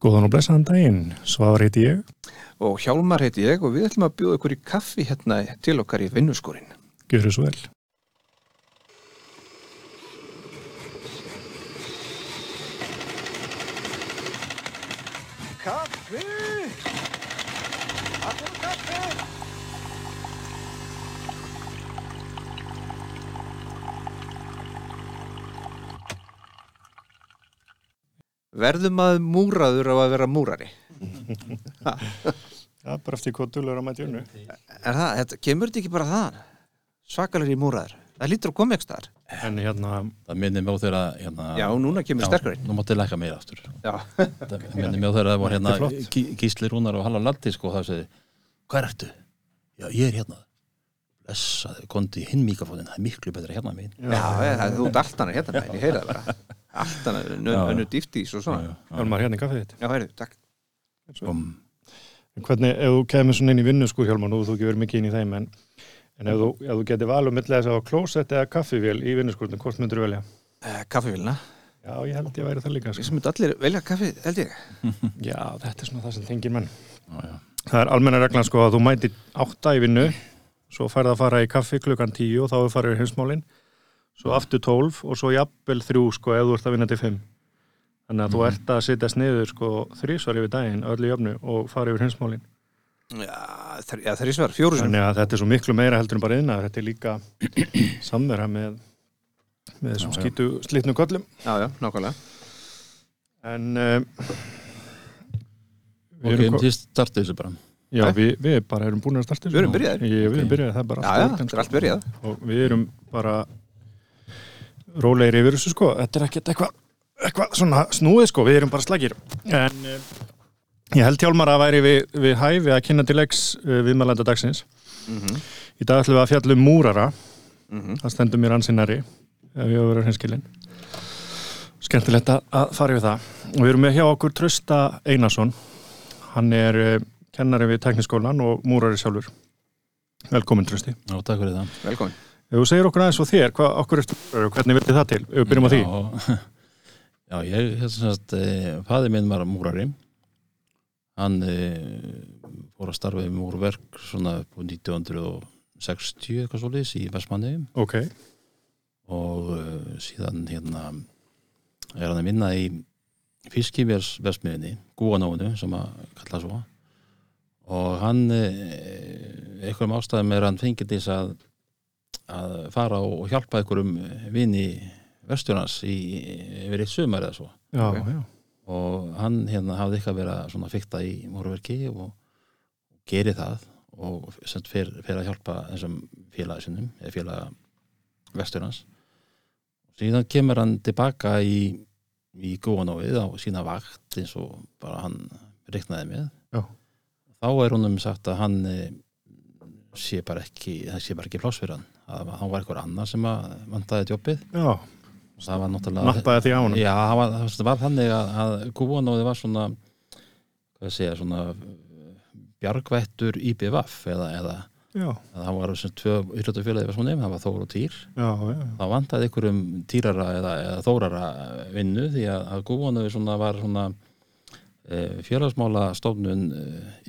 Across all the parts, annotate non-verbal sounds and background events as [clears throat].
Góðan og blessaðan daginn, Svavar heiti ég. Og Hjálmar heiti ég og við ætlum að bjóða ykkur í kaffi hérna til okkar í vinnuskorinn. Gjör svo vel. Verðum að múraður á að vera múrari? [laughs] Já, bara eftir hvað dölur að mæti unnu. Er það, þetta, kemur þetta ekki bara það? Svakalega í múraður. Það lítur að koma ekki þar. En hérna, Það minnir mjög þeirra hérna, Já, núna kemur sterkur inn. Nú mátti læka meira aftur Já. Það minnir mjög þeirra að var hérna Þetta er Gísli Rúnar og Halla Laldi sko, það segi, hvað ertu? Já, ég er hérna Blessaði, kondi hinn mikrofónin það er miklu betra hérna mín Já, það, þú allt annað hérna ég heyra það bara. Allt annað, Já. önnu dýftís og svona. Hjálmar hérna í kaffið þitt. Já, heyrðu, takk. Hvernig, ef þú kemur svona inn í vinnu sko Hjálmar, nú þú ekki verið mikið inn í þeim, en, en ef þú, ef þú getur valum millega þess að hafa klósett eða kaffivél í vinnuskurnum, hvort myndur þú velja? Uh, Kaffivélina. Já, ég held ég að væri það líka, Við sko. sem myndi allir velja kaffi, held ég. [laughs] Já, þetta er svona það sem tengir menn. já, já. Það er almenna reglan sko að þú mætir átta í vinnu, svo færð að fara í kaffi klukkan tíu og þá er farið í heimsmálin, svo aftur tólf og svo jafnvel þrjú sko ef þú ert að vinna til fimm. Þannig að þú ert að sitja sniður sko þrísvar yfir daginn, öllu jöfnu og fara yfir heimsmálin. Já, þr já þrísvar, fjóru sem. Þannig að þetta er svo miklu meira heldur en bara innar, þetta er líka [clears throat] samverða með, með þessum skýtu slitnu köllum. Já, já, nákvæmlega. En um, Ok, um til startu þessu bara já, við, við bara erum búin að starta þessu. Við erum byrjaðir. Ég, við erum Ok. byrjaðir, það er bara Já, allt já, þetta er allt byrjað. og við erum bara rólegir yfir þessu sko. Þetta er ekkert eitthvað eitthva svona snúið sko, við erum bara slagir en uh, ég held hjálmar að væri við, við hæfi að kynna til leiks uh, viðmælanda dagsins. Mm í dag ætlum við að fjalla um múrara. -hmm. það stendur mér ansinnari ef ég hefur verið hinskilin skemmtilegt að- að fara yfir það. Og við erum með hjá okkur Trösta Einarsson. Hann er uh, kennari við tekniskólan og múrari sjálfur. Velkomin Trösti Já, takk fyrir það. Velkomin. Ef þú segir okkur aðeins og þér, hvað, okkur og hvernig vildi það til? Ef við byrjum á því. Já, [laughs] ég, hérna sem sagt e, fæði minn var múrari hann e, fór að starfa í múrverk svona á 1960 eitthvað svolítið í Vestmanni Ok, og uh, síðan hérna er hann að vinna í fiskivélsversmiðinni, Gúanóinu sem að kalla svo og hann uh, einhverjum ástæðum er hann fengið þess að að fara og hjálpa einhverjum vini vesturnas í, yfir eitt sumar eða svo já, Ok. já. og hann hérna hafði eitthvað verið að svona fykta í múrverki og geri það og fyrir, að hjálpa þessum félagi sinum eða félaga vesturnas síðan kemur hann tilbaka í, í góðanóið á sína vakt eins og bara hann reiknaði með Já. þá er honum sagt að hann eh, sé bara ekki það sé bara ekki pláss fyrir hann að hann var eitthvað annar sem að vantaði jobbið. Já, og það var náttúrulega nappaði því á hann. Já, það var, það var þannig að, að Gúanóði var svona hvað segja, svona uh, bjargvættur IBVF eða, eða, það var sem tvö svona það var Þór og Týr. Já, það vantaði einhverjum Týrara eða, eða Þórara vinnu því að, að Gúanóði svona var svona e, félagsmála stofnun e,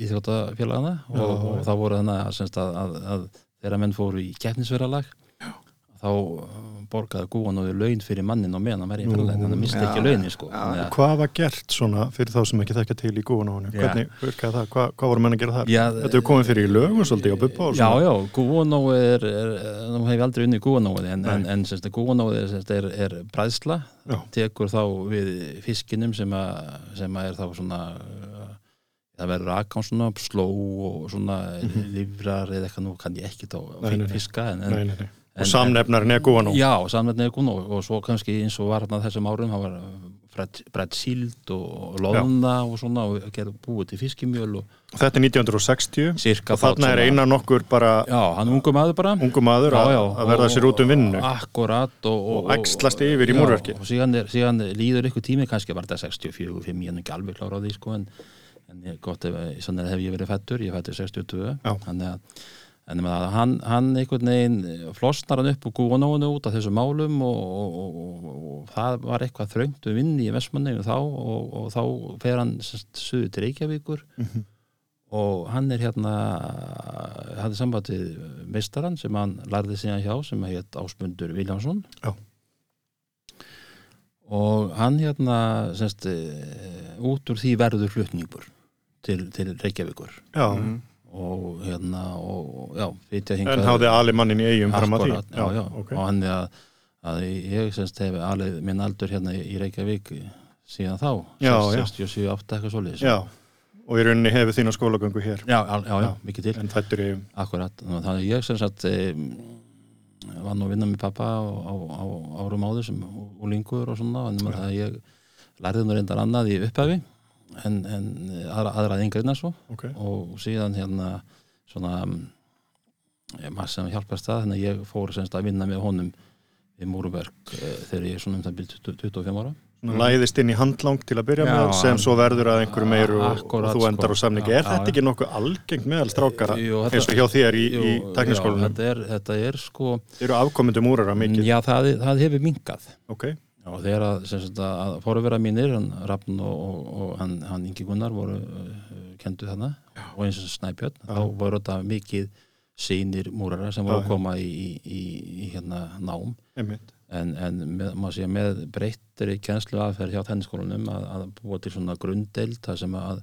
íþjóttafélagana og, Já, og já. það voru þannig að, að, að þegar menn fóru í keppnisveralag þá uh, borgaði Gúanóði laun fyrir mannin og meðan hann þannig að misti já, ekki launin sko. já. Að- Hvað var gert svona fyrir þá sem ekki þekka til í gúanónu? Já. Hvernig virkaði það? Hvað, hvað voru menn að gera þar? Já, Þetta er komið fyrir í lögum svolítið á buppa og Já, svona. já, Gúanói er, er, nú hef ég aldrei unnið Gúanói en, en, en semst, er, semst, er, er bræðsla, Já. tekur þá við fiskinum sem, að, sem að er þá svona það verður aðgáð svona sló og svona livrar eða eitthvað nú kann ég nei, nei. fiska en, Nei, nei, nei. en- Og samnefnarinn er gúanó. Já, samnefnið er Gúanói og svo kannski eins og var hérna þessum árum það var brett síld og loðna og svona og gerði búið til fiskimjöl og Þetta er 1960 cirka og þarna er eina nokkur bara Já, hann er ungu maður bara ungu maður að, að verða sér út um vinnu Akkurat og, og æxlast yfir í múrverkið. og síðan, er, síðan líður ykkur tími kannski var þetta 64, 5, ég er nú ekki alveg klára á því sko, en, en ég, gott ef, hef ég verið fættur ég fættur 62 Já. þannig að en hann, hann einhvern veginn flosnar hann upp og gúanóinu út af þessu málum og, og, og, og, og það var eitthvað þröngt við vinni í Vestmanneinu þá og, og þá fer hann suðu til Reykjavíkur Mhm. og hann er hérna hafði sambandið meistarann sem hann lærði síðan hjá sem heit Ásmundur Viljánsson Já. og hann hérna semst, eh, út úr því verður flutningur til, til Reykjavíkur. Já, og hérna og já, en háði ali mannin í eigum fram að því? Já, já, ok. og hann er að, að ég semst hef alveg minn aldur hérna í Reykjavík síðan þá Já, já. 67, 8 eitthvað já, og í rauninni hefur þína skólagöngu hér? Já, já, já, Já. mikið til. En fættur í eigum Akkurat, þannig að ég sem sagt e, var nú að vinna með pappa á, á, á árum áður sem úlingur og svona, en það að ég lærði nú reyndar annað í upphafi en, en aðra, aðra yngreina svo. Ok, og síðan hérna svona e, maður sem hjálpast það, þannig að ég fór semst að vinna með honum í múruverk e, þegar ég er svona um það byrð 25 ára. Svona læðist inn í handlang til að byrja Já, með sem svo verður að einhverju meiru og, þú endar sko. á samningi. Er þetta ekki nokkuð algengt meðal strákara Jú, þetta- eins og hjá þér í, í já, þetta, er, þetta er sko þeir eru afkomendum úrara mikið? Já, það, það hefur minkað ok, Já, þegar að, sagt, að fóruvera mínir, hann Rafn og, og, og hann, hann Ingi Gunnar voru uh, kendu þarna og eins og Snæbjörn, Já. þá voru þetta mikið sínir múrara sem voru Já, að já. koma í, í, í, í hérna nám einmitt en, en með, sé með breyttri kennslu aðferð hjá tenniskólanum að, að búa til svona grunddeild þar sem að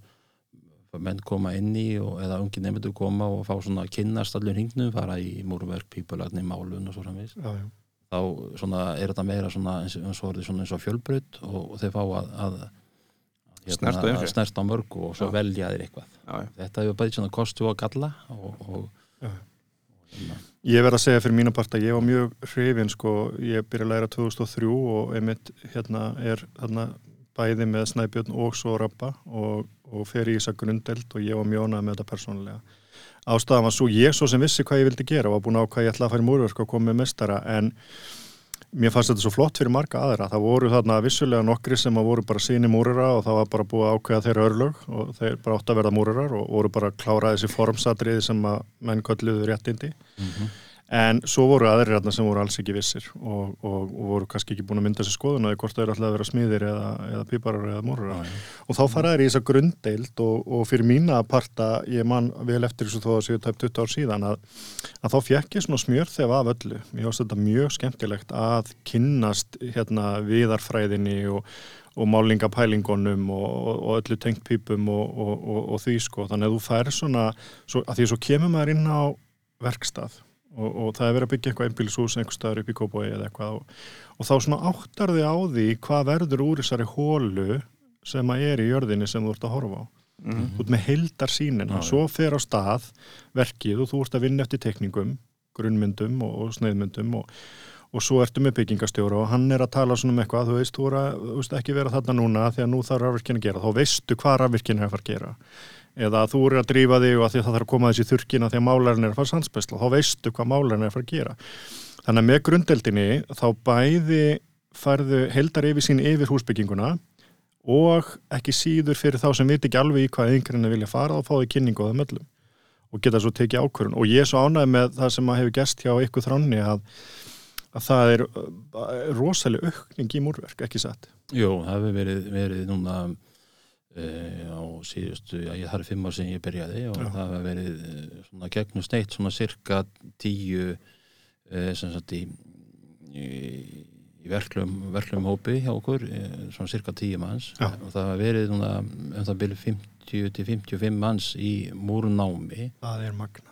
menn koma inn í og, eða ungi nefndur koma og fá svona að kynnast allur hringnum, fara í múrverk, pípulagni, málun og svo framvegis já, já. Þá svona, er þetta meira svona eins, eins og, orðið svona eins og fjölbrut og, og þeir fá að, að, að, að umfjöll. snerta á mörgu og svo Já. velja þér eitthvað já, já. þetta hefur bæðið svona kostu og galla og, og Já. hérna, Ég verð að segja fyrir mína part að ég var mjög hrifin sko, ég byrja að læra 2003 og einmitt hérna er hérna bæði með Snæbjörn og svo Rappa og, og fer í þessa grundeld og ég var mjög ánægð með þetta persónulega. Ástæðan var svo ég svo sem vissi hvað ég vildi gera og var búin á hvað ég ætla að fara í múrverk og koma með mestara en mér fannst þetta svo flott fyrir marga aðra. Það voru þarna vissulega nokkri sem voru bara síni múrara og það var bara búið að ákveða þeirra örlög og þeir bara átt að verða múrarar og voru bara að klára þessi formsatriði sem að menn kölluðu réttindi. mhm. En svo voru aðrir hérna sem voru alls ekki vissir og, og, og voru kannski ekki búin að mynda sér skoðun að hvort það er alltaf að vera smiðir eða, eða píparar eða morrar. Já, já. Og þá fara þær í þessa grunddeild og, og fyrir mína parta, ég man vel eftir þessu þó að séu tæp 20 ár síðan að, að þá fekk ég svona smjör þegar af öllu. Mér finnst þetta mjög skemmtilegt að kynnast hérna viðarfræðinni og, og málingapælingunum og, og, og öllu tengt pípum og, og, og því sko. Þannig að þú fær svona, svo, að því svo kemur maður inn á verkstað og, og það er verið að byggja eitthvað einbílishús einhver staðar upp í Kópói eða eitthvað og, og þá svona áttar þið á því hvað verður úr þessari hólu sem að er í jörðinni sem þú ert að horfa á Mhm. þú ert með heildar sínin já. svo fer á stað verkið og þú ert að vinna eftir tekningum grunnmyndum og, og sneiðmyndum og, og svo ertu með byggingastjóra og hann er að tala svona um eitthvað, þú veist, þú, að, þú veist ekki vera þarna núna því að nú þarf rafvirkinn að gera þá veistu hvað rafvirkinn er að fara að gera eða þú er að drífa þig og að því að það þarf að koma þessi þurrkina því að málarinn er að fara sandsbæsla þá veistu hvað málarinn er að fara að gera. Þannig að með grundeldinni þá bæði færðu heldar yfir sín yfir húsbygginguna og ekki síður fyrir þá sem veit ekki alveg í hvað einhverjana vilja fara og fá því kynningu á það möllum og geta svo tekið ákvörun og ég er svo ánægð með það sem að hefur gest hjá ykkur þránni að, að það er uh, rosalega aukning í múrverk, ekki satt? Jú, það hefur verið, verið núna á síðustu, já, ég þarf fimm ár sem ég byrjaði og Já. það hefur verið eh, svona gegnum sneitt svona cirka tíu e, sem sagt í, í, í verklum, verklum hópi hjá okkur, svona cirka tíu manns Já. og það hefur verið núna um það byrju 50 til 55 manns í múrnámi það er magna,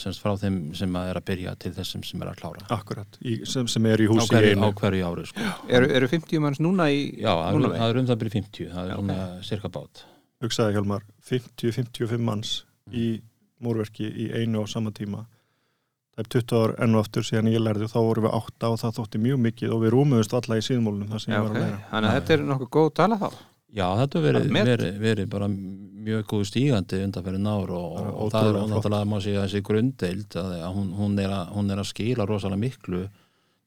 semst frá þeim sem að er að byrja til þessum sem er að klára. Akkurat í, sem, sem er í á húsi í hverju, á hverju ári sko. Eru, eru 50 manns núna í Já, það er, Núna það er um það byrju 50 það er svona cirka bát. Hugsaði Hjálmar, 50-55 manns í múrverki í einu á sama tíma. Það er 20 ár enn og aftur síðan ég lærði og þá vorum við 8 og það þótti mjög mikið og við rúmuðust alla í síðmólunum þar sem Já, ég var að læra. Þannig að þetta er nokkuð góð tala þá Já, þetta hefur verið, verið, verið bara mjög góð stígandi undanferðin ár og, Bara og það er ótrúlega flott. náttúrulega má segja þessi grunddeild að að hún, hún, er að, hún er að skila rosalega miklu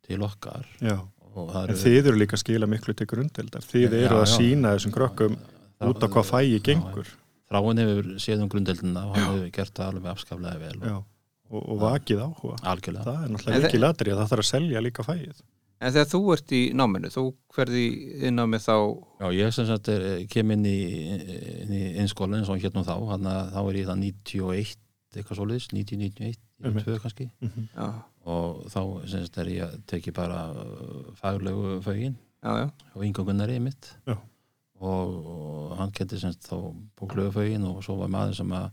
til okkar. Já. og það en þið eru líka að skila miklu til grundeldar þið eru að já. sína þessum krökkum út á hvað fæi gengur. Þráin hefur séð um grunddeildina og hann hefur gert það alveg afskaflega vel Já. og, og, og vakið áhuga. Algjörlega. Það er náttúrulega ekki latri að það þarf að selja líka fæið En þegar þú ert í náminu, þú hverði inn á með þá Já, ég sem sagt er, kem inn í, inn í innskóla eins og hérna þá, hann þá er ég það 91 eitthvað 90-91 Einmitt. 92 kannski Mhm. Já, og þá sem sagt er ég að teki bara uh, faglegu fögin já, já, og yngangunnari mitt Já. og, og hann kenti sem sagt þá bóklegu fögin og svo var maður sem að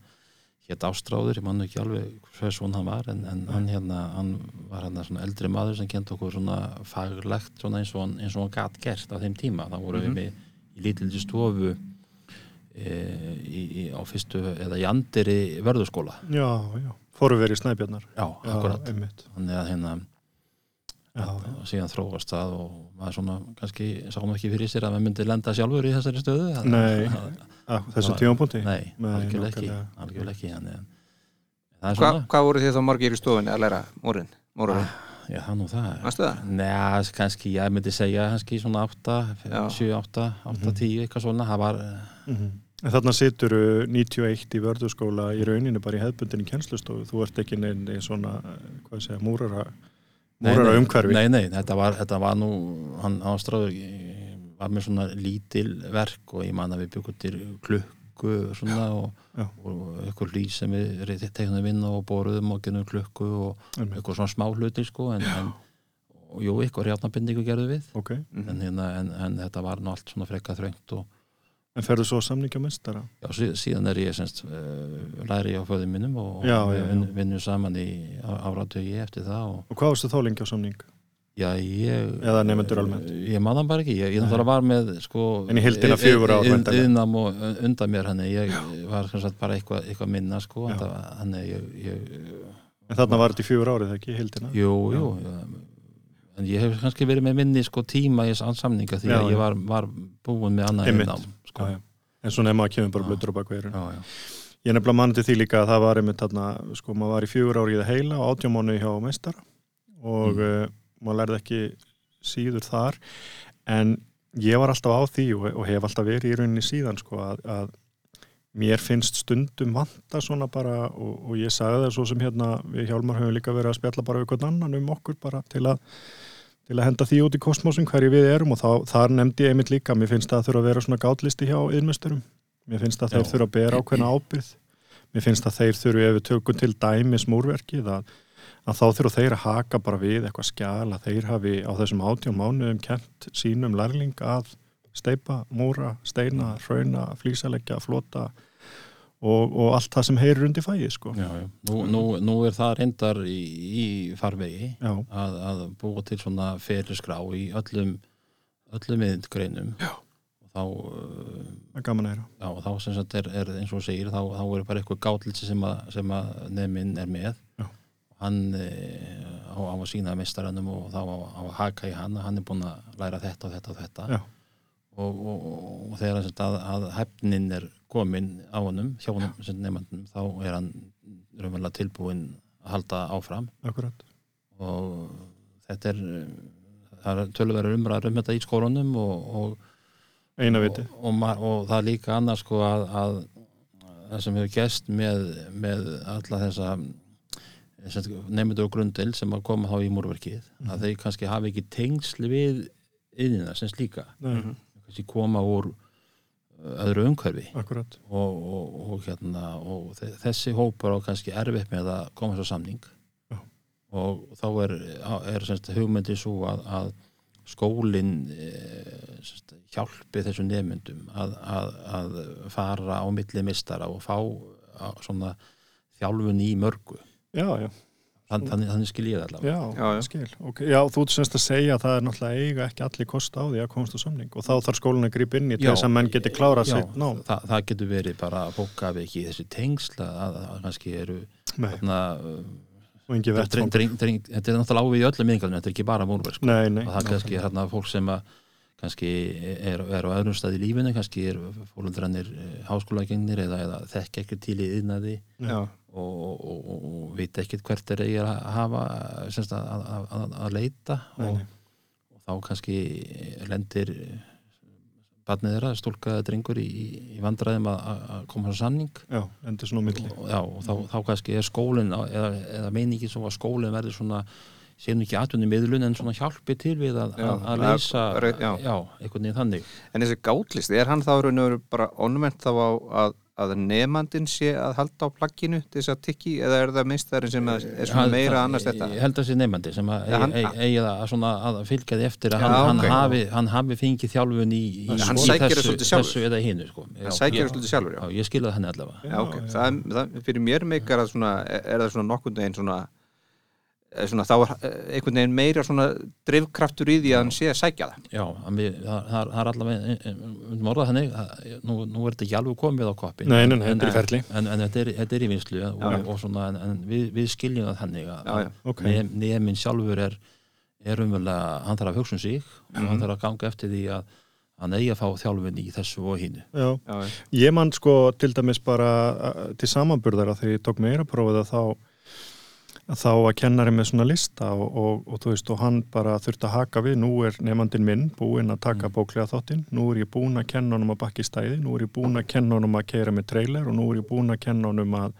hétt Ástráður, ég mann ekki alveg hvers svona hann var en, en hann hérna hann var hann svona eldri maður sem kent okkur svona faglegt svona eins og hann, hann gat gert á þeim tíma, þá voru Mhm. við með í lítildi stofu e, í, í, á fyrstu eða í andiri vörðuskóla. Já, já, fóru verið í snæbjarnar. Já, akkurat, þannig að hérna og síðan þróast það og maður svona kannski sá nú ekki fyrir sér að maður myndi lenda sjálfur í þessari stöðu Nei. þessum tímapunkti Nei, algjörlega ekki, algjörlega ekki þannig er Hva, hvað voru þið þá margir í stofinni að læra mórin? Mórin, já það nú það? Nei, kannski, ég myndi segja kannski svona 8, Já. 7, 8, 8, Mhm. 10 eitthvað svona, það var Mhm. En þarna situr uh, 91 í vörðuskóla í rauninu bara í hefbundinni kennslustofu þú ert ekki neinn í svona eh, hvað segja, múrara Múrara nei, umhverfi Nei, nei, þetta var, þetta var nú hann ástráður var með svona lítil verk og ég man að við byggum til klukku svona og, Já. og eitthvað lýs sem við tegnum inn og boruðum og genum klukku og Einmitt. eitthvað svona smá hluti sko en, en og jú, eitthvað rjátnabindingu gerðu við ok, Mhm. en, hérna, en, en þetta var nú allt svona frekka þröngt og en ferðu svo samningja mestara já, sí- síðan er ég semst uh, læri á föðum minnum og Já, já, já. vin- vinnum saman í áratögi eftir það og og hvað varstu þá lengi á samning? Já, ég... Eða nemendur almennt? Ég man það bara ekki, ég, ég náttúrulega var með sko... En í heildina fjögur ár, væntanlega. Yðnam og undan mér hann, ég var kannski bara eitthvað, eitthvað minna sko, Já. en hann ég, ég... en þarna var þetta í fjögur árið ekki, í hildina? Jú, jú, en ég hef kannski verið með minni sko tíma í samninga því Já, að já. ég var, var búin með annað Einmitt. Sko. já, já. en svo nefn að kemur bara Já. blöður á bakveirun ég nefnilega mann til því líka að það var einmitt þarna, sko, maður var í fjögur árið heila og átjámánu hjá meistara og Mm. uh, maður lærði ekki síður þar en ég var alltaf á því og, og hef alltaf verið í rauninni síðan sko, að, að mér finnst stundum vanta svona bara og, og ég sagði það svo sem hérna við Hjálmar höfum líka verið að spjalla bara við hvern annan um okkur bara til að til að henda því út í kosmosin hverju við erum og þá, þar nefndi ég einmitt líka mér finnst það að þurfa að vera svona gátlisti hjá yðmesturum mér finnst að þeir Já. þurfa að bera ákveðna ábyrð mér finnst að þeir þurfa ef við tökum til dæmis múrverkið að, að þá þurfa þeir að haka bara við eitthvað skjal að þeir hafi á þessum átján mánuðum kent sínum lærling að steipa, múra, steina, hrauna flýsaleggja, flota og, og allt það sem heyrir undir fæið sko. Já, já. Nú, nú, nú er það reyndar í, í farvegi að, að búa til svona feriskrá í öllum öllum og þá uh, er gaman að heyra Já, og þá sem sagt er, er eins og segir þá, þá er bara eitthvað gátlitsi sem að, sem að nefnin er með Já. hann e, á, að sína mestarannum og þá á, að haka í hann að hann er búinn að læra þetta og þetta og þetta Já. og, og, og þegar sagt að, að hefnin er komin á honum hjá honum sem nefnandum þá er hann raunverulega tilbúinn að halda áfram. Akkurat, og þetta er það er tölverður umræður um þetta í skólunum og, og eina viti. og, og, það er líka annars sko að, að það sem hefur gest með, með alla þessa nefndur og grundel sem að koma þá í múrverkið Mhm. að þeir kannski hafi ekki tengsl við yðina sem slíka. Mhm. kannski koma úr öðru umhverfi. Akkurat, og, og, og, hérna, og þe- þessi hópar á kannski erfitt með að koma svo samning. Já. og þá er, er semst, hugmyndi svo að, að skólinn e, semst, hjálpi þessum nefndum að, að, að fara á milli mistara og fá svona þjálfun í mörgu. Já, já þannig, þannig skil ég það allavega Já, Já, já. skil. Okay. Já, þú ert semst að segja að það er náttúrulega eiga ekki allir kost á því að komast á samning og þá þarf skólinn að grípa inn í Já. þess að menn geti klárað Já, sitt ná. það, það getur verið bara að fólk hafi ekki þessi tengsla að, að kannski eru þarna, og engi vett. er, þetta er, náttúrulega ávið í öllum miðingarnir, þetta er ekki bara múlverk sko. Nei, nei. og það kannski er hérna fólk sem að kannski er, er á öðrum stað í lífinu kannski er fólundrarnir háskólagengnir eða, eða þekk ekki til í yðnaði Já, og, og, og, veit ekkert hvert er eigið að hafa semst, að, að, að, að leita og, og þá kannski lendir barnið þeirra, stúlkaði drengur í, í- vandræðum að, að- koma á samning. Já, endur svona á milli. Já, og þá, þá kannski er skólinn eða, eða meiningin svo að skólinn verður svona nú ekki atvinni miðlun en svona hjálpi til við að, Já, að, leysa já. já, einhvern veginn þannig. En þessi gátlist, er hann þá raun og veru bara onvent þá á að, að nefandin sé að halda á plagginu til þess að tikki eða er það minnstæðurinn sem er meira það- annars þetta? ég held að sé nefandi sem að eigi að, fylgja því eftir að Já, hann, ok. hann, hafi, hann hafi fengið þjálfun í, í, Hann í það þessu, þessu eða hinu sko. Hann sækir það ég, svolítið sjálfur, já. já, ég skilði henni allavega Já, ok. Það, það, fyrir mér meikar að svona, er það svona nokkund veginn svona, svona þá er eh, einhvern veginn meira svona drifkraftur í því að hann sé að sækja það. Já, en við, það, það er- það er allavega um orða þannig, að, nú, nú er þetta ekki alveg komið á koppin Nei, nei, nei, en, þetta er í ferli. en, en þetta, er, þetta er í vinslu og, já. og svona, en, en við, við skiljum það þannig að, Já, já. Ok. að nefn sjálfur er, er umverulega, hann þarf að hugsa um sig og Mhm. hann þarf að ganga eftir því að hann eigi að fá þjálfun í þessu og hínu Já, Já, já. Ég man sko til dæmis bara til samanburðara þegar ég tók meira prófið að þá þá að kennari með svona lista og, og, og þú veist og hann bara þurfti að haka við nú er nefandin minn búinn að taka bóklega þáttinn, nú er ég búinn að kenna honum að bakki stæði, nú er ég búinn að kenna honum að keira með trailer og nú er ég búinn að kenna honum að,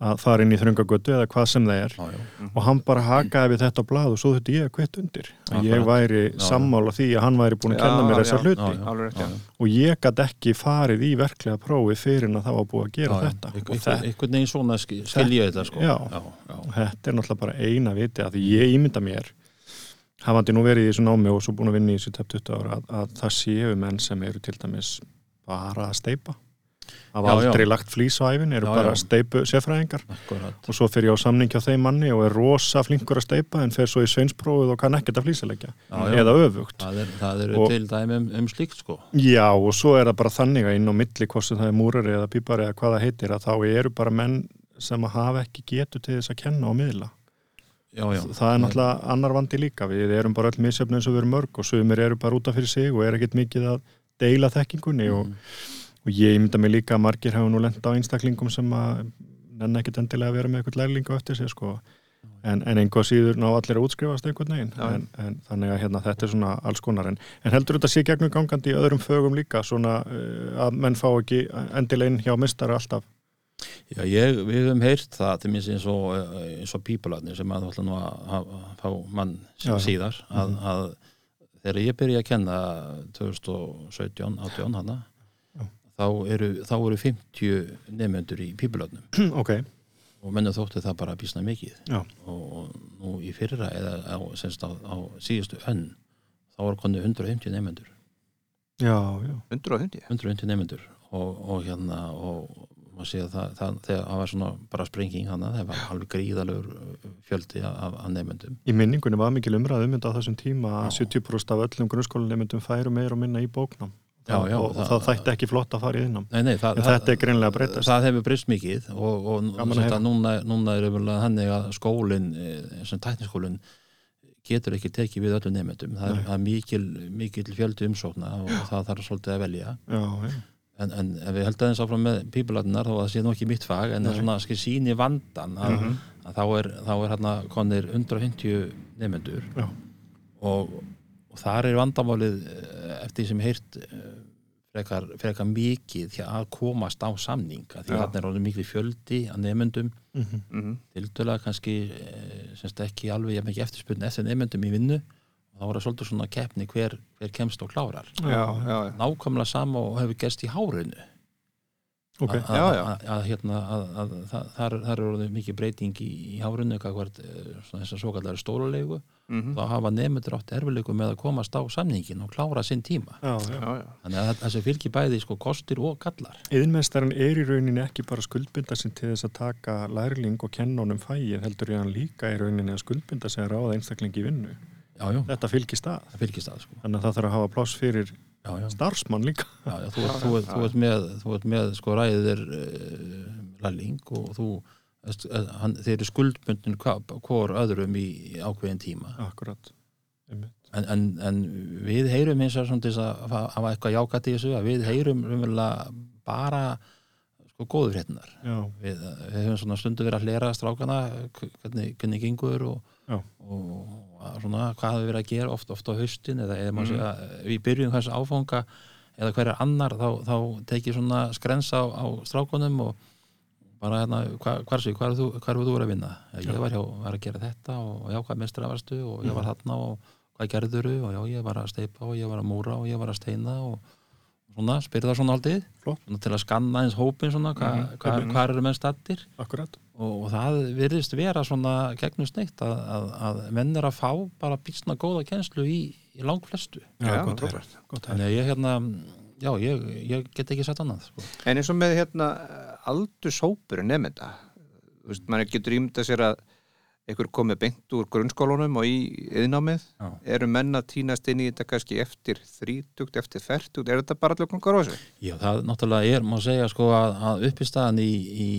að fara inn í þröngagötu eða hvað sem það er. Já, já, og hann bara hakaði við þetta á blað og svo þetta ég að kvitt undir. Að ég væri Já, sammála því að hann væri búinn að kenna mér Já, þessa já. hluti. og ég gæti ekki farið í verklega prófi fyrir en að það var búið að gera þetta. Einhvern veginn svona skil, skil ég þetta sko. Já. já, já. og þetta er náttúrulega bara eina viti að ég ímynda mér hafandi nú verið í þessu námi og svo búin að vinna í þessu tepp 20 ára að, að það séu menn sem eru til dæmis bara að steipa hafa aldrei lagt flýs á æfin, eru Já, bara steipu Akkurat. og svo fyrir ég á samning hjá þeim manni og er rosa flinkur að steipa en fer svo í sveinsprófið og kann ekkert að flýsilegja eða öfugt. Það, er, það eru Og- til dæmi um, um slíkt sko. Já og svo er það bara þannig að inn á milli hvort það er múrari eða pípari eða hvað það heitir að þá eru bara menn sem hafa ekki getu til þess að kenna og miðla. Já, já. það er náttúrulega annar vandi líka. Við erum bara öll misjöfn eins og við erum mörg og sumir eru bara útaf fyrir sig og er ekkert mikið að deila þekkingunni Mm. og ég mynda mig líka að margir hafa nú lenda á einstaklingum sem að nenn ekkert endilega að vera með eitthvað lærlingu eftir sig sko. En, en einhvað síður ná allir að útskrifast einhvern veginn. En, en þannig að hérna, þetta er svona alls konar. En, en heldur þetta sé gegnum gangandi í öðrum fögum líka svona uh, að menn fá ekki endilegin hjá mistara alltaf? Já, ég, við höfum heyrt það til minnst eins og, eh, og pípularnir sem að ætla nú að fá mann sem Já, síðar að, að þegar ég byrja að kenna 2017, 18 hana. Þá eru, þá eru 50 nefnendur í pípularnum [clears throat] ok, og mennum þótti það bara bísna mikið. Já. og, og nú í fyrra eða á, semst á, á síðustu önn þá var konu 150 nefnendur já, já. 150? 150 nefnendur og, og hérna og að það, það, þegar það var svona bara sprenging hana, það var alveg gríðalegur fjöldi af, af nefnendum Í minningunni var mikil umræð um þetta á þessum tíma að Já. 70% af öllum grunnskólanemyndum færu meir og minna í bóknám Já, já, og, og það- þætti ekki flott að fara í innám Nei, nei, það, En þetta er greinilega að breytast. Það hefur breyst mikið og, og núna, núna er umverulega þannig að skólinn, eh, sem tækniskólinn getur ekki tekið við öllum nefndum það, er- er mikil, mikil fjöldi umsókna og það þarf svolítið að velja. En, en við heldum aðeins áfram með pípularnar þá að það sé nú ekki mitt fag en það er svona skil síni vandan að, Mhm. að þá er, er hérna konir 150 nefnendur Já. og, og þar er vandamálið eh, eftir því sem heyrt eh, frekar, frekar mikið hjá að komast á samning að því Já. þarna er miklu fjöldi að nefnendum Mhm. Mhm. tildulega kannski eh, semst ekki alveg jafn mikið eftirspurn eftir nefnendum í vinnu og þá er það svolítið svona keppni hver, hver kemst og klárar Já, já, já. nákvæmlega sama og hefur gerst í hárinu ok, að, hérna, að, að það, þar, þar er orðið mikið breyting í, í hárunu hvert þess að svo kallar stórulegu Mhm. þá hafa nefndur átt erfileikum með að komast á samningin og klára sinn tíma já, já. Þannig að þessi fylgir bæði sko kostir og gallar Yðinmestarinn er í rauninni ekki bara skuldbinda sig til þess að taka lærling og kenna honum fæið, heldur ég hann líka í rauninni að skuldbinda sig að ráða einstaklingi í vinnu. já, já, Þetta fylgir stað. það fylgir stað sko. Þannig að það þarf að hafa pláss fyrir já, já, starfsmann líka. þú, ert- þú, ert- þú, ert með, þú ert með sko ræðir uh, lærling og þú eh, hann, þeir eru skuldbundin hvor öðrum í, ákveðin tíma. Akkurat. En, en, en við heyrum eins og þess að hafa- eitthvað jákat í þessu að við heyrum bara sko góðu fréttinar Já, við, við hefum svona stundu verið að hlera strákana hvernig, hvernig gengur og, Og að svona hvað hefur verið að gera oft, oft á haustin eða eða maður Mhm. segja við byrjum þessu áfanga eða hver er annar þá, þá tekið svona skrens á, á strákunum og bara hérna, hva, sé, hvar, er þú, er þú verið að vinna? Ég var, hjá, var að gera þetta og já, hvað mestra varstu og ég var þarna og hvað gerðuru og já, ég var að steipa og ég var að múra og ég var að steina og svona, spyrða svona aldrei. Til að skanna eins hópin svona, hva, Mhm, hva, mhm. hvar eru menn stattir akkurat og, og það virðist vera svona gegnum sneitt að, að, að menn er að fá bara býstna góða kenslu í, í langflestu Já, gott er. þannig að ég hérna já, ég, ég get ekki sett annað sko. En eins og með hérna aldurshópur nefnda, þú veist, maður getur ímyndað sér að einhver komið beint úr grunnskólanum og í yðnámið, eru menn að týnast inn í þetta kannski eftir þrítugt, eftir fertugt, er þetta bara allir kongar á þessu? Já, það náttúrulega er, má segja sko að, að uppistaðan í, í,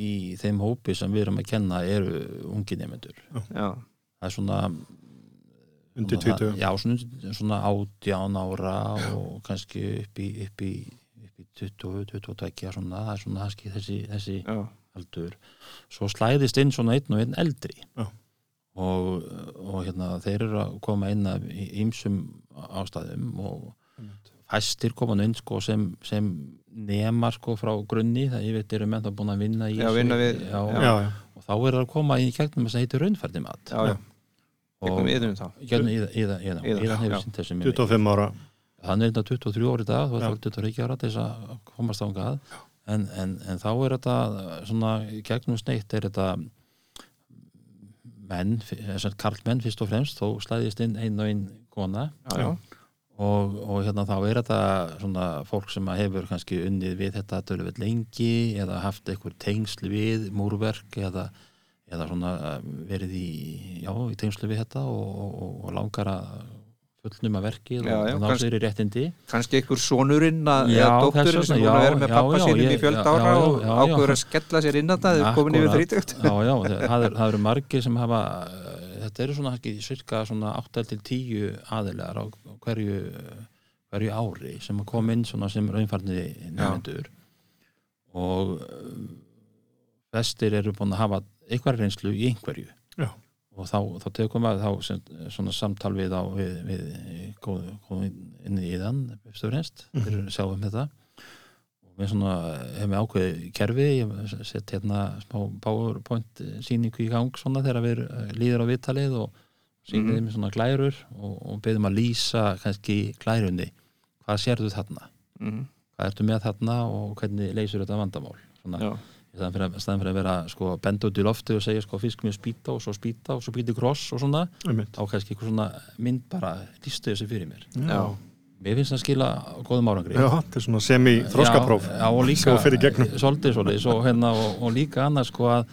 í þeim hópi sem við erum að kenna eru ungi nefnendur. Já, Það er svona undir svona- 20 Já, svona, svona átján ára og kannski upp í, upp í, upp í 20, 22 svona, það er svona kannski þessi, þessi já, aldur. Svo slæðist inn svona einn og einn eldri. Og, og hérna þeir eru að koma inn af ýmsum ástæðum og fæstir koma inn sko sem, sem nema sko frá grunni það ég veit eru menn þá búin að vinna í Já, vinna við- já, já. já, já, og þá er það að koma í gegnum þess að heitir raunfærdi mat hefur sínt þessi minni. 25 ára. Hann er þetta 23 ári í dag þú er þá 23 ára til þess að komast ángað en, en, en þá er þetta svona gegnum sneitt er þetta menn, karlmenn fyrst og fremst, þó slæðist inn einn og einn kona. Já, já, og, og hérna þá er þetta svona fólk sem hefur kannski unnið við þetta tölvöld lengi eða haft einhver tengsl við múrverk eða, eða svona verið í, já, í tengslu við þetta og, og, og langar að fullnuma verkið Já, já, og kannski- sér í réttindi. kannski einhver sonurinn að, dótturinn sem búin að vera með pappa sínum í ég- fjöld já, ára og ákveður að skella sér inn að það, þau komin yfir þrítugt. Já, já, [laughs] það, er, eru margir sem hafa þetta eru svona ekki cirka svona 8 til 10 aðilegar á hverju, hverju ári sem að koma inn svona sem raunfarni nefnendur og vestir eru búin að hafa einhver reynslu í einhverju. Og þá, þá tekum við þá sem, svona samtal við á við, við góð, góð inn í þann og fremst, fyrir að sjá um þetta. Og við svona hefum við ákveðið kerfi, ég sett hérna smá powerpoint síningu í gang svona þegar við eh, líður á viðtalið og sýnum Mhm. þeim svona glærur og, og beðum að lýsa kannski glærunni. Hvað sérðu þarna, Mhm, hvað ertu með þarna og hvernig leysur þetta vandamál? Svona, Já, staðan fyrir, að- staðan fyrir að vera sko, benda út í lofti og segja sko, fyrst mjög spýta og svo spýta og svo býti kross og svona, þá kannski eitthvað svona mynd bara lístu þessu fyrir mér. Já, mér finnst það skila góðum árangri. Já, þetta er svona já, og líka gegnum. svolítið, svolítið, svo, hérna, og, og líka annars sko að,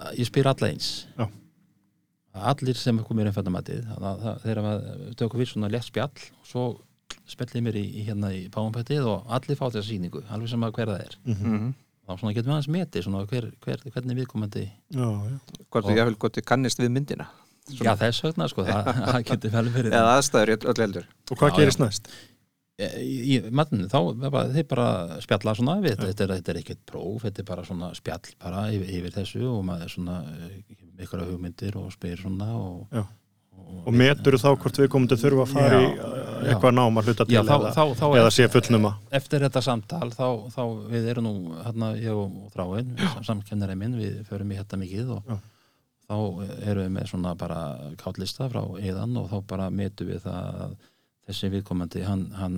að ég spyr alla eins. Já. Að allir sem er komið í reynfættamatið þegar maður tökum við svona létt spjall og svo spellið mér í, í hérna í páfumpettið og allir fá þessa sýningu alveg sem að hver það er. Mhm. Þá svona getum við aðeins metið svona hver, hver, hvernig viðkomandi já, já, Hvort þú jáfnvel gott kannist við myndina? Já þess vegna sko, það, [laughs] það getur vel verið. Eða aðstæður öll heldur. Og hvað Já, gerist næst? í, í matninu, þá er bara, þeir bara spjalla svona við, þetta er, þetta er ekkert próf þetta er bara svona spjall bara yfir, yfir þessu og maður er svona ykkur hugmyndir og spyr svona og, Já. Og, metur þá hvort við komum til þurfa að fara Já, í uh, eitthvað nám að hluta til já, þá, eða, þá, þá eða sé fullnuma? Eftir þetta samtal þá, þá við erum nú hérna ég og Þráin, samkennari minn við förum í þetta mikið og Já. þá erum við með svona bara kátlista frá eðan og þá bara metum við það að þessi viðkomandi hann, hann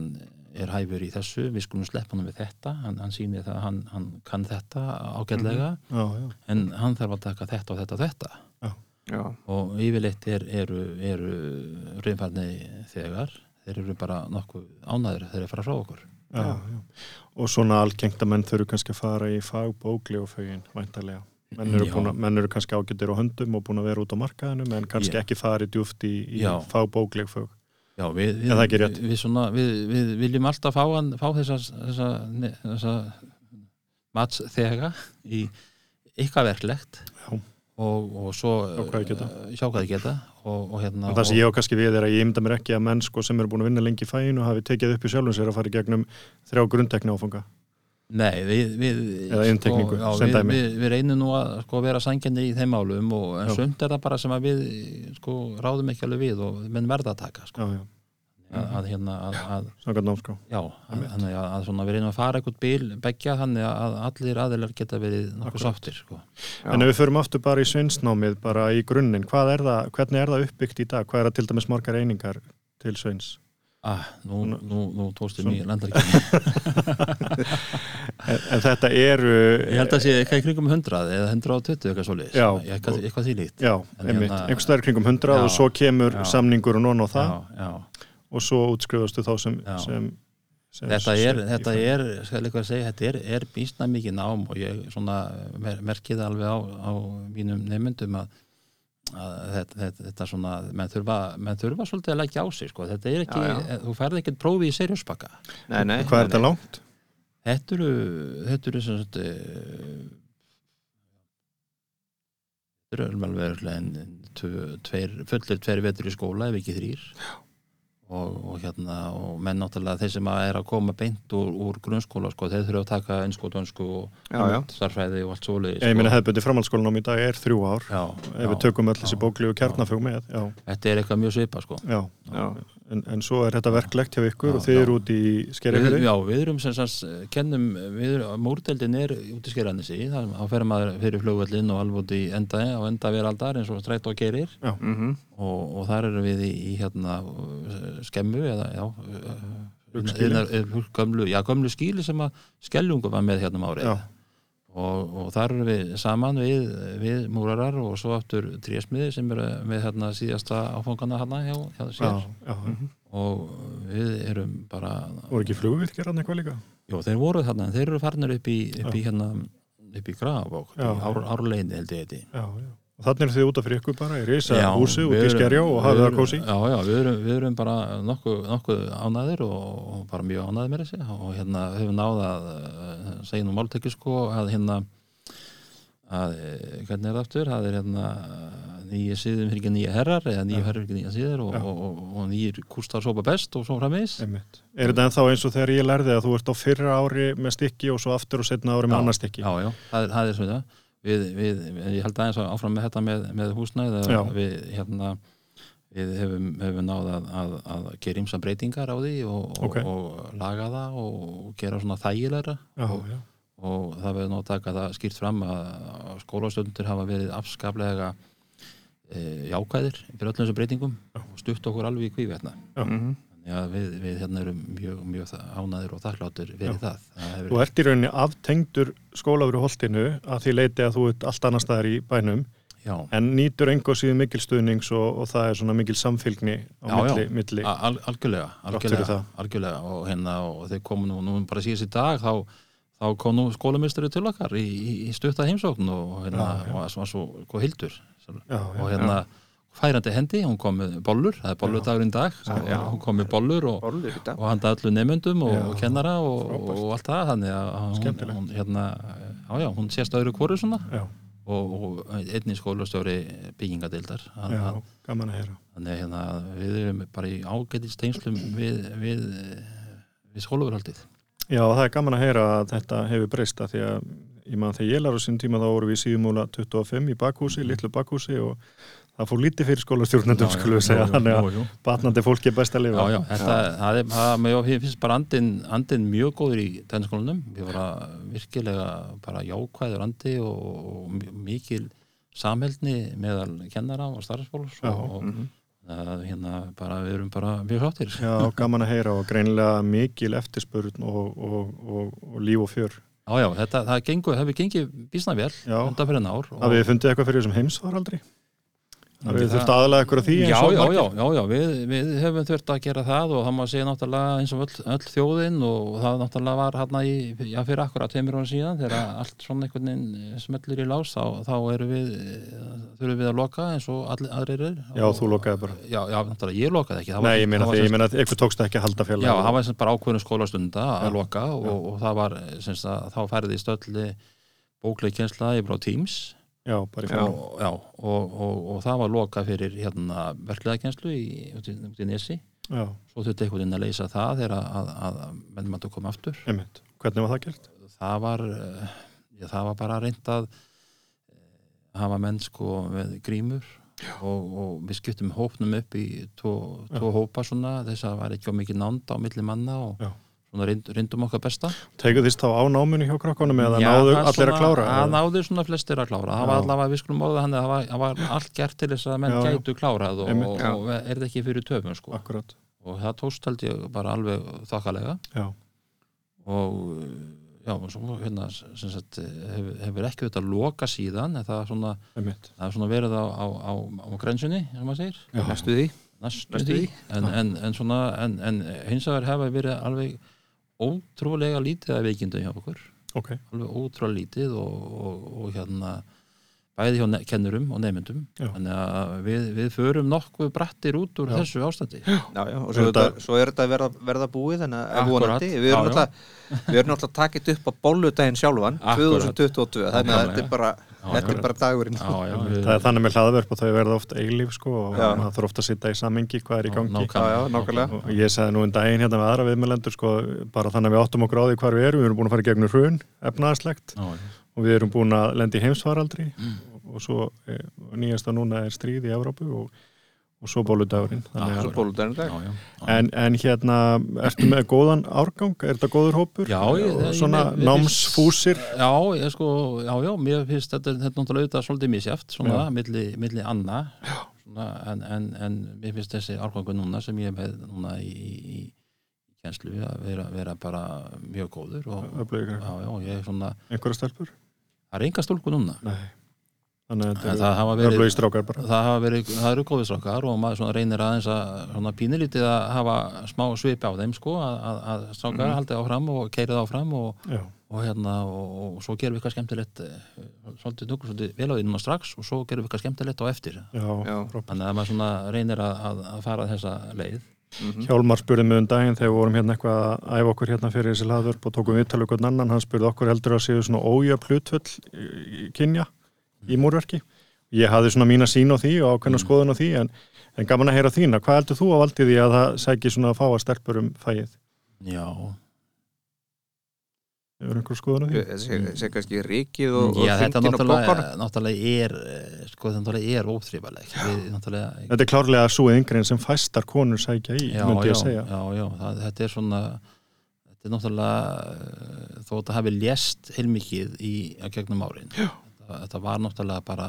er hæfur í þessu við skulum sleppa hann við þetta hann, hann sýnir það að hann, hann kann þetta ágætlega já, já, en hann þarf að taka þetta og þetta og þetta Já, og yfirleitt er, eru, eru reynfarni þegar þeir eru bara nokkuð ánæður þeir eru að fara frá okkur. Já, já. og svona algengt að menn þurfu kannski að fara í fagbókli og fögin væntalega menn eru, að- menn eru kannski ágættir á höndum og búin að vera út á markaðinu en kannski Já. ekki farið djúft í, í fagbókli fög Já, við, við, Er við, svona, við, við viljum alltaf fá, hann, fá þessa, þessa, þessa mats þega í eitthvað verklegt. Já. Og, og svo Sjá hvað þeir geta. eh, hvað þið geta og, og hérna það sem ég á kannski við er að ég ymda mér ekki að menn sko, sem eru búin að vinna lengi í fæinu hafi tekið upp í sjálfum sér að fara í gegnum þrjá grundtekni áfanga Nei, við, við, inntekningu, já, við, við, við reynum nú að sko, vera sangjandi í þeim málum og, en sumt er það bara sem við sko, ráðum ekki alveg við og menn verða að taka sko. já, já. Að, að hérna að, að samkvæmt námskrá já, að, þannig að, að svona við reynum að fara eitthvað bíl begja þannig að allir aðeinar geta verið nokkuð sáttir sko. En ef við förum aftur bara í sveinsnámið bara í grunninn, hvað er það, hvernig er það uppbyggt í dag? Hvað er það til dæmis margar einingar til sveins? ah, nú, nú, nú Svona- mjög landaríkjum [laughs] En, en þetta eru ég held að sé eitthvað í kringum 100 eða 120 eitthvað Já. eitthvað, eitthvað einmitt, hérna- einhvers staðar kringum 100 Já. og svo kemur Já. samningur og non og það já, já. Og svo útskrifastu þá sem, sem, sem þetta er, sem- þetta er, skal eitthvað að segja þetta er, er býstna mikið nám og ég svona mer, merki það alveg á, á mínum nefndum að, að þetta, þetta, þetta svona menn þurfa, menn þurfa svolítið að leggja á sig sko. þetta er ekki, Já, já. þú færði ekkert prófi í nei, Hvað er nei, þetta langt? þetta eru þetta eru sem sagt eh, þetta eru alveg tveir, fullir tveir vetur í skóla ef ekki þrýr og, og hérna og menn náttúrulega þeir sem að er að koma beint úr, úr grunnskóla sko, þeir þurfa að taka einsku og dönsku og starfræði og allt svoleiði Ég meina hefðbundi framhaldsskólanum í dag er þrjú ár. Já, ef við já, tökum öll þessi bókli og kjarnafjög með já, þetta er eitthvað mjög svipa sko. já. Já. En, en svo er þetta verklegt hjá ykkur Já, og þið eru út í við, skerjafyrði já, við erum sem sagt kennum, við erum, múrdeldin er út í skeranissi, þá fer maður fyrir flugvöllin og alveg út í enda á enda veraldar eins og strætt og gerir Mhm. og, og þar erum við í, í hérna skemmu eða já Flugskýli. hérna, eh, gömlu, já, gömlu skíli sem að skellungu var með hérna um árið Já. Og, og þar erum við saman við, við múrarar og svo aftur trésmiði sem eru með hérna síðasta áfangana hérna hjá, hjá Já, sér já. og við erum bara voru ekki flugvirkjar hann eitthvað líka? Jó, þeir voru þarna, þeir eru farnir upp í, upp í hérna, upp í Já. í ár, árleini held ég þetta. Já, já. Og þannig eru þið út af fyrir ykkur bara í reysa húsi út í skerjá og hafið það kósi? Já, já, við erum, við erum bara nokkuð, nokkuð ánæðir og, bara mjög ánæðir með þessi og hérna höfum náð að uh, segja nú máltekki sko að hérna að, eh, hvernig er það aftur, það er hérna nýja síðum fyrir ekki nýja herrar eða nýja Já. herrar fyrir ekki nýja síður og, Já. og, og, og nýjir kústar sopa best og svo Einmitt. Er þetta ennþá eins og þegar ég lærði að þú ert á fyrra ári með stykki og svo aftur og setna ári með Já, annað stykki? Já, já, það er, það er svona við, við, ég held aðeins að áfram með þetta með, með húsnæð við, hérna, við hefum, hefum náð að, að, að gera ymsa breytingar á því og, og, Ok. og laga það og gera svona þægilegra og, og það verður nú að taka það skýrt fram að skólastundur hafa verið afskaplega e, jákvæðir fyrir öllum þessum breytingum Já. og stutt okkur alveg í kvívetna Já. Að við, við hérna erum mjög, mjög ánæður og þakkláttur fyrir Já. það, það hefur, Þú ert í rauninni aftengdur skólafuru holtinu að því leiti að þú ert allt annar staðar í bænum já, en nýtur engo síðan mikil stuðnings og, og það er svona mikil samfylgni á Já, milli, já. milli. Al, algjörlega, algjörlega, algjörlega og hérna og þeir komu nú, nú bara síðast í dag þá, þá kom nú skólamistari til okkar í, í, í stutta heimsókn og hérna Já, já. og það var svo hildur Já, já, og hérna færandi hendi, hún kom með bollur það er bolludagurinn í dag, Já, já. hún kom með bollur og, og handa öllu nefndum og, og kennara og, og allt það þannig að hún, hún hérna, já já, hún sést öðru hvoru svona. Já, og, og einnig skólastjóri byggingadeildar. Gaman að heyra. Þannig að hérna, við erum bara í ágætist tengslum við, við, við skólaverhaldið. Já, það er gaman að heyra að þetta hefur breyst að því að ég maður þegar ég lar á sín tíma þá voru við í síðumúla 25 í bakhúsi, litlu bakhúsi og það fór lítið fyrir skólastjórnendum skulum við segja, þannig að batnandi fólki er best að lifa. Já, já, þetta, það er, það, mér finnst bara andin, andin mjög góður í tennskólanum. Við voru virkilega bara jákvæður andi og, og mikil samheldni meðal kennara og starfsfólks og, og Mhm. að, hérna bara, við erum bara mjög sáttir. Já, gaman að heyra og greinilega mikil eftirspurn og, og, og, og líf og fjör. Já, já, þetta, það hefur gengið bísna vel undan fyrir en ár. og- Hafið þið fundið eitthvað fyrir þessum heimsfaraldri? Hafið þið Það- þurft aðalega eitthvað því eins Já, já, já, já, já, við, við höfum þurft að gera það og það má segja náttúrulega eins og öll, öll þjóðin og það náttúrulega var hérna í, já, fyrir akkurat tveimur ára síðan þegar allt svona einhvern veginn smellir í lás þá, þá erum við, eh, þurfum við að loka eins og allir aðrir er. Já, Og- þú lokaði bara. Já, já, náttúrulega, ég lokaði ekki. var- Nei, ég meina því, ég meina að eitthvað tókst ekki að halda félag. Já, það var sem sagt bara ákveðinu skólastunda að loka og, og það var sem sagt að þá færði stöldi bókleik kjensla yfir á Teams Já, Já. og, já, og, og, og það var loka fyrir hérna verkleðakenslu í, í, í Nesi. Já, svo þurfti einhvern veginn að leysa það þegar að, að, að menn mættu að koma aftur. Einmitt. Hvernig var það gert? það var eh, já, það var bara reynd að eh, hafa menn sko með grímur. Og, og við skiptum hópnum upp í tvo, tvo hópa svona þess að það var ekki á mikið nánd á milli manna og reyndum okkar besta Tegur þýst þá á náminu hjá krakkonum eða Já, náðu það allir að klára? Það eða? náðu svona flestir að klára það var Já. allavega við skulum orða hann það var, það var allt gert til þess að menn Já, já. gætu klárað og, og, og er þetta ekki fyrir töfum sko. Akkurat, og það tókst held ég bara alveg þokkalega já, og já, og svo hérna sem sagt, hefur, hefur ekki þetta loka síðan en það er svona, það er svona verið á, á, á, á grensunni, sem maður segir Já. Næstu því næstu Næstu því því. en, en, en svona en, en hins vegar hefa verið alveg ótrúlega lítið af veikindum hjá okkur. Ok, alveg ótrúlega lítið og, og, og hérna bæði hjá kennurum og nefndum þannig að við, við förum nokkuð brattir út úr Já. þessu ástandi. Já, já, og svo, Þetta- svo er þetta verða, verða búið þannig að vonandi. Við erum náttúrulega við erum taka þetta upp á bolludaginn sjálfan Akkurat. 2022 þannig að þetta er bara, þetta er bara dagurinn já, já, við, það er þannig með hlaðverf og þau verða oft eilíf sko og maður þarf ofta að sitta í samengi hvað er í gangi nákvæmlega. Já, já, nákvæmlega. og ég sagði nú en daginn hérna með aðra viðmjölendur sko bara þannig að við áttum okkur á því hvar við erum við erum búin að fara í gegnum hrun, efnaðarslegt og við erum búin að lenda í heimsfaraldri Mm. og svo e, nýjasta núna er stríð í Evrópu og, og svo bóludagurinn já, já. en, en hérna, ertu með góðan árgang? Er þetta góður hópur? Já, ég- Svona ég- ég- námsfúsir? Já, ég sko, já, já, mér finnst þetta, þetta er náttúrulega auðvitað svolítið misjæft, svona, milli, milli anna, svona, en, en, en mér finnst þessi árgangu núna sem ég er með núna í, í, í kjenslu að vera, vera bara mjög góður og, já, já, ég er svona, Einhverja stelpur? það er enga stúlku núna, Nei. Þannig að það hafa verið, það hafa verið, það eru góðir strákar og maður svona reynir aðeins að svona pínulítið að hafa smá svipi á þeim, sko, að, að, að strákar Mhm. haldið áfram og keirið áfram og og hérna og, og svo gerum við eitthvað skemmtilegt eh, svolítið nokkuð svolítið vel á því núna strax og svo gerum við eitthvað skemmtilegt á eftir. Já, þannig að maður svona reynir að, að, að fara þessa leið. Mhm. Hjálmar spurði mig um daginn þegar við vorum hérna eitthvað að æfa okkur hérna fyrir þessi hlaðvörp og tókum viðtalið okkur annan, hann spurði okkur heldur að séu svona ójöf hlutföll í- í kynja í múrverki. Ég hafði svona mína sín á því og ákveðna Mm. skoðun á því en, en gaman að heyra þína. Hvað heldur þú á valdið því að það sæki svona að fá að stelpur um fæið? já, Hefur einhver skoðun á því? þessi kannski rikið og, og já þetta þingin náttúrulega, bókar náttúrulega er eh, sko þetta náttúrulega er náttúrulega Þetta er klárlega svo yngrein sem fæstar konur sækja í, já, já, ég að segja. já, já, það, þetta er svona þetta er náttúrulega eh, þó þetta hafi lést heilmikið í að gegnum árin þetta, þetta var náttúrulega bara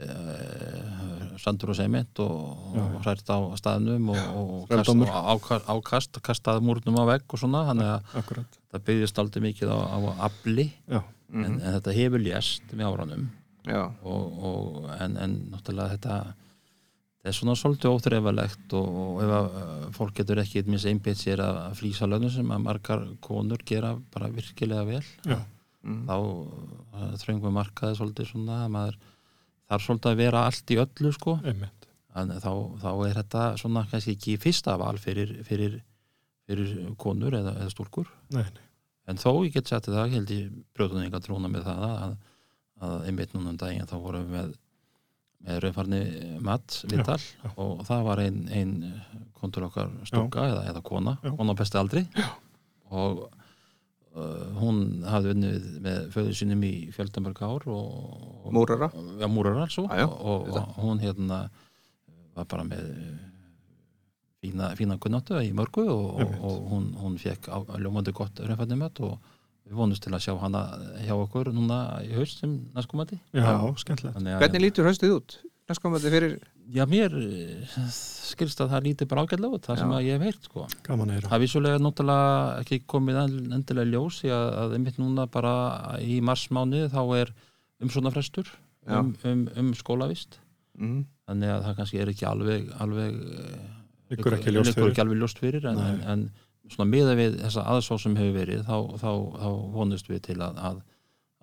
uh, sandur og sement og, og hrært á staðnum og, og, kast, ákast, ákast kastað múrnum á vegg og svona þannig að það byggjast aldrei mikið á, á afli. En, en þetta hefur lést með áranum. Og, og, en, en náttúrulega þetta þetta er svona svolítið óþreifalegt og, og ef að uh, fólk getur ekki minns einbeitt sér að flýsa lögum sem að margar konur gera bara virkilega vel. Já, Mhm. þá uh, þröngum markaði svolítið svona að maður þarf svolítið að vera allt í öllu sko þá, þá er þetta svona kannski ekki fyrsta val fyrir, fyrir, fyrir konur eða, eða stúlkur Nei, nei. en þó ég get sett það, held ég brjóðum enga trúna með það að, að einmitt núna um daginn þá vorum við með, með raunfarni mat viðtal já. og það var ein, ein kontur okkar stúlka eða, eða kona, Já. kona besti aldri já. og hún hafði unnið með föðu sínum í fjöldamörg ár og, Múrara. já, múrara svo Já, já, og, og, hún hérna var bara með fína, fína kunnáttu í mörgu og, og, hún, hún fekk ljómandi gott raunfættimöt og við vonumst til að sjá hana hjá okkur núna í haust sem næstkomandi Já, skemmtilegt. Hvernig lítur haustið út? næstkomandi fyrir Já, mér eh, skilst að það líti bara ágætlega út, það sem Já. að ég hef heyrt sko. Gaman að heyra. Það er vissulega náttúrulega ekki komið en- endilega ljós í að, að einmitt núna bara í marsmáni þá er umsónafrestur um, um, um skólavist mm. þannig að það kannski er ekki alveg, alveg Ykkur ekki ljóst liggur fyrir. ekki alveg ljóst fyrir en, en, en svona miða við þessa aðsá sem hefur verið þá, þá, þá vonust við til að, að,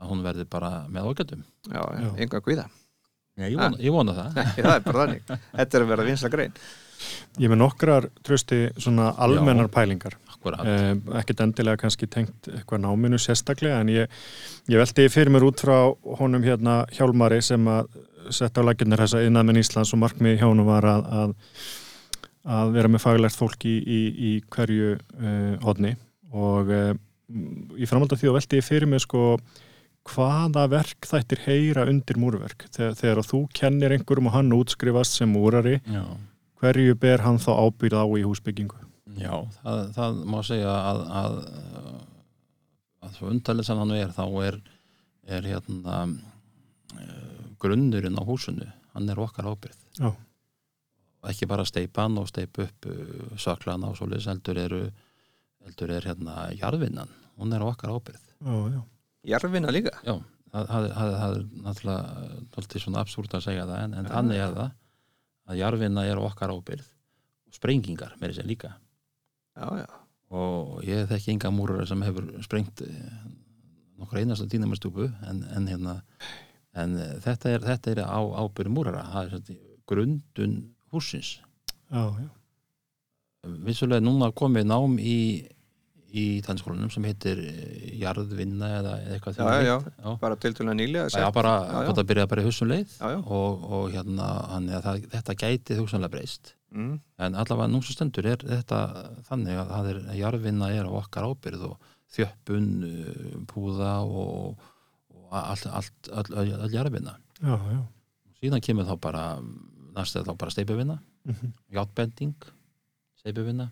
að hún verði bara með ágættum já, já, Já. enga guða ég, vona, ég vona það. Nei, það er bara þannig. Þetta er að vera vinsla grein. Ég með nokkrar trösti svona almennar Já. pælingar. akkurat Eh, ekkert endilega kannski tengt eitthvað náminu sérstaklega en ég, ég veldi fyrir mér út frá honum hérna Hjálmari sem að setja á laginnar þessa innanmenn Íslands og markmið hjá honum var að, að, að vera með faglært fólk í, í, í hverju uh, hodni og uh, í framhald af því að veldi ég fyrir mér sko hvaða verk þættir heyra undir múrverk? Þegar, þegar þú kennir einhverjum og hann útskrifast sem múrari já, hverju ber hann þá ábyrð á í húsbyggingu? Já það, það má segja að að, að svo undarlega sem hann er þá er, er hérna uh, grunnurinn á húsinu. Hann er okkar ábyrð Já. Ekki bara steipan og steip upp uh, söklana og svoleiðis heldur eru heldur er hérna jarðvinnan. Hún er á okkar ábyrð já, já, Jarfina líka. Já, það, er náttúrulega náttúrulega svona absúrt að segja það en, en þannig er það að jarfinna er okkar ábyrð og sprengingar með þessi líka. Já, já, og ég þekki enga múrar sem hefur sprengt eh, nokkur einasta dýnamastúpu en, en hérna en þetta er, þetta er á ábyrð múrara það er grundun húsins já, já. vissulega núna komið nám í í tannskólanum sem heitir eh, jarðvinna eða eða eitthvað Já, já, já. bara til til að nýlega Já, bara, þetta byrjaði bara í hugsun leið Já, já. og, og hérna, hann, ja, það, þetta gæti hugsanlega breyst mm. en allavega nú svo stendur er þetta þannig að það er, jarfinna er á okkar ábyrð og þjöppun, uh, púða og, og allt, allt, all, all, all já. síðan kemur þá bara næst er þá bara steipuvinna, Mhm. játbending steipuvinna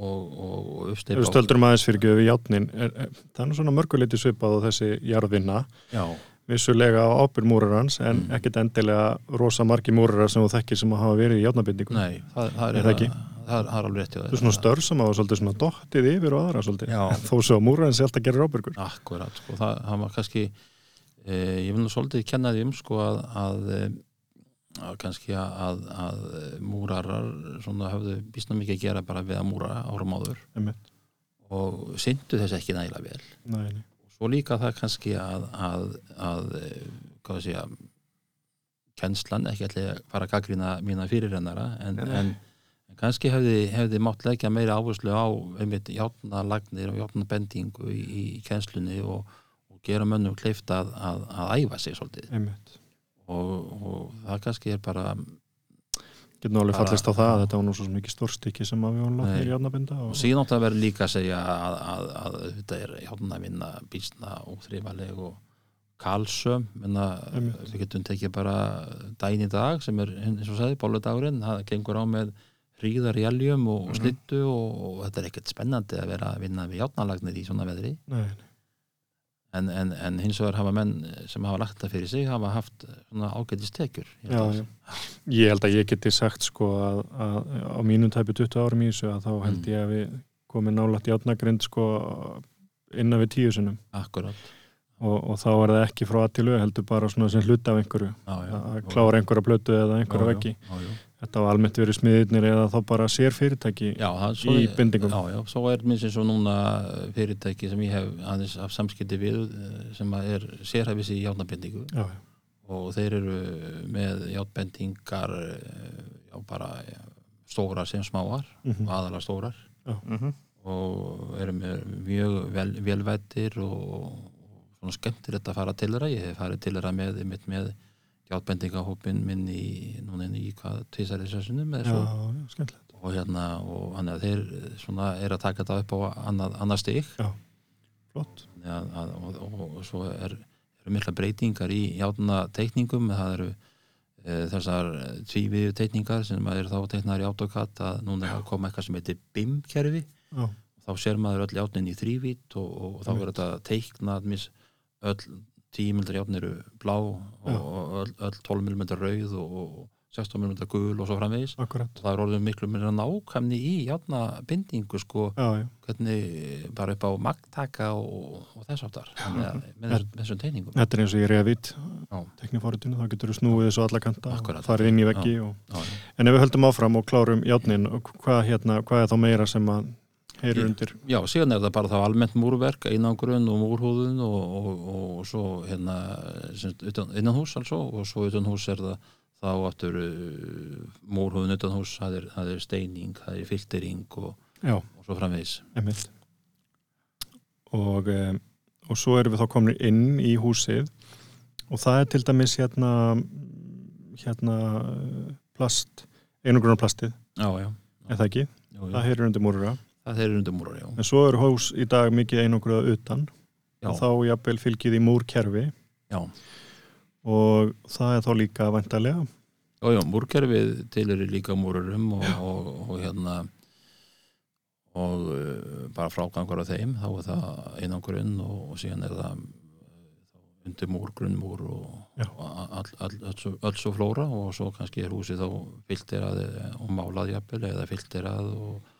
og, og, uppsteipa við stöldrum aðeins fyrir göfi játnin er, er, það er nú svona mörguleiti svipað á þessi jarðvinna já, vissulega á ábyrð múrarans en Mm. ekkit endilega rosa margi múrarar sem þú þekkir sem hafa verið í játnabindingu nei, það, það Er er, það ekki? það, er, það er alveg rétt hjá Það þér. er svona störf sem hafa svolítið svona dottið yfir og aðra svolítið Já. þó svo að múrarinn sé alltaf gerir ábyrgur Akkurat, sko, það, það var kannski e, ég vil nú svolítið kenna því um sko að, að, e, að kannski að, að múrarar svona höfðu býstna mikið að gera bara við að múra árum áður Einmitt. og syndu þess ekki nægilega vel Nei, nei. svo líka það kannski að að, að hvað sé að kennslan, ekki að fara að gaggrina mína fyrirrennara en, en, en kannski hefði, hefði mátt leggja meira áherslu á einmitt játnalagnir og játnabendingu í, í kennslunni og, og gera mönnum kleift að, að, að æfa sig svolítið Einmitt. Og, og það kannski er bara Getur Bara- fallist á það að þetta var nú svo mikið stórstykki sem að við vorum Nei. látið í játnabinda og og... síðan átt að vera líka að segja að, að, að þetta er játnavinna býstna og þrifaleg og Einmitt. við getum tekið bara daginn í dag sem er eins og sagði bóludagurinn, það gengur á með hríðar í eljum og, og Mhm. slittu og, og þetta er ekkert spennandi að vera að vinna við játnalagnir í svona veðri Nei, nei. En, en, en hins vegar hafa menn sem hafa lagt það fyrir sig hafa haft svona ágætist tekjur Já, já. Ég held að ég geti sagt sko að, að á mínum tæpi 20 árum í þessu að þá held Mm. ég að við komum nálægt játnagrind sko innan við tíu sinum akkurat og, og þá er það ekki frá að til auð heldur bara svona sem hluta af einhverju já, já. að klára einhverja blötu eða einhverja veggi já, já. Þetta var almennt verið smiðirnir eða þá bara sér fyrirtæki Já, það, svo, í bindingum. Já, já, svo er minnst eins og núna fyrirtæki sem ég hef aðeins af samskipti við eh, sem er sérhæfis í játnabendingu já, já. og þeir eru með játnbendingar eh, já, bara stórar sem smáar Mhm. og aðalega stórar Mm og eru með mjög vel, velvættir og, og svona skemmtir þetta að fara til þeirra ég hef farið til þeirra með, með, með játbendingahópin minn í núna inn í hvað tvisari sessunum eða já, svo já, skemmtilegt. Og hérna og hann að þeir svona er að taka þetta upp á annað, annað stig. Flott, ja, að, og, og, og svo er, eru mikla breytingar í játna teikningum það eru e, þessar tvíviðu teikningar sem er þá teiknar í AutoCAD að núna er að koma eitthvað sem heitir BIM-kerfi. Já, þá sér maður öll játnin í þrývít og, og þá er þetta teiknað mis, öll 10 mm játn eru blá og, og öll, öll 12 mm rauð og, og 16 mm gul og svo framvegis. Akkurat. Það er orðið miklu meira nákvæmni í játna bindingu sko. Já, já, hvernig bara upp á magtaka og, og þess þannig að með þessum, teiningum þetta er eins og í Revit Já. teknifóritinu, þá getur þú snúið þessu alla kanta Akkurat. og farið inn í veggi og... en ef við höldum áfram og klárum játnin hvað, hérna, hvað er þá meira sem að heyrir undir. Já, síðan er það bara þá almennt múrverk einangrun og múrhúðun og, og, og, og svo hérna utan, innanhús altså og svo utanhús er það þá áttur uh, múrhúðun utanhús það er, það er steining, það er filtering og, já, og svo framvegis. Emitt og, um, og svo erum við þá komin inn í húsið og það er til dæmis hérna hérna plast einugrunar plastið, já, já, er það ekki? já, já. það heyrir undir múrura það er undir múrar, já. En svo eru hús í dag mikið einugruða utan. Já. og þá jafnvel fylgið í múrkerfi. Já. og það er þá líka vantarlega Já, já, múrkerfið til eru líka múrurum og, og, og hérna og uh, bara frágangur af þeim, þá er það einangurinn og, og síðan er það undir múr, grunnmúr og, Já. og flóra. Og svo kannski er húsið þá filterað og málað jafnvel eða filterað og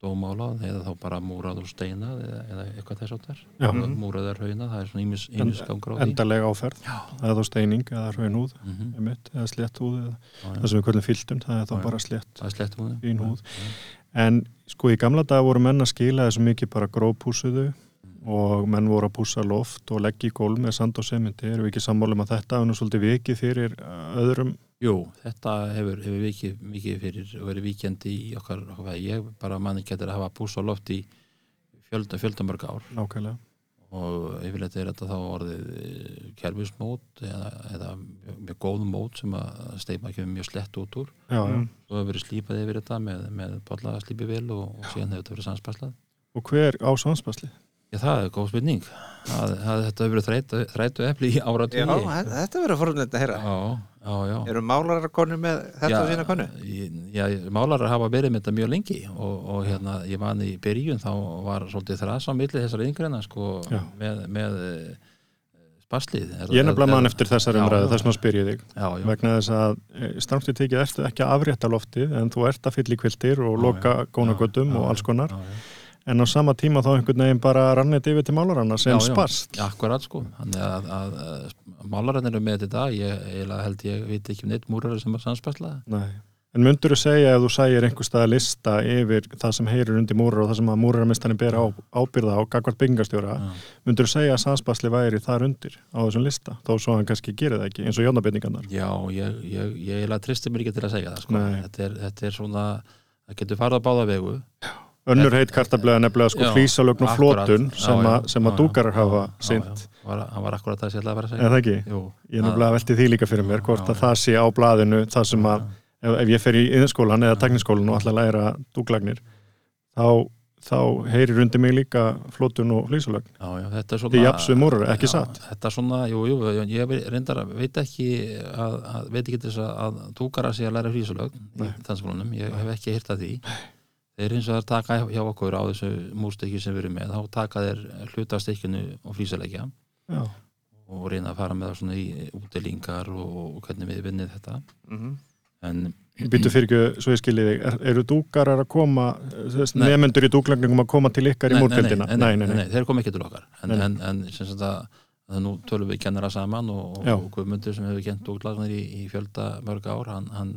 haft ómálað eða þá bara múrað og steinað eða, eða eitthvað þess áttar. Mhm. múrað er hauna, það er svona ímis, ímis því endarlega áferð, Já. er þá steining eða raunhúð, mm -hmm. einmitt, eða slétt húð eða já, það sem við kallum fylgdum, það er þá Já, bara slett húð Fín húð. en sko í gamla daga voru menn að skila þessu mikið bara grópúsuðu og menn voru að pússa loft og leggja í gólf með sand og sementi, erum við ekki sammála um að þetta er nú svolítið vikið fyrir uh, öðrum Jú, þetta hefur, hefur vikið mikið fyrir og verið víkjandi í okkar, okkar. Ég bara manni getur að hafa bús á loft í fjölda, fjöldamörg ár nákvæmlega og yfirleitt er þetta þá orðið eh, kerfismót eða, eða með góðum mót sem að steima ekki mjög slett út úr. já, já. Mm. Svo hefur verið slípað yfir þetta með, með bolla slípi vel og, og síðan hefur þetta verið sannspaslað. og hver á svansbasli? Já, það er góð spurning. Það, það, þetta hefur verið þrætu, þrætu epli í Já, áratvíði. þetta verður forunlega að heyra já, já, já. Eru málarar konu með þetta á sína konu? Já, málarar hafa verið með þetta mjög lengi og, og hérna, ég man í byrjun þá var svolítið milli þessar yngreina sko, Já. með, með eh, spaslið. Er- Ég er nefnilega mann eftir þessar Já, umræðu, já. þess vegna spyr ég þig Já, já, vegna þess að stramtið tekið ertu ekki að afrétta loftið en þú ert að fylla í kviltir og Já, loka já. gónagötum Já, og já, alls konar já, já. En á sama tíma þá einhvern veginn bara rannið yfir til málarana sem Já, já. spast Já, akkurat sko. Þannig að, að, að málarinn eru með þetta, ég eiginlega held ég veit ekki um neitt múrar sem er sannspaslað. Nei. En myndur þú segja ef þú sægir einhver stað að lista yfir það sem heyrir undir múrar og það sem að múrararmestani ber á, ábyrða á gagvart byggingastjóra, Já. myndur þú segja að sanspasli væri þar undir á þessum lista þó svo hann kannski gerir það ekki, eins og jónabyrningarnar Já, ég, ég, ég eiginlega tristi mér ekki til að segja það sko. Þetta er, þetta er svona, það getur farið á báða vegu. Önnur heit kartablega nefnilega sko Já, flísalögn og flótun Já, sem, já, að, sem já, að dúkarar já, hafa já, já. Var, hann var akkurat það sem ég ætlaði að fara að segja. það ekki? Jú, Ég nefnilega velti því líka fyrir mér hvort Já, að já. það sé á blaðinu það sem að, ef, ef ég fer í yðinskólan eða Já. tekniskólan og ætla að læra dúklagnir þá, þá heyrir undir mig líka flótun og flísalögn Já, já, þetta er svona Þið jafns við múrar, ekki já, satt? Þetta er svona, jú, jú, ég reyndar að veit ekki að, að veit ekki þess að, túkara sig að læra frísulögn í Nei. þeir eins og það taka hjá okkur á þessu múrstykki sem við erum með, þá taka þeir hluta af stykkinu og flísulegja Já, og reyna að fara með það svona í útilingar og, og hvernig við vinnið þetta Mhm. en Býtu fyrir ekki, svo ég skilji þig, er, eru dúkarar að koma, Nei. nefnendur í dúklagningum að koma til ykkar í múrkvöldina? nei, nei, nei, þeir kom ekki til okkar en, Nei, nei. en, en sem sagt að, að nú tölum við kennara saman og, og Guðmundur sem hefur kent útlagnir í, í fjölda mörg ár hann, hann,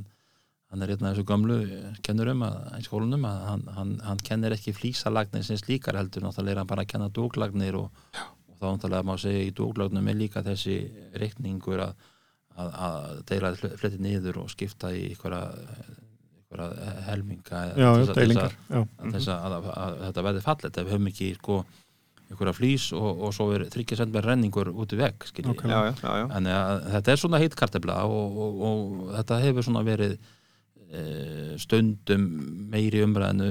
hann er einn af þessu gömlu kennurum að, í skólunum að hann, hann, hann kennir ekki flýsalagnir sem slíkar heldur náttúrulega er hann bara að kenna dúklagnir og, og þá náttúrulega má segja í dúklagnum er líka þessi reikningur að, að, að deila fletti niður og skipta í einhverja, einhverja helminga Já, til já, þess að- til þess að- deilingar, já, að, að, að, þetta verði fallet ef við höfum ekki sko, einhverja flýs og, og svo er þryggja send með renningur út í vegg skilji. Ok. Já, já, já, já. Þannig að þetta er svona heitt kartefla og, og, og þetta hefur svona verið stundum meiri umræðinu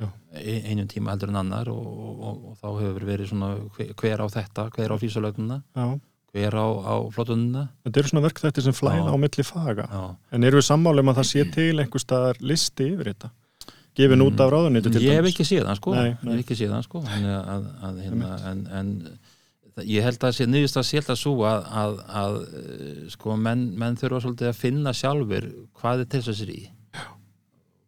Já. e, einum tíma heldur en annar og, og, og þá hefur verið svona hver, á þetta, hver á flýsalögnuna já. hver á, á flottununa Þetta eru svona verkþætti sem flæða á milli faga. Já. En eru við sammála um að það sé [clears throat] til einhver staðar listi yfir þetta? Gefin út af Mm. ég hef dæmis? ekki séð hann sko Nei, ég hef ekki séð hann sko að, hérna, en, en það- ég held að sé nýðist að sélta svo að, að, að eh, sko menn, menn þurfa svolítið að finna sjálfur hvað er til þess í.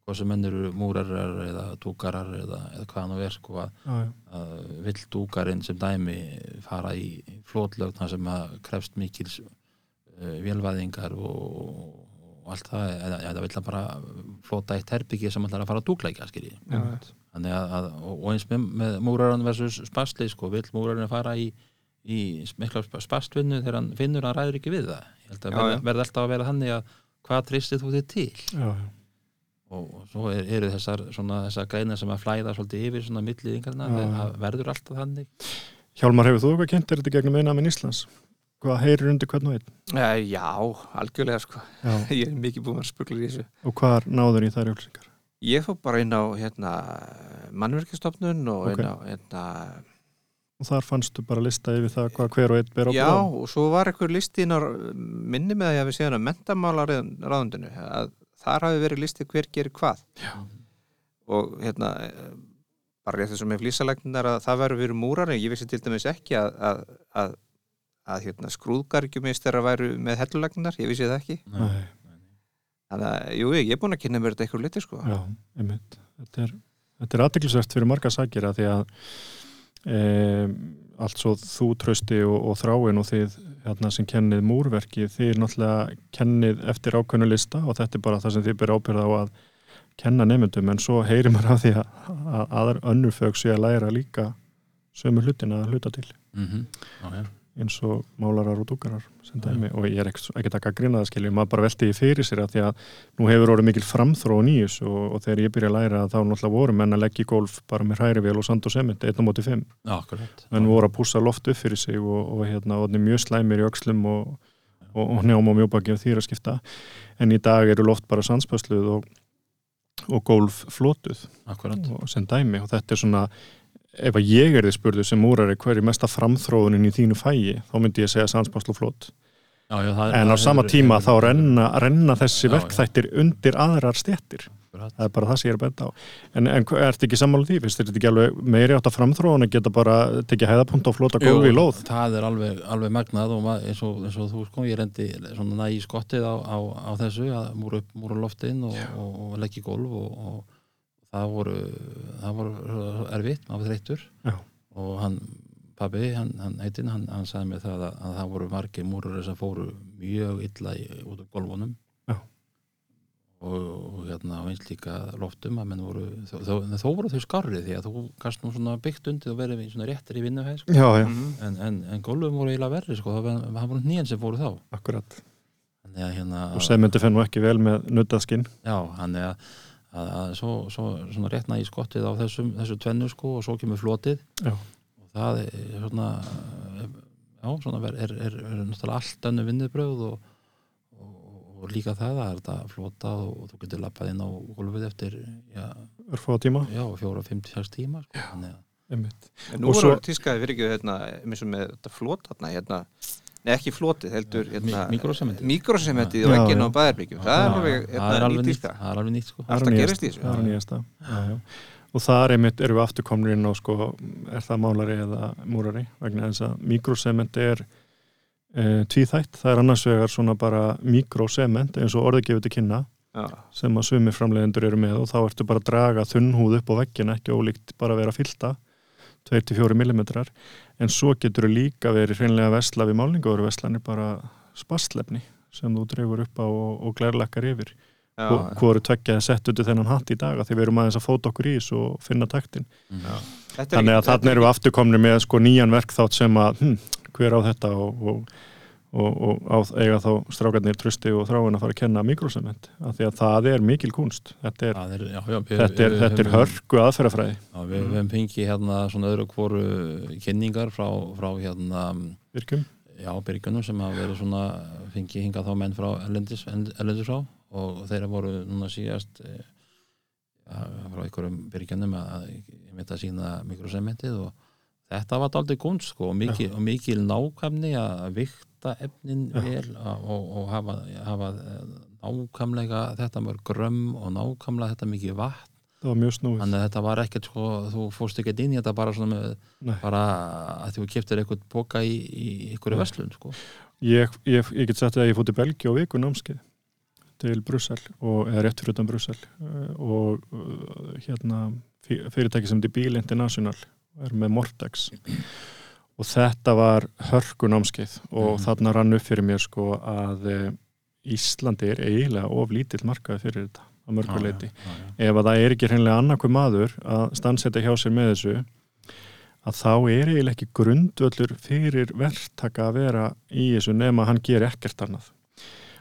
Hvað sem menn eru múrarar eða túkarar eða, eða hvað nú er sko að, að vill túkarinn sem dæmi fara í flótlögn þar sem að krefst mikils uh, vélvæðingar og, og allt það eða, eða vill hann bara flóta eitt herbyggi sem ætlar að fara að já. Þannig að, að og, og eins með, með múraran versus spastli sko, vill múraran fara í, í mikla spastvinnu þegar hann finnur að hann ræður ekki við það ég held að Já, verði, alltaf að vera þannig að hvað tristið þú þig til Já, já. og, og svo er, eru þessar svona, þessar greina sem að flæða svolítið yfir svona milliðingarna, Já, já. verður alltaf þannig Hjálmar, hefur þú eitthvað kynnt er þetta gegnum eina minn Íslands? Hvað heyrir undir hvern og einn? Eh, Já, algjörlega sko. Já. [laughs] Ég er mikið búin að spugla í þessu. Og hvar náður í þær upplýsingar? Ég fór bara inn á hérna, mannverkistofnun og Ok. inn á hérna, og þar fannstu bara lista yfir það hvað hver og einn ber á Já, bráðum. og svo var eitthvað listi á minni með að ég hafi séðan að mentamálaráðundinu að þar hafi verið listi hver gerir hvað Já. og hérna eh, bara rétt þessum með flýsalegnar að það verður verið múrar en ég vissi til dæmis ekki að, að, að, að hérna, skrúðgargjumistera væru með hellulegnar, ég vissi það ekki Nei, þannig að, jú, ég er búin að kynna mér þetta eitthvað liti sko já, einmitt. Þetta er, þetta er aðdeklisvert fyrir marga sakir að því að e, allt svo þú trösti og, og þráin og þið hérna, sem kennið múrverki þið náttúrulega kennið eftir ákveðnu lista og þetta er bara það sem þið ber ábyrða á að kenna nefndum en svo heyrir maður af því að, að aðar önnur fög sé að læra líka sömu hlutina að hluta til Mhm. Já, já. Eins og málarar og dúkarar sem dæmi. Og ég er ekkert að grina það skiljum, maður bara velti því fyrir sér að því að nú hefur orðið mikil framþróun í þessu og, og þegar ég byrja að læra þá náttúrulega voru menn að leggja í golf bara með hrærivél og sand og sement, 1 á móti 5 Já, akkurat. Menn voru að pússa loft upp fyrir sig og, og hérna, og mjög slæmir í öxlum og, og, og njám og mjóbaki og þýra skipta. En í dag eru loft bara sandspösluð og, og golf flotuð. Akkurat. Og sem dæmi og þetta er svona ef að ég er þið spurðu sem úrari hver er mesta framþróunin í þínu fægi þá myndi ég segja já, já, það, en á sama tíma þá renna, renna þessi Já, já. verkþættir undir aðrar Akkurat. það er bara það sem ég er að benda á. En, en ertu ekki sammála því, finnst þetta ekki alveg meiri átt að framþróun að geta bara tekið hæðapunkt og flota gófi í lóð? það er alveg, alveg magnað og eins og, eins og þú sko, ég rendi svona næ í skottið á, á, á þessu að múra upp múra loftinn og, og, og leggja gólf og, og það voru það voru erfitt, maður var þreyttur Já. og hann pabbi, hann, hann heitinn, hann, hann sagði mér það að, að það voru margir múrar sem fóru mjög illa í, út af gólfunum Já. og, og hérna og eins líka loftum að menn voru þó, þó, þó voru þau skarrið því að þú gast nú svona byggt undir og verið svona réttir í vinnuhæð sko. já, já, Mhm. en, en, en gólfum voru eiginlega verri sko, það var, það voru nýjan sem fóru þá akkurat að hérna og sementi fennu ekki vel með nuttaskinn já, þannig að, að, að svo, svo svona réttna í skottið á þessum, þessu tvennu sko og svo kemur flotið Já. og það er svona já, svona er, er, er, er náttúrulega allt önnu vinnubröð og, og, og líka það að þetta flota og þú getur lappað inn á gólfið eftir já, örfá tíma, já fjóra, fimm, sex tíma sko. þannig að einmitt En nú voru svo- tískaði ekki hérna, eins og með þetta flót hérna, hérna Nei, ekki flótið, heldur hérna, Mi- míkrósementið. Míkrósementið Já, og ekki já. ná bæðarbyggjum Það er alveg það er hérna, alveg ný nýtt. það er alveg nýtt sko. Það er Alltaf gerist í þessu. er og þar einmitt eru við afturkomnir inn á sko, er það málari eða múrari vegna þess að mikrosement er e, tvíþætt, það er annars vegar svona bara mikrosement eins og orðið gefur til kynna Já, sem að sumir framleiðendur eru með. Og þá ertu bara að draga þunnhúð upp á veggin ekki ólíkt bara að vera fylta 2-4 mm en svo getur þú líka verið hreinlega að vesla við málningaður veslanir bara spastlefni sem þú dreifur upp á og, og glærlakkar yfir. Já, Hvor- hvoru tveggja er sett undir þennan hatt í dag að því við erum aðeins að fóta okkur í þessu og finna taktin. Já. Þetta er þannig að þarna erum við afturkomnir með sko nýjan verkþátt sem að hm, hver á þetta og, og, og, og á, eiga þá strákarnir trusti og þráin að fara að kenna mikrosement af því að það er mikil kunst. Þetta er, er, já, já, við- þetta er, við þetta er hörku aðferðafræði. Já, við við höfum fengið hérna svona öðru hvoru kynningar frá, frá hérna virkum já, byrgjunum sem hafa verið svona fengið hingað þá menn frá erlendis, erlendis frá og þeirra voru núna síðast eh, frá einhverjum byrgjunum að mitt að sína mikrosementið og þetta var daldið kunst sko og mikil, og mikil nákvæmni að vikta efnin Já. vel og, og hafa, hafa eh, nákvæmlega þetta mörg grömm og nákvæmlega þetta mikið vatn það var mjög snúið þannig að þetta var ekkert sko, þú fórst ekkert inn í þetta bara svona með, Nei. bara að þú keftir eitthvað boka í, í einhverju Nei. verslun sko. ég, ég, ég get sagt að ég fótt í Belgi á viku námskeið til Brussel og, eða rétt fyrir utan Brussel eh, og eh, hérna fyrirtæki sem er Bíl International er með Mortex og þetta var hörku námskeið og Mhm. þarna rann upp fyrir mér sko að eh, Íslandi er eiginlega of lítill markaði fyrir þetta að mörgu leiti já, já. ef að það er ekki hreinlega annarkvæm maður að stannsetta hjá sér með þessu að þá er eiginlega ekki grundvöllur fyrir verktaka að vera í þessu nema hann ger ekkert annað.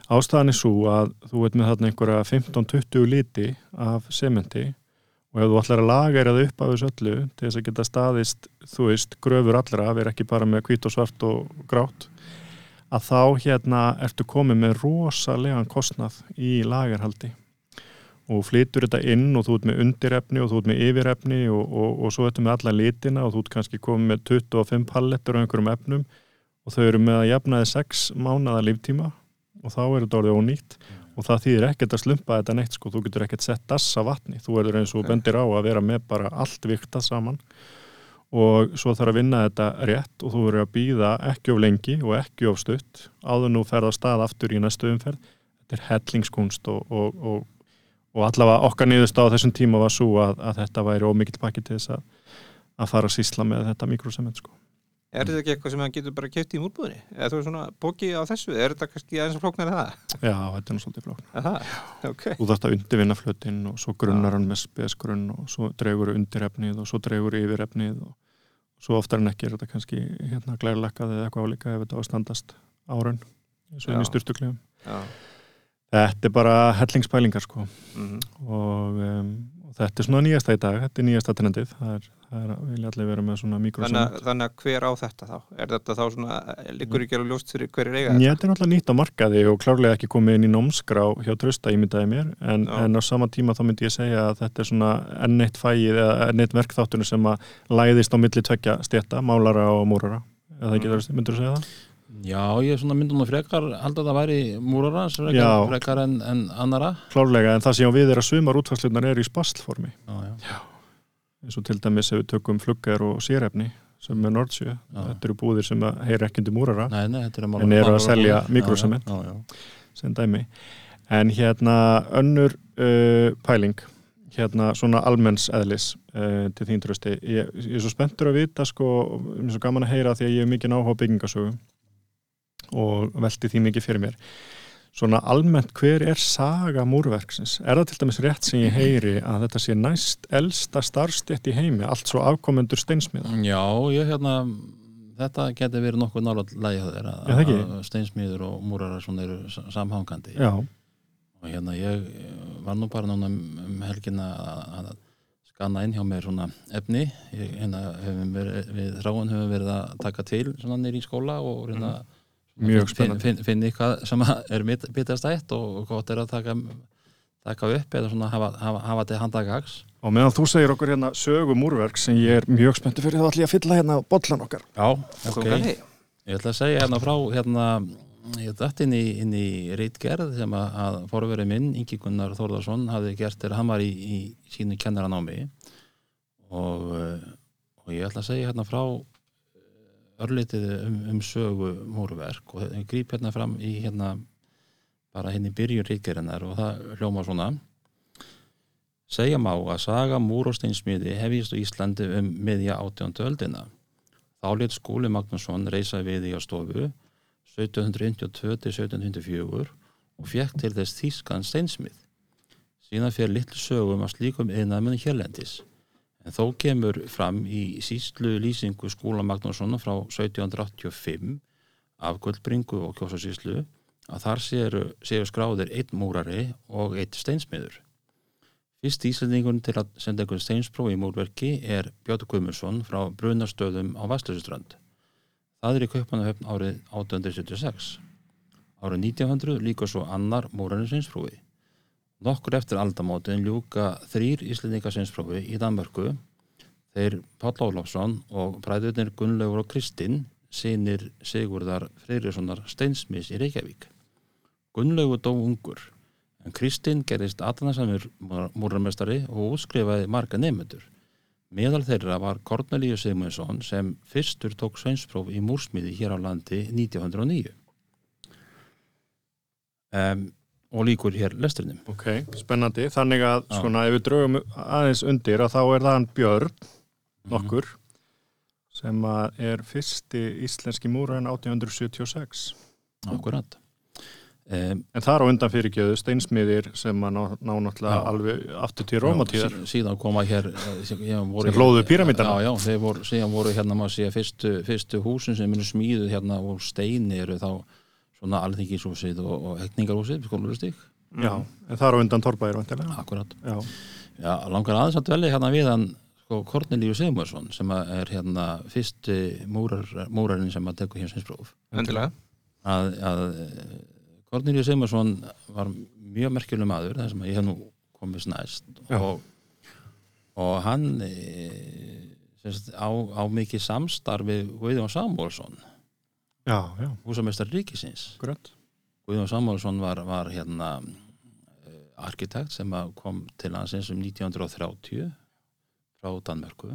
Ástæðan er svo að þú veit með þarna einhverja 15-20 liti af sementi og ef þú ætlar að laga það upp af þessu öllu til þess að geta staðist, þú veist, gröfur allra, vera ekki bara með hvít og svart og grátt, að þá hérna ertu komið með rosalegan kostnað í lagarhaldi og flytur þetta inn og þú ert með undirefni og þú ert með yfirefni og, og, og svo ertu með alla litina og þú ert kannski komið með 25 pallettur á einhverjum efnum og þau eru með að jafnaði 6 mánada líftíma og þá er þetta orðið ónýtt og það þýðir ekkert að slumpa þetta neitt sko, þú getur ekkert sett dassa vatni, þú erður eins og bendir á að vera með bara allt vikta saman. Og svo þarf að vinna þetta rétt og þú verður að býða ekki of lengi og ekki of stutt áður nú ferða stað aftur í næstu umferð. Þetta er hellingskunst og, og, og, og allavega okkar niðurst á þessum tíma var svo að, að þetta væri ómikið pakki til þess að, að fara að sísla með þetta mikrosement sko. Er þetta ekki eitthvað sem hann getur bara kæft í múlbúðinni? Eða þú er svona bóki á þessu? Er þetta kannski aðeins flóknar en það? Já, þetta er nú svolítið flókn Aha, ok. Þú þarfst að undirvinna flötinn og svo grunnar hann með spesgrunn og svo dregur undirefnið og svo dregur yfirefnið og svo oftar en ekki er þetta kannski hérna glærlakkað eða eitthvað álíka ef þetta að standast árun eins og styrtuklefum. Já. Þetta er bara hellingspælingar sko Mm og, um, þetta er svona nýjasta í dag, þetta er nýjasta trendið, það er, það er vilja allir vera með svona Þannig, mikrosement. að- þannig að hver á þetta þá? Er þetta þá svona, liggur ekki alveg ljóst fyrir hver er eiga Já, þetta er náttúrulega nýtt á markaði og klárlega ekki komið inn í námskrá hjá trösta ímyndaði mér en, en á sama tíma þá myndi ég segja að þetta er svona enn eitt fæið eða enn eitt verkþáttunum sem að læðist á milli tvekja stjætta, málara og múrara eða ekki, Mhm. myndur þú segja það? Já, ég er myndum og frekar held að það væri múrarans frekar, Já. frekar en, en annara. Klárlega, en það sem við er að sumar útfærslunar er í já, eins og til dæmis ef við tökum fluggar og sérefni sem er Nordsjö, þetta eru búðir sem að heyra ekki undir múrara nei, nei, er En eru að selja mikrosement. Sem dæmi. En hérna önnur uh, pæling. Hérna svona almenns eðlis uh, til þín trösti ég, ég er svo spenntur að vita sko, mér er svo gaman að heyra því að ég er mikið áhuga á byggingasögu og velti því mikið fyrir mér svona almennt hver er saga múrverksins? Er það til dæmis rétt sem ég heyri að þetta sé næst elsta starfstjætt í heimi, allt svo afkomendur steinsmiða? Já, ég hérna þetta getur verið nokkuð nálega lægi að steinsmiður og múrarar svona eru sa- samhangandi Já, og hérna ég var nú bara núna um um helgina að- skanna inn hjá mér svona efni ég, hérna verið, við þráin höfum verið að taka til svona nýr í skóla og hérna Mhm. Mjög finn, spennandi. finn, finn eitthvað sem að er bit- bitastætt og gott er að taka taka upp eða svona hafa, hafa, hafa til handagags og meðan þú segir okkur hérna sögu múrverk sem ég er mjög spenntur fyrir þá ætlum ég að fylla hérna bollan okkar Já, ok kanni? Ég ætla að segja hérna frá hérna, ég dætt inn í, inn í reitgerð sem að, að forverið minn, Ingi Gunnar Þórðarsson hafði gert þegar hann var í, í sínu kennaranámi og, eh, og ég ætla að segja hérna frá örlitið um, um sögu múruverk og ég gríp hérna fram í hérna bara hérna í byrjun reitgerðinar og það hljóma svona Segja má að saga múr og steinsmiði hefjist á Íslandi um miðja átjöndu öldina. Þá lit skúli Magnússon reysa við í á stofu 1792-1704 og fekk til þess þýskan steinsmið. Síðan fyrir litlu sögum að slíkum yðnaðmennu hérlendis. En þó kemur fram í síslu lýsingu skúla Magnússon frá 1785 af Guldbringu og Kjósasíslu að þar séu, séu skráðir einn múrari og einn steinsmiður. Fyrst íslendingun til að senda einhvern steinspróf í múrverki er Björn Guðmundsson frá Brunastöðum á Vestlusuströnd. Það er í Kaupanahöfn árið 1876. Árið 1900 líka svo annar múrarinn steinsprófi. Nokkur eftir aldamótin ljúka þrýr íslendinga steinsprófi í Danmörku. Þeir Páll Ólafsson og bræðurnir Gunnlaugur og Kristinn sinir Sigurðar Freyrissonar steinsmis í Reykjavík. Gunnlaugur dó ungur en Kristinn gerðist aðanarsamur múrarmestari og útskrifaði marga nefnendur. Meðal þeirra var Kornelíu Sigmundsson sem fyrstur tók sveinspróf í múrsmiði hér á landi 1909. Um, og líkur hér lesturinnum. Ok, spennandi. Þannig að Já. svona ef við draugum aðeins undir að þá er það hann Björn nokkur sem að er fyrsti íslenski múrarinn 1876. Akkurat. Um, En þar á undan fyrirgjöðu steinsmiðir sem ná, ná náttúrulega Já. alveg aftur til rómatíðar. sí- síðan koma hér eh, sem, Sem hlóðu píramídana. já, já, þeir voru, síðan voru hérna maður sé fyrstu, fyrstu húsin sem eru smíðuð hérna og steini eru þá svona alþingishúsið og, og hekningarhúsið skóluristík, Já, en þar á undan Torbæðir akkurat. Já, já, langar aðeins að dvelja hérna við hann sko, Kornelíu Sigmarsson sem er hérna fyrsti múrar, múrarinn sem að próf. Endilega. að, að Kornelíu Sigmarsson var mjög merkjuleg maður þar sem að ég hef nú komist næst. Og, og hann e, semst, á, á mikið samstarfi Guðjón Samúlsson já, já, húsamestar ríkisins. Grönt Guðjón Samúlsson var, var hérna eh, arkitekt sem kom til landsins um 1930 frá Danmörku.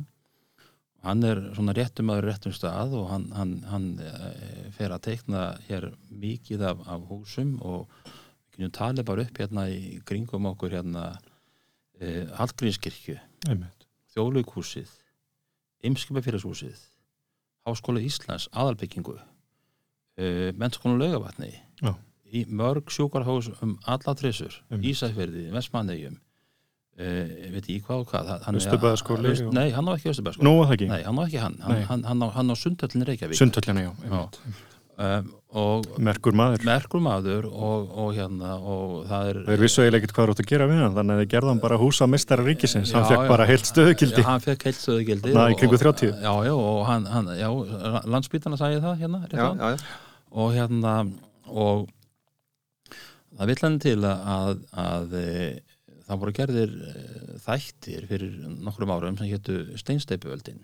Hann er svona réttumæður réttum stað og hann, hann, hann eh, fer að teikna hér mikið af, af húsum og við kynum talið bara upp hérna í kringum okkur hérna eh, Hallgrímskirkju, einmitt, Þjóðlaughúsið Ymskipafélagshúsið Háskóla Íslands, aðalbyggingu uh, mennskónu laugavatni Já. í mörg sjúkarhás um alla trissur, Einmitt. Ísæfverði, Vestmannegjum uh, veit ég hvað og hvað og- Nei, hann á ekki Östurbæðaskóli nú var það ekki, Nei, hann á ekki hann, hann, Nei. hann, hann, á, á Sundhöllin Reykjavík sundhöllina, já, einmitt um, og merkur maður, merkur maður og, og hérna og það er þeir vissu eiginlega ekkert hvað þú átt að gera við hann þannig að þeir gerða hann bara húsa mistara ríkisins hann Já, fekk já. bara heilt stöðugildi Já, hann fekk heilt stöðugildi í og- kringum og- 30. Já, já, og hann, hann já, landsbítana sagði það hérna já. og hérna og það vill hann til að, að, að e, það voru gerðir e, þættir fyrir nokkrum árum sem hétu Steinsteipuöldin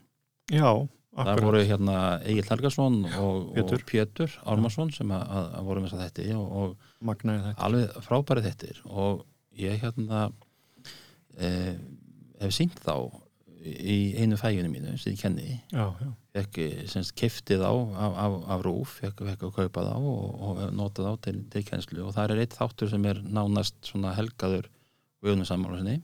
já, það akkurat voru hérna Egil Helgason og Pétur. Pétur Ármarsson sem að, að, að voru með þess að þætti og, og þetta alveg frábæri þettir og ég hérna e, hef sínt þá í einu fægjunum mínu sem ég kenni. Já, já, fekk semst keftið á af, af, af rúf, fekk, fekk að kaupa þá og, og notað á til, til kennslu. Og það er eitt þáttur sem er nánast svona helgaður Guðnum sammálasinni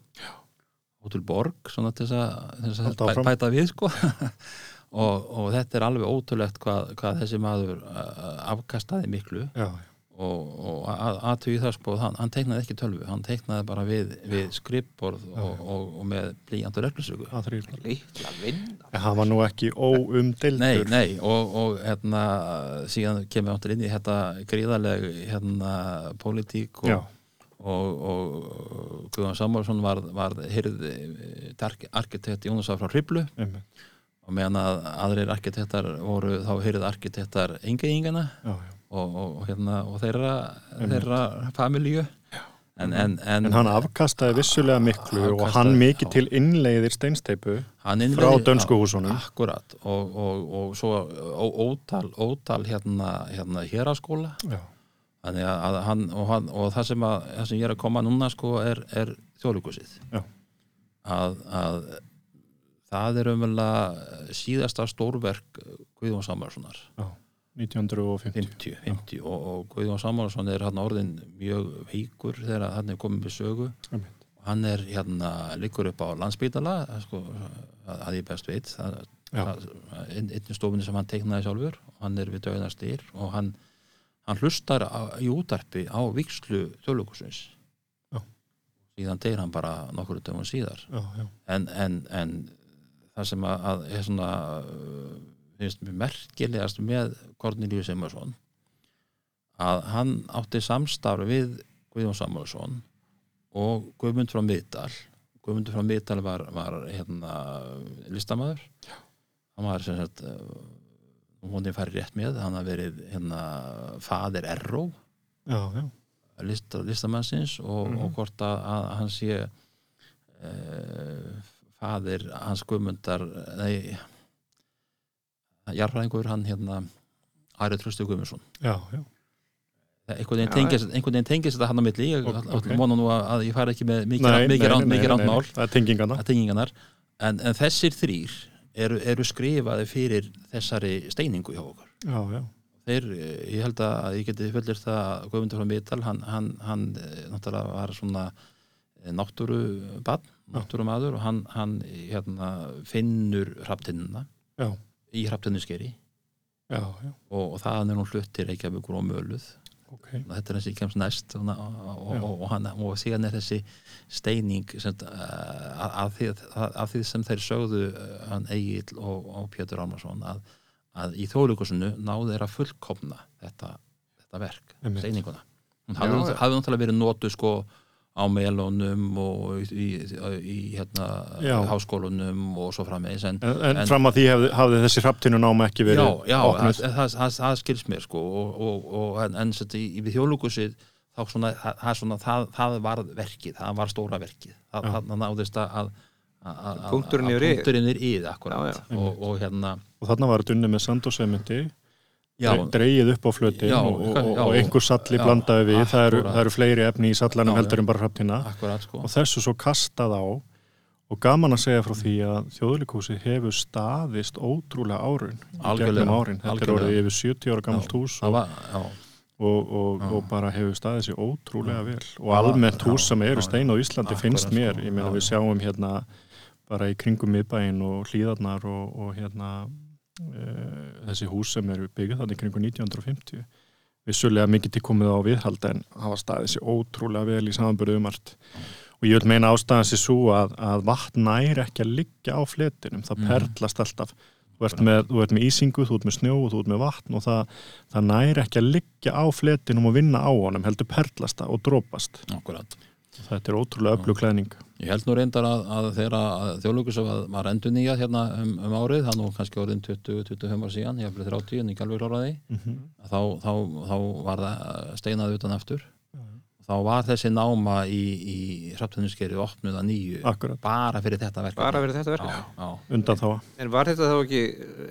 og til borg svona til þess að, bæta við sko [laughs] og, og þetta er alveg ótrúlegt hvað, hvað þessi maður uh, afkastaði miklu. Já, og, og að, aðtögi það sko hann, hann teiknaði ekki tölvu, hann teiknaði bara við, við skrifborð og, og, og með blíjandur en hann var nú ekki óumdeildur. Nei, nei, og, og hérna síðan kemur áttur inn í þetta gríðarleg hérna pólitík já, og, og, Guðan Samúlsson var, var hyrð arkitekt Jónasar frá Hriblu einmitt og meðan að aðrir arkitektar voru þá hyrð arkitektar já. og, og, og hérna og þeirra, þeirra familju en, en, en, en hann afkastaði vissulega miklu og Afkastaði, hann mikið til innleiðir steinsteipu hann frá innleiðir- dönsku já, húsunum. akkurat og, og, og svo ótal, ótal hérna, hérna héraskóla já, Þannig að, að hann, og, hann, og það sem, að, það sem ég er að koma núna sko er, er þjóðlíkusið. Já. Að, að það er umverulega síðasta stórverk Guðjón Samarssonar, já, 1950 50, 50 og, og Guðjón Samarsson er hann orðin mjög veikur þegar hann er komin með sögu. Einmitt. Hann er hérna, liggur upp á landsbítala, sko, að, ég best veit, það, Já. það, einn einn stofunni sem hann teiknaði sjálfur, hann er við döðnastýr og hann hann hlustar á, í útarpi á vikslu þjóðlökusins Já. síðan deyr hann bara nokkur dögum síðar. Já, já, en, en, en það sem að, að er svona uh, finnst mér merkilegast með Kornelíu Simarsson að hann átti samstarf við Guðjón Samuelsson og Guðmund frá Miðdal Guðmundur frá Miðdal var, var hérna, listamæður hann var sem sagt uh, hún er farið rétt með, hann har verið hérna, fadir Erró já, já. list, listamannsins og, Mhm. og hvort að, að hann sé uh, fadir hans Guðmundar nei jarfræðingur hann hérna Ari Tröstu Guðmundsson. Já, já. einhvern veginn tengist þetta hann á milli. Ég Ok, okay. ok. vona nú að, að ég fari ekki með mikið, Nei, mikið, nei, mikið, nei, mikið nei, rátt nei, mál. Það tengingana að tengingarnar. En, en þessir þrýr eru, eru skrifaði fyrir þessari steiningu hjá okkur. Já, já, þeir, eh, ég held að ég geti fullir það að Guðmundur frá Miðdal hann, hann, hann eh, náttúrulega var svona náttúrubann, náttúrumadur og hann, hann hérna, finnur hraftinnuna já, í já. og, og það er hún hlutt til Reykjavíkur og Möluð ok. Þetta er þessi kemst næst og, og, og, og, hann, og síðan er þessi steining sem, uh, að, því, að, því sem þeir sögðu uh, hann Egil og, og Pétur Almarsson að, að í þjóðleikusinu náðu þeir að fullkomna þetta, þetta verk, steininguna Já, hafði, náttúrulega verið notu sko á melónum og í, í, í hérna, Já. háskólunum og svo framvegis en, En, en, En- fram að því hafði, hafði þessi hrapptinu náma ekki verið já, já, opnuð. það, það, það, það skils mér sko og, og, og en, en sett, í, í við þjóðlúkusið þá svona, það, það, svona, það, það var verkið, það var stóra verkið það, náðist að að- að- að- Punkturinn yfir er já. og, og hérna og þarna var þetta unni með sand og sementi já, dreigið upp á flötin Já, og, og, og einhver salli blandaði við. Það eru, það eru fleiri efni í sallanum heldur en bara hrafnina. Sko. Og þessu svo kastað á og gaman að segja frá því að þjóðleikúsi hefur staðist ótrúlega árun gegnum árin, þetta er orðið yfir 70 ára gammalt hús og, og, og, bara hefur staðið sér ótrúlega vel. Og almennt hús sem eru stein á Íslandi finnst mér, sko. ég meina við sjáum hérna bara í kringum miðbæinn og hlýðarnar og, og hérna þessi hús sem eru byggð þannig kringum 1950 vissulega mikið til komið á viðhald en hafa staðið sér ótrúlega vel í samanbyrðu um allt. Og ég vil meina ástæðan sér svo að, að vatn næri ekki að liggja á fletinum. Það Mhm. perlast alltaf. Þú ert, með, þú ert með ísingu, þú ert með snjó og þú ert með vatn og það, það næri ekki að liggja á fletinum og vinna á honum heldur perlast það og drópast akkurat. Þetta er ótrúlega öflug klæðning Ég held nú reyndar að, að þegar þjóðlökusöf var endur nýjað hérna um, um árið, það nú kannski orðin 20-25 ár síðan, ég hef bleið 30 en ekki alveg kláraði, mm -hmm. þá, þá, þá var það steinað utan aftur. Þá var þessi náma í, í hrafnuniskeri opnuð að nýju akkurat, bara fyrir þetta verkefni. bara verið þetta verkefni Já, já. undan þá En var þetta þá ekki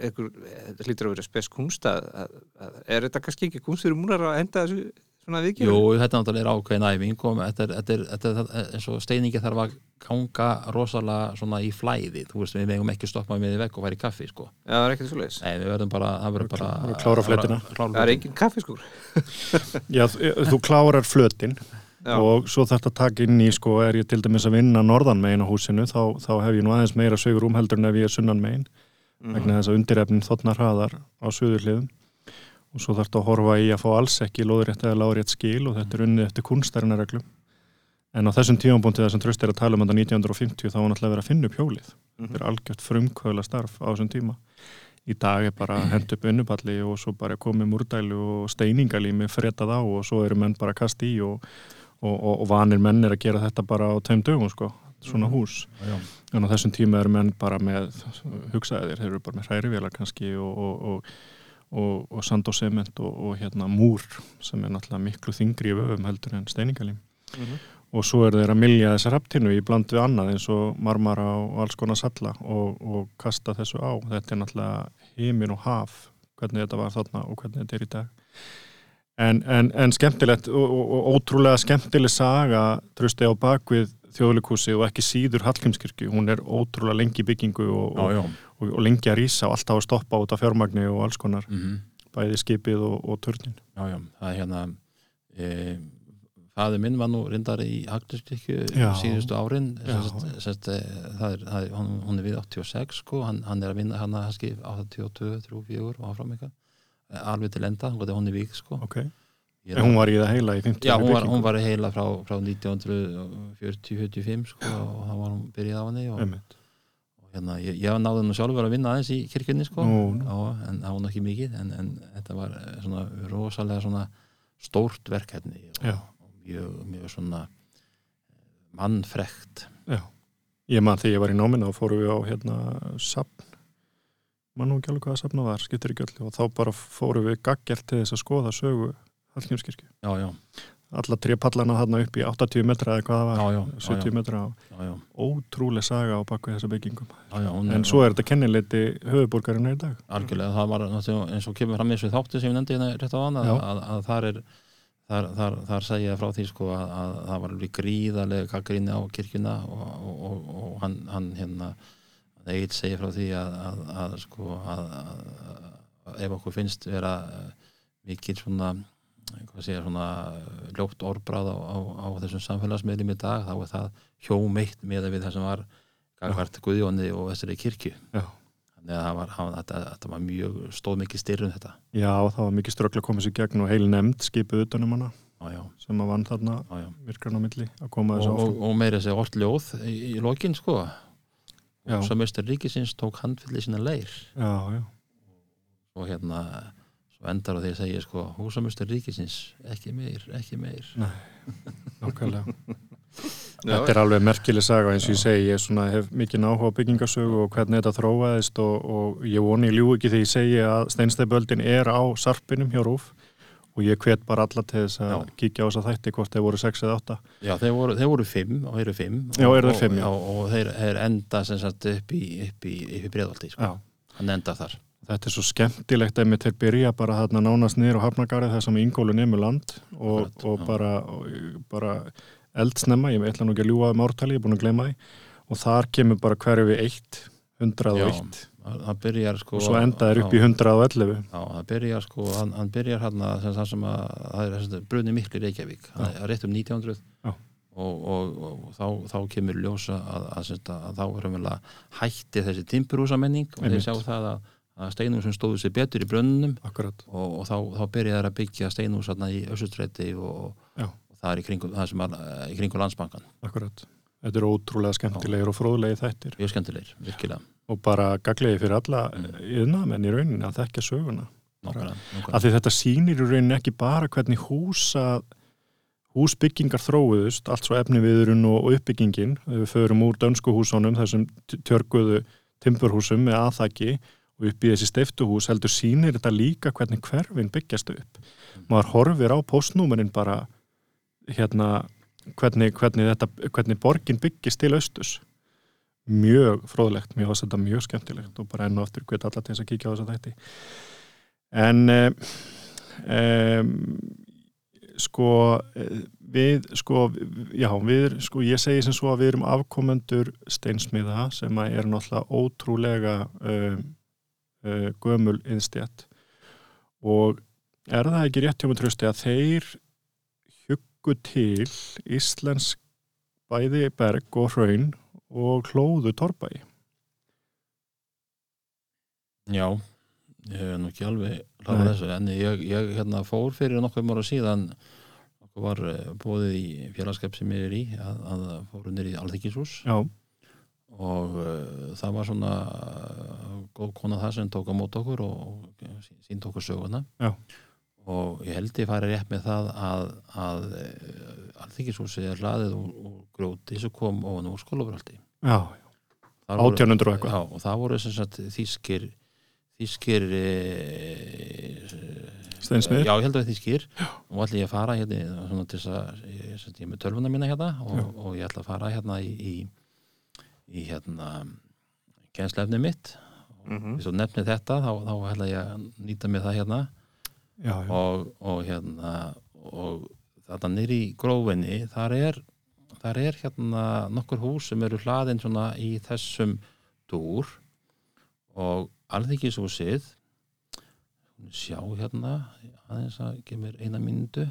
einhver, þetta hlýtur að vera spes kunst að, að, að, er þetta kannski ekki kunst fyrir múnar að enda þessu svona viðgjum? Jú, þetta er náttúrulega ákveðin æfing og þetta er, þetta er, þetta er, þetta er eins og steiningi þarf að ganga rosalega svona í flæði, þú veist, við megum ekki stoppa með í vekk og færi kaffi, sko. Já, það er ekkert svo leiðis. Nei, við verðum bara, það verður bara að klára fletina. klára Það er engin kaffiskúr. [laughs] Já, þ- þú klárar flötin Já. og svo þarf þetta að taka inn í sko, er ég til dæmis að vinna norðan megin á húsinu þá, þá hef ég nú aðeins meira sögur umheldur en ef ég er sunnan megin Mhm. vegna þess að undirefnin þotnar hraðar á suðurliðum og svo þarf þetta að horfa í að fá alls ekki lóðrétt eða lárétt skil og þetta er unnið eftir kunstarinnareglum en á þessum tímapunkti þessum tröst er að tala um þetta 1950 þá var náttúrulega verið að finna upp hjólið. Þetta er algjört frumkvöðla starf á þessum tíma. Í dag er bara að henda upp vinnupalli og svo bara komið múrdælu og steiningalími fretað á og svo eru menn bara að kasta í og, og, og, og vanir menn er að gera þetta bara á tveim dögum sko, svona hús. Já, en á þessum tíma eru menn bara með hugsaðir, þeir eru bara með hrærivélar kannski og, og, og, og, og sand og sement og, og hérna múr sem er náttúrulega miklu þingri í vöfum heldur en steiningalím Mhm. og svo eru þeir að milja þessar haftinu í bland við annað eins og marmara og alls konar salla og, og kasta þessu á þetta er náttúrulega heimin og haf hvernig þetta var þarna og hvernig þetta er í dag en, en, en skemmtilegt og, ótrúlega skemmtileg saga trösti á bakvið þjóðleikúsi og ekki síður Hallgrímskirkju hún er ótrúlega lengi byggingu og, já, já. og, og lengi að rýsa og alltaf að stoppa út af fjármagni og alls konar Mm bæði skipið og, og turnin já, já, það er hérna e, fæði minn var nú reyndar í Hagniskirkju Já. síðustu árin sest, sest, e, það er, það er, hún, hún er við 86 sko, hann, hann er að vinna hann að hanski 82, 3, 4 og áfram eitthvað E, alveg til enda, hún er vík sko. okay. En hún var í það heila í 50 Já, hún var, hún var heila frá, frá 1940-45 sko, og þá var hún byrjað á henni og, og hérna, ég, ég náði nú sjálfur að vinna aðeins í kirkjunni sko, Nú, nú. Já, en það var nú ekki mikið en, en þetta var eh, svona rosalega svona stórt verkefni Já. og, og mjög, mjög svona mannfrekt. Ég man þegar ég var í náminu og fórum við á hérna sapn man nú ekki alveg hvað sapna var, skiptir ekki öllu og þá bara fórum við gaggjert til þess að skoða sögu Hallgrímskirkju. Já, já, alla trépallana þarna upp í 80 metra eða hvað það var, já, já, 70 metra já, já, ótrúlega saga á bakvið þessa byggingum. Já, já hún en svo er þetta kennileiti höfuborgarinn í dag. Algjörlega, það var eins og kemur fram í þessu þáttu sem ég nefndi hérna rétt á hann að, að, að þar er þar, þar, þar segja frá því sko að, að það var alveg gríðarlega gaggrinni á kirkjuna og, og, og, og hann, hann hérna Egil segja frá því að, að, að sko að ef okkur finnst vera eh, mikil svona hvað segja svona ljótt orðbráð á, á, á þessum samfélagsmiðlum í dag þá er það hjómeitt með við það sem var gagvart Guðjóni og þessari kirkju. Já. þannig að það var, hann, þetta, þetta var mjög stóð mikið styrrun þetta. Já, það var mikið ströggla að koma sér gegn og heil nefnd skipuð utanum hana já, já, sem að vann þarna já, virkran á milli að koma Og, þessu og, áfram. og meira þessi orð ljóð í, í lokin sko. Já. og samestur ríkisins tók handfylli sína leir. Og hérna svo endar á því að segja sko húsamustur ríkisins, ekki meir, ekki meir nákvæmlega [laughs] Já, Þetta er alveg merkileg saga eins og ég segi, ég svona hef mikið náhuga á byggingasögu og hvernig þetta þróaðist og, og ég voni ég ljú ekki þegar ég segi að steinstæðböldin er á sarpinum hjá Rúf og ég hvet bara alla til þess að kíkja á þess að þætti hvort þeir voru 6 eða 8 Já, þeir voru, þeir voru fimm og þeir eru fimm Já, og, eru þeir og- fimm, já. og, og þeir, þeir enda sem sagt upp í, í, upp í breðvaldi sko. Já. hann enda þar Þetta er svo skemmtilegt ef mér til byrja bara þarna nánast niður á Hafnagarið þar sem Ingólu nemur land og, Akkurat, og bara, og, bara eldsnemma, ég ætla nú ekki að ljúga um ártali, ég er búin að gleyma því. Og þar kemur bara hverju við 1, 101 það það byrjar sko og svo enda þeir upp í já, 111 já, það byrjar sko, hann, hann byrjar hann að það sem að það er brunni miklu í Reykjavík. Það er rétt um 1900 Já. og, og, og þá, þá kemur ljósa að, að, sagt að þá er umvel hætti þessi timpurhúsamenning og þeir sjá það að, að steinum sem stóðu sér betur í Akkurat, og, og þá, þá byrja þær að byggja þarna í Össustræti og, Já. og það er í kringum, það sem er eh, í kringum landsbankan akkurat. Þetta er ótrúlega skemmtilegir og fróðlegir þættir. Mjög skemmtilegir, virkilega. Og bara gagliði fyrir alla Mm. yðnamenn í rauninni að þekkja söguna. Nákvæmlega, af nákvæmlega. því þetta sýnir í rauninni ekki bara hvernig húsa húsbyggingar þróuðust allt svo efniviðurinn og, uppbyggingin. Við förum úr dönsku húsunum þessum tjörguðu timburhúsum með aðþakki og upp í þessi steiftuhús heldur sýnir þetta líka hvernig hverfin byggjast upp. Maður horfir á postnúmerinn bara hérna hvernig, hvernig, þetta, hvernig borgin byggist til austus mjög fróðlegt, mér finnst þetta mjög skemmtilegt og bara enn og aftur hvet alla til þess að kíkja á þess að þætti. En um, sko við sko, já, við, sko ég segi sem svo að við erum afkomendur steinsmiða sem að er náttúrulega ótrúlega um, uh, gömul innstjætt og er það ekki rétt hjá mig trösti að þeir huggu til íslensk bæði berg og hraun og hlóðu torbæi Já, ég hef nú ekki alveg Nei. þessu, en ég, ég hérna, fór fyrir nokkuð ára síðan var eh, boðið í félagskap sem ég er í að, að fóru nýr í Alþykishús já, og uh, það var svona uh, góð kona það sem tók á mót okkur og, og sínt okkur söguna. Já. og ég held ég farið rétt með það að, að uh, Alþykishúsi er laðið úr, úr grjóti sem kom ofan úr skólabröldi já, 1800 og eitthvað. Já, og það voru sem sagt þýskir þýskir e, Steinsmiðir? Já, ég held að þýskir. Og allir ég að fara hérna svona til þess að ég er með tölvuna mína hérna og, og ég ætla að fara hérna í, í, í hérna kennslefni mitt. Mm og svo nefni þetta þá, þá ég að nýta mig það hérna. Já, já, og, og hérna og þetta nýri í grófinni þar er, þar er hérna nokkur hús sem eru hlaðin svona í þessum dúr. Og alþykishúsið sjá hérna aðeins að gefa mér eina mínútu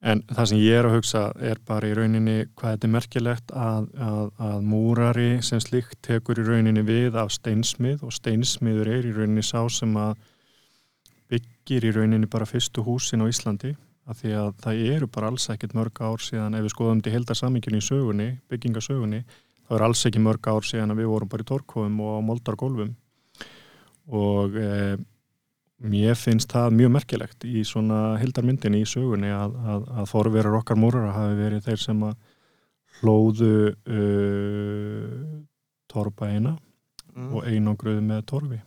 En það sem ég er að hugsa er bara í rauninni hvað þetta er merkilegt að, að, að múrari sem slikt tekur í rauninni við af steinsmið og steinsmiður er í rauninni sá sem að byggir í rauninni bara fyrstu húsin á Íslandi. Af því að það eru bara alls ekkert mörg ár síðan ef við skoðum til heldarsaminginu í sögunni, byggingasögunni þá er alls ekki mörg ár síðan að við vorum bara í torkofum og á moldargólfum og e, mér finnst það mjög merkilegt í svona hildarmyndinni í sögunni að, að, að forverar okkar múrara hafi verið þeir sem að hlóðu uh, torbæina mm. og einangruðu með torfi.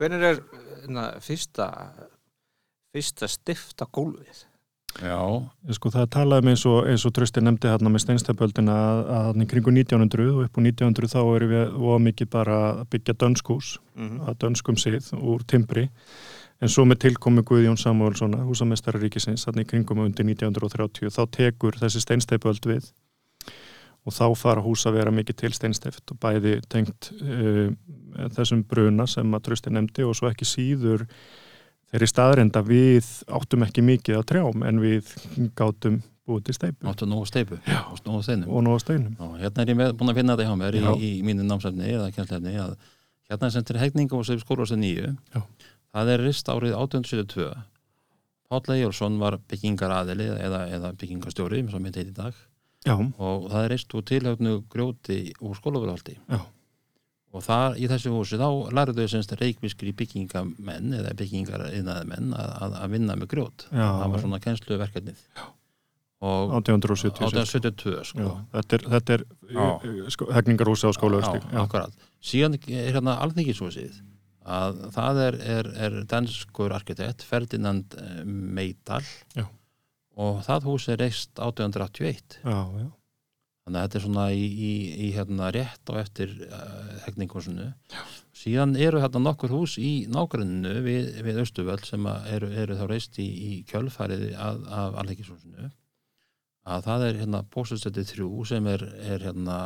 Hvernig er na, fyrsta fyrsta stifta gólfið? Já, Sko það talaði með eins og, og Trösti nefndi hérna með steinstæpöldina að, að í kringu 1900 og upp á 1900 þá erum við og mikið bara að byggja dönskús Mm að dönskum sið úr timbri. En svo með tilkomi Guðjón Samuelsson húsamestari ríkisins, þannig kringum undir 1930, þá tekur þessi steinsteipöld við og þá fara hús að vera mikið til steinsteift og bæði tengt uh, þessum bruna sem að Trösti nefndi og svo ekki síður þeirri staðrenda við áttum ekki mikið að trjám en við gátum búið til steipu áttu nógu steipu Já. og nógu steinum? Og nóg steinum. Já, hérna er ég með, búin að finna þetta hjá mér í, í mínu námsefni eða kjænslefni að hérna sem til hegninga og sem skólastu nýju Já. það er rist árið 1872 Páll Ejjólfsson var byggingar aðili eða, eða byggingarstjóri sem myndi heit í dag. Já, og það er rist úr tilhjöfnu grjóti úr skólaverhaldi Já. Og þar í þessu húsi þá lærðu þau semst reikvískri byggingamenn eða byggingar menn að, að, vinna með grjót Já. það var svona kennsluverkefnið og 1876. 1872 sko þetta er, þetta er Já. uh, sko, hegningarhúsi á skólaustík. Síðan er hérna alþingisúsið að það er, er, er danskur arkitekt Ferdinand eh, Meidal Já. og það hús er reist 1881 já, já, þannig að þetta er svona í, í, í hérna rétt á eftir uh, hegninghúsinu síðan eru hérna nokkur hús í nágrunnu við, við Östuvöld sem eru, eru þá reist í, í kjölfarið að, af alþekishúsinu að það er hérna póstustöndi þrjú sem er, er hérna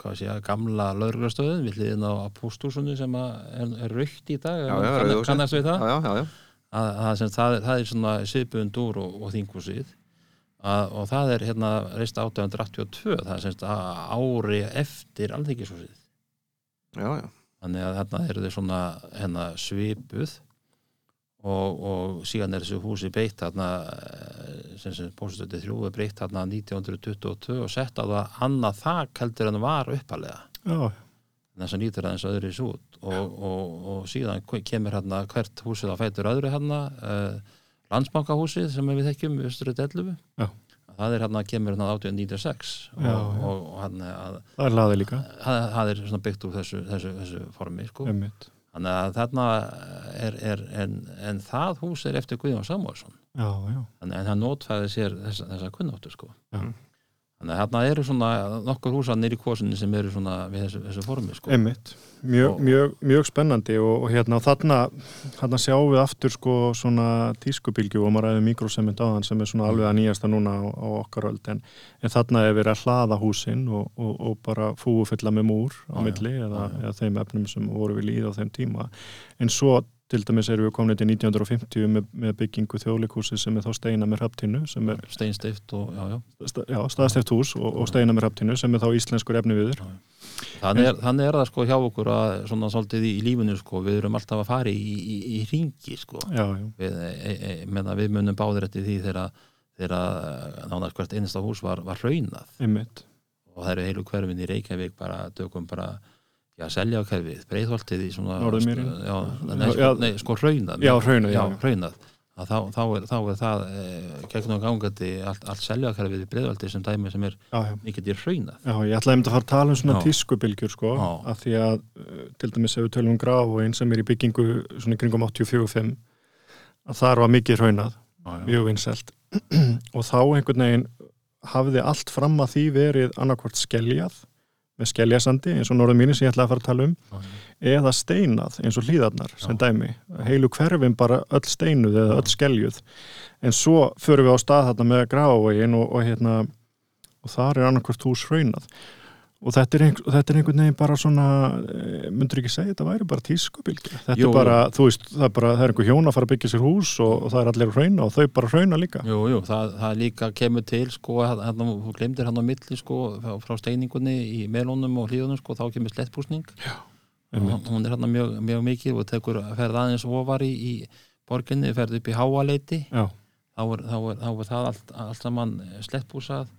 hvað sé gamla lauruglastöðun við hliðin á póstúsunu sem er, er raukt í dag. Já, já, kannast við það? Já, já, já, já. að, að, sem, það, það er svona svipuðun dúr og, og þinghúsið að, og það er hérna reist 1882 það er semst ári eftir já. þannig að þarna eru þau svona hérna, svipuð og, og síðan er þessu húsi beitt þarna eh, sem sem bóstöndi þrjú er breytt þarna 1922 og sett á það annað þak heldur en var uppalega já, þess að nýtur aðeins öðru í út. Og, og, og síðan kemur hérna hvert húsið á fætur öðru hérna uh, landsbankahúsið sem við þekkjum Östrut 11 Já. það er hérna kemur hérna 1896 og, Já, já. og, og hann að, það er laði líka það, það er svona byggt úr þessu, þessu, þessu formi sko. þannig að þarna er, er en, en það hús er eftir Guðjón Samúelsson já, já, þannig að hann notfæði sér þessa, þessa kunnáttu sko. Já. Þannig að þarna eru svona nokkur húsanir í kvosinni sem eru svona við þessu, þessu formi sko. einmitt. Mjög, mjög, mjög spennandi og, og hérna og þarna, þarna sjáum við aftur sko svona tískubilgju og maður ræði mikrosement á þann sem er svona alveg að nýjasta núna á, á okkar öld. En, en þarna er verið að hlaða húsin og, og, og bara fúu fylla með múr á milli eða, eða þeim efnum sem voru við líð á þeim tíma. En svo til dæmis erum við komin til 1950 með, með byggingu þjóðleikúsi sem er þá steina með er steinstift og já, já. sta- já, staðsteft hús og, og steina með hraftínu sem er þá íslenskur efni viður Þannig þannig er það sko hjá okkur að svona svolítið í, í lífinu sko við erum alltaf að fara í, í, í ringi sko. Við, e, e, menna, við munum báðir eftir því þegar þegar nánast hvert einasta hús var, var raunað einmitt. Og það eru heilu hverfin í Reykjavík bara dögum bara já, selja hverfið, breyðholtið í svona Norðurmýri. já, nei, sko, nei, sko raunað Já, hraunað, já, hraunað. Að þá, þá, er, þá er það e, gegnum gangandi allt, allt selja hverfið í breyðholtið sem dæmi sem er mikið í raunað Já, ég ætlaði einmitt að fara að tala um svona tískubilgjur sko, Já. af því að uh, til dæmis ef við tölum um graf og einn sem er í byggingu svona kringum 84-5 að þar var mikið hraunað, mjög vinsælt. [clears throat] Og þá einhvern veginn hafði allt fram að því verið annarkvort skeljað með skeljasandi eins og norðum mínu sem ég ætlaði að fara að tala um já. eða steinað eins og hlýðarnar sem dæmi, heilu hverfin bara öll steinuð eða öll skeljuð. En svo förum við á stað þarna með grafavegin og, og hérna og þar er annarkvort hús hraunað og þetta er, einhver, þetta er einhvern veginn bara svona eh, myndur ekki segja, þetta væri bara tískubilgi þetta Jú, er bara, þú veist, það er bara það er einhver hjón að fara að byggja sér hús og, og það er allir hrauna og þau bara hrauna líka. Jú, jú, það, það líka kemur til sko, hann, þú glemdir hann á milli sko, frá, steiningunni í melónum og hlíðunum sko, þá kemur slettpúsning. Hún er hann mjög, mjög mikið og tekur ferð aðeins ofar í, í borginni, ferð upp í háaleiti. Þá er, þá er, þá er það allt, allt saman slettpúsað,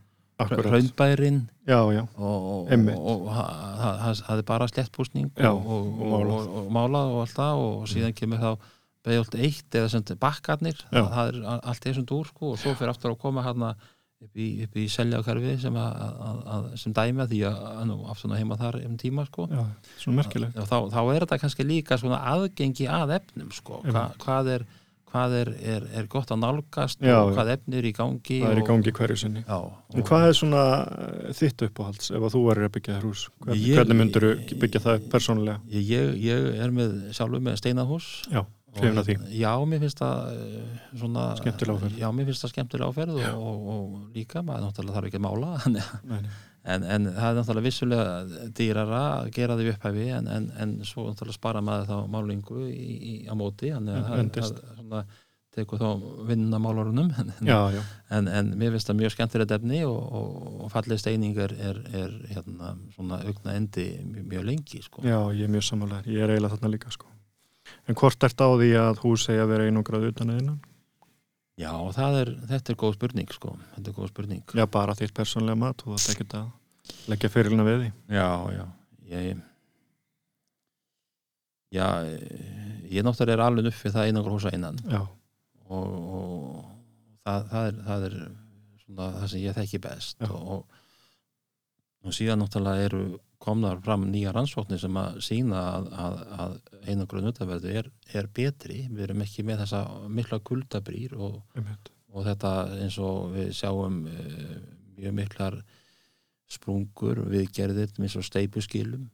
já, og, það- er bara slettpúsning Já, og, og, og og, málað. og, allt það og síðan kemur þá beigjólt eitt eða sem bakkarnir. Það, er allt þessum dúr sko og svo fyrir aftur að koma hérna upp í, upp í seljakarfi sem, að því að aftur heima þar um tíma sko. Þá, þá er þetta kannski líka aðgengi að efnum sko. Hva, hvað er, hvað er, er, er gott að nálgast Já, og hvað efni er í gangi Það er í gangi hverju sinni Já, En hvað er svona eh, þitt uppáhalds ef að þú verður að byggja þér hús? Hvernig, Ég- hvernig myndur þú byggja það persónulega? Ég, ég, ég er með sjálfur með steinahús Já, hrifin af því. Já, mér finnst það eh, svona Skemmtileg áferð. Já, mér finnst það skemmtilega áferð og, og, og líka, maður náttúrulega þarf ekki að mála [laughs] Nei, nei. en, en það er náttúrulega vissulega dýrara að gera því upphæfi en, en, en svo náttúrulega spara maður þá málingu í, í, á móti þannig að það, Það svona, tekur þá vinna málarunum en, Já, já, en, en mér finnst það mjög skemmtilegt efni og, og, og fallið steining er, er, hérna, svona augna endi mjög, mjög lengi sko. já, ég er mjög samanlegar. Ég er eiginlega þarna líka, sko. En hvort ert á því að hús eigi að vera einungrað utan eða innan? Já, það er, þetta er góð spurning sko. þetta er góð spurning Já, bara þitt persónulega mat og þetta ekkert að leggja fyrirlina við því. Já, já ég, Já, ég náttúrulega er alveg upp við það einangur húsa innan. Og, og það, það, er, það er svona það sem ég þekki best. Og, og, síðan náttúrulega eru komnar fram nýja rannsóknir sem að sína að, að, að einangrun utaverðu er, er betri. Við erum ekki með þessa mikla kuldabrýr og, og þetta eins og við sjáum uh, mjög miklar sprungur við gerðir eins og steipuskilum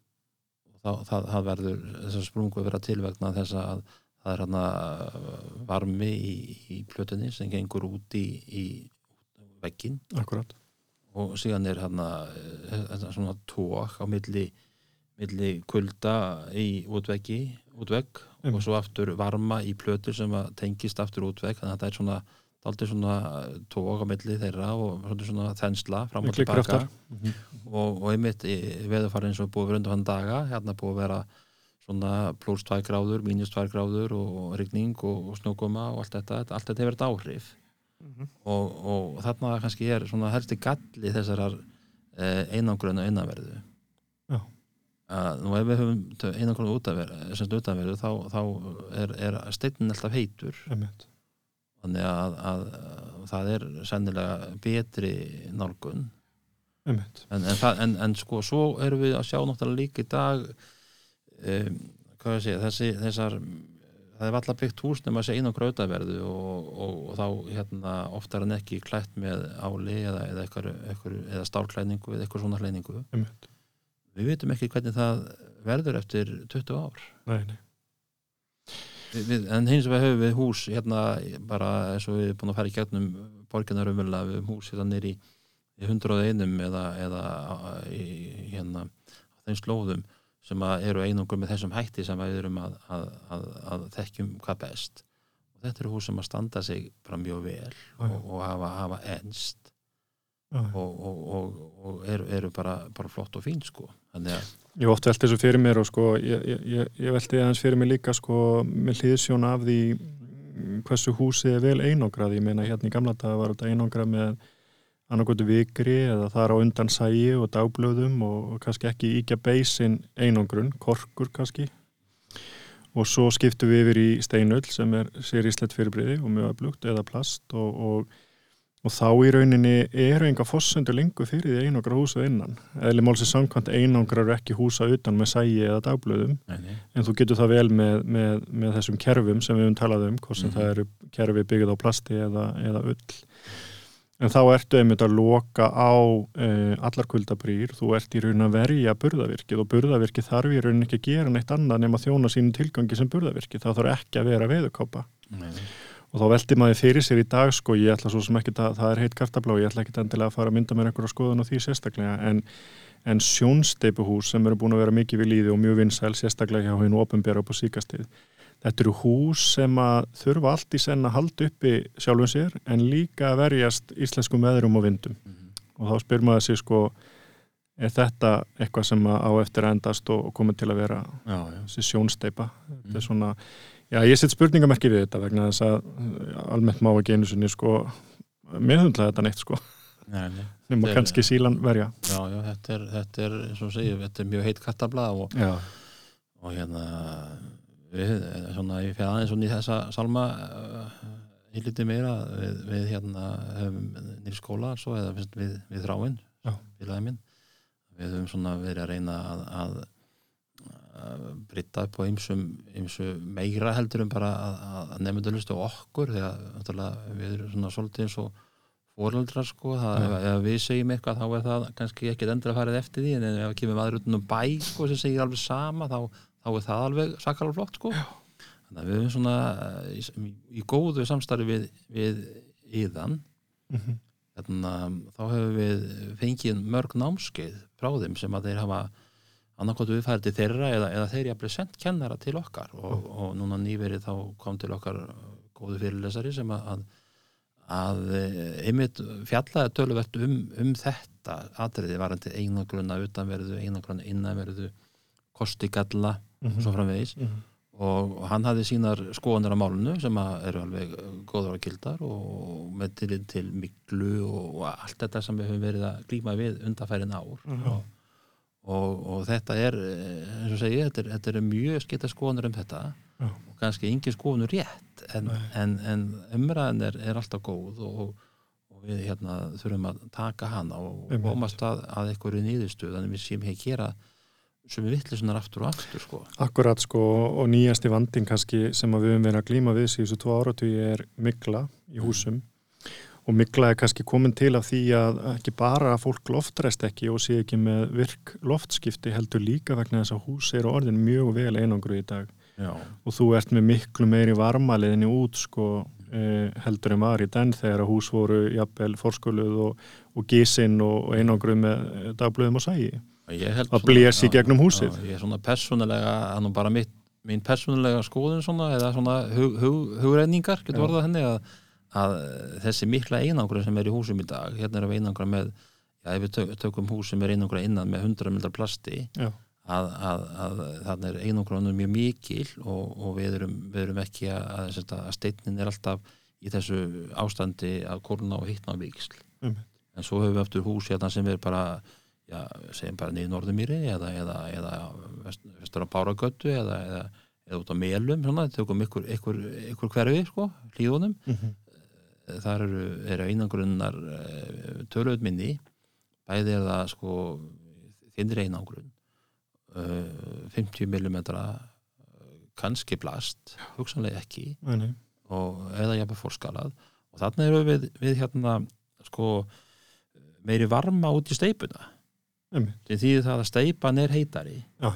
og það, það, verður þessar sprungur vera til vegna þess að það er hann varmi í, í plötunni sem gengur út í, í veggin akkurat og síðan er hann svona tók á milli, milli kulda í útveggi útvegg og svo aftur varma í plötur sem að tengist aftur útvegg. Þannig að það er svona aldrei svona tók á milli þeirra og svona, þensla fram og tilbaka kraftar. Mhm. og, og einmitt í veðurfari eins og búið verið undir hann daga hérna búið að vera svona pluss 2 gráður, mínus 2 gráður og rigning og, og snjókoma og allt þetta allt þetta hefur verið áhrif Mhm. og, og þarna kannski er svona helsti galli þessarar eh, einangrun og einanverðu Já. að nú ef við höfum einangrun utanverðu þá, þá er, er steinin alltaf heitur einmitt. Þannig að, að, að það er sennilega betri nálgun. En, en, það, en, en sko svo erum við að sjá náttúrulega líka í dag um, hvað ég segja þessi, þessar það er alltaf byggt hús nema inn á grautaverðu og, og, og þá hérna oftar en ekki klætt með áli eða, eða, eitthvað, eitthvað, eða stálklæningu eða eitthvað svona klæningu við vitum ekki hvernig það verður eftir 20 ár. Nei, nei. Við, en hins vegar höfum við hús hérna bara eins og við erum búin að fara í gegnum borginar umverulega við höfum hús hérna nýri í 101 eða, eða í, hérna á þeim slóðum sem að eru einungur með þessum hætti sem að við erum að, að, að, að þekkjum hvað best. Og þetta eru hús sem að standa sig bara mjög vel og, og hafa, hafa og, og, og, og eru, eru bara, bara flott og fín sko. Þannig að Ég oft velti þessu fyrir mér og sko ég, ég, ég- velti aðeins fyrir mér líka sko með hlýðsjón af því mm, hversu húsið er vel einograð ég meina hérna í gamla daga var þetta einograð með annarkvöldu vikri eða það er á undan sægi og dagblöðum og, og kannski ekki íkja beisin einogrun, korkur kannski. Og svo skiptum við yfir í steinull sem er sér íslett fyrirbriði og mjög öflugt eða plast og, og og þá í rauninni eru enga fossendur lengur fyrir því einangra húsa innan. Eða málsins samkvæmt einangrar ekki húsa utan með sægi eða dagblöðum. Nei, en þú getur það vel með, með, með þessum kerfum sem við höfum talað um hvort sem Mhm. það eru kerfi byggð á plasti eða, eða ull. En þá ertu einmitt að loka á uh, allar kuldabrýr, þú ert í raunin að verja burðavirkið og burðavirkið þarf í raunin ekki að gera neitt annað nema þjóna sínum tilgangi sem burðavirkið, það þarf ekki að vera veðukápa nei. Og þá veldi maður fyrir sér í dag sko, ég ætla svo sem ekki að það er heitt kartablá ég ætla ekki endilega að fara að mynda mér einhverja skoðun á því sérstaklega en, en sjónsteipuhús sem eru búin að vera mikið við líði og mjög vinsæl sérstaklega hjá hennu upp á síkastið þetta eru hús sem að þurfa allt í senn að halda uppi sjálfum sér en líka að verjast íslenskum veðrum og vindum Mhm. og þá spyr maður sér sko er þetta eitthvað sem á eftir endast og, og komið til að vera já, já, sjónsteipa Mm. svona, já ég set spurningamerki við þetta vegna þess að uh, almennt má ekki einu sinni sko meðhundla þetta neitt sko, nema kannski sílan verja. Já, já, þetta er, þetta er segir, þetta er mjög heitt kattabla og, og hérna við, svona, ég fyrir aðeins svona í þessa salma í lítið meira við, við hérna nýr skóla svo, eða við, við þráin Já. félagi minn. Við höfum svona verið að reyna að, að, að breyta upp á ymsu meira heldur um bara að, að nefndulustu okkur þegar við erum svona svolítið eins og fóreldrar sko, það, Já. ef, við segjum eitthvað þá er það kannski ekki endur að farið eftir því en ef við kemur maður út um bæ sko, sem segir alveg sama þá, þá er það alveg sakalega flott sko. þannig að við erum svona í, í góðu samstarfi við, við íðan mhm, hérna, þá hefur við fengið mörg námskeið frá þeim sem að þeir hafa annarkot við færið til þeirra eða, eða þeir jafnlega sendt kennara til okkar og, og núna nýverið þá kom til okkar góðu fyrirlesari sem að, að, eh, einmitt fjallaði töluvert um, um þetta atriði varandi einagrunna utanverðu, einagrunna innanverðu kosti galla og mhm, svo framvegis. Mhm. og hann hafði sínar skoðanir á málunu sem eru alveg góður og gildar og með til, til miklu og allt þetta sem við höfum verið að glíma við undanfærin ár. Já. og, og þetta er eh, eins og segi, þetta er, þetta er mjög skita skoðanir um þetta Já. og kannski engin skoðanur rétt en, en, en umræðin er, er alltaf góð og, og við hérna þurfum að taka hana og komast að, að einhverju nýðustu þannig við séum hér gera sem við vittlisunar aftur og aftur sko. Akkurat sko og nýjasti vandin kannski sem við höfum verið að glíma við síðustu tvo áratví er mikla í húsum og mikla er kannski komin til af því að ekki bara að fólk loftræst ekki og sé ekki með virk loftskipti heldur líka vegna þess að hús eru orðin mjög vel einangru í dag Já, og þú ert með miklu meiri varmaliðinni út sko eh, heldur en var í den þegar að hús voru jafnvel forskuluð og, og gísinn og, og einangru með dagblöðum og sægi að svona- blés í já, gegnum húsið. já, Ég er svona persónulega, það er nú bara mitt, mín persónulega skoðun svona eða svona hug, hug, hugreiningar getur Já. orðað henni að, að þessi mikla einangur sem er í húsum í dag hérna erum við einangra með já, ef við tök, tökum hús sem er einangra innan með 100 mildar plasti að, að, að þannig er einangrunum mjög mikil og, og við, erum, við erum ekki að, að, að steinin er alltaf í þessu ástandi að korna og hittna á vikisl Einmitt. en svo höfum við eftir hús hérna sem er bara já, segjum bara niður Norðumýri eða, eða, eða vest, vestur á Báragötu eða, eða, eða út á Melum svona, tökum ykkur, ykkur, ykkur hverfi sko, hlíðunum mm -hmm. Þar eru, eru einangrunnar töluð minni. Bæði er það sko þinnir einangrun uh, 50 mm kannski blast hugsanlega ekki Nei, og, eða jafnvel fórskalað og þarna eru við, við hérna sko meiri varma út í steipuna. Því það að steipan er heitari. Já.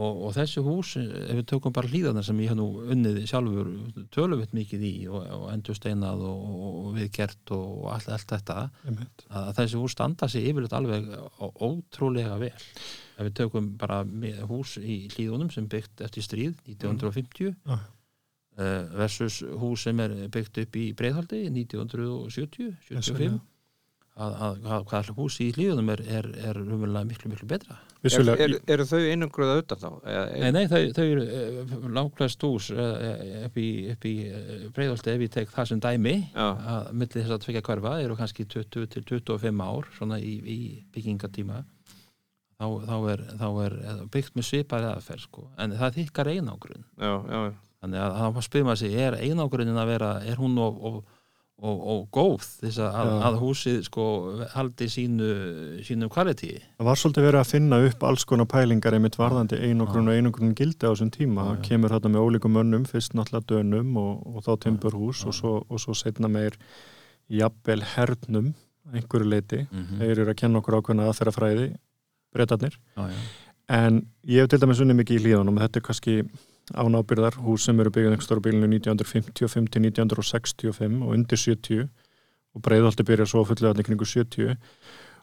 Og, og þessi hús ef við tökum bara hlýðarnar sem ég hef nú unnið sjálfur töluvitt mikið í og, og endur steinað og, og viðgert og allt, allt þetta að þessi hús standa sig yfirleitt alveg ótrúlega vel. Ef við tökum bara hús í hlýðunum sem byggt eftir stríð 1950 Já. eh, versus hús sem er byggt upp í Breiðhaldi 1970 75 að, að, að hús í hlýðunum er, er, er umverulega miklu miklu betra Vissulega, er, eru þau einangruða utan þá? Eða, Nei, nei, þau, þau eru uh, langlæst hús uh, upp í, í uh, Breiðhaldi ef ég tek það sem dæmi Já. að milli þess að tvekja hverfa eru kannski 20 til 25 ár svona í, í byggingatíma þá, þá, er, þá er eh, byggt með svipar aðferð sko. en það þykkar einangrun já, já, já. þannig að þá spyrir maður sig, er einangrunin að vera er hún og, og, og, og góð þess að, að, að húsið sko haldi sínu sínu kvalitíi það var svolítið verið að finna upp alls konar pælingar einmitt varðandi einogrun og einogrun gildi á þessum tíma, Já, já. kemur þetta með ólíkum mönnum, fyrst náttúrulega dönum og, og þá timburhús og svo, og svo setna meir jafnvel hernum einhverju leiti, mm -hmm. þeir eru að kenna okkur ákveðna aðferðafræði breytarnir, já, já. en ég hef til dæmis unni mikið í hlíðunum, þetta er kannski ánábyrðar hús sem eru byggðið einhverjum bílinu 1955 til 1965 og undir 70 og breiðhaldi byrja svo fullið kringu 70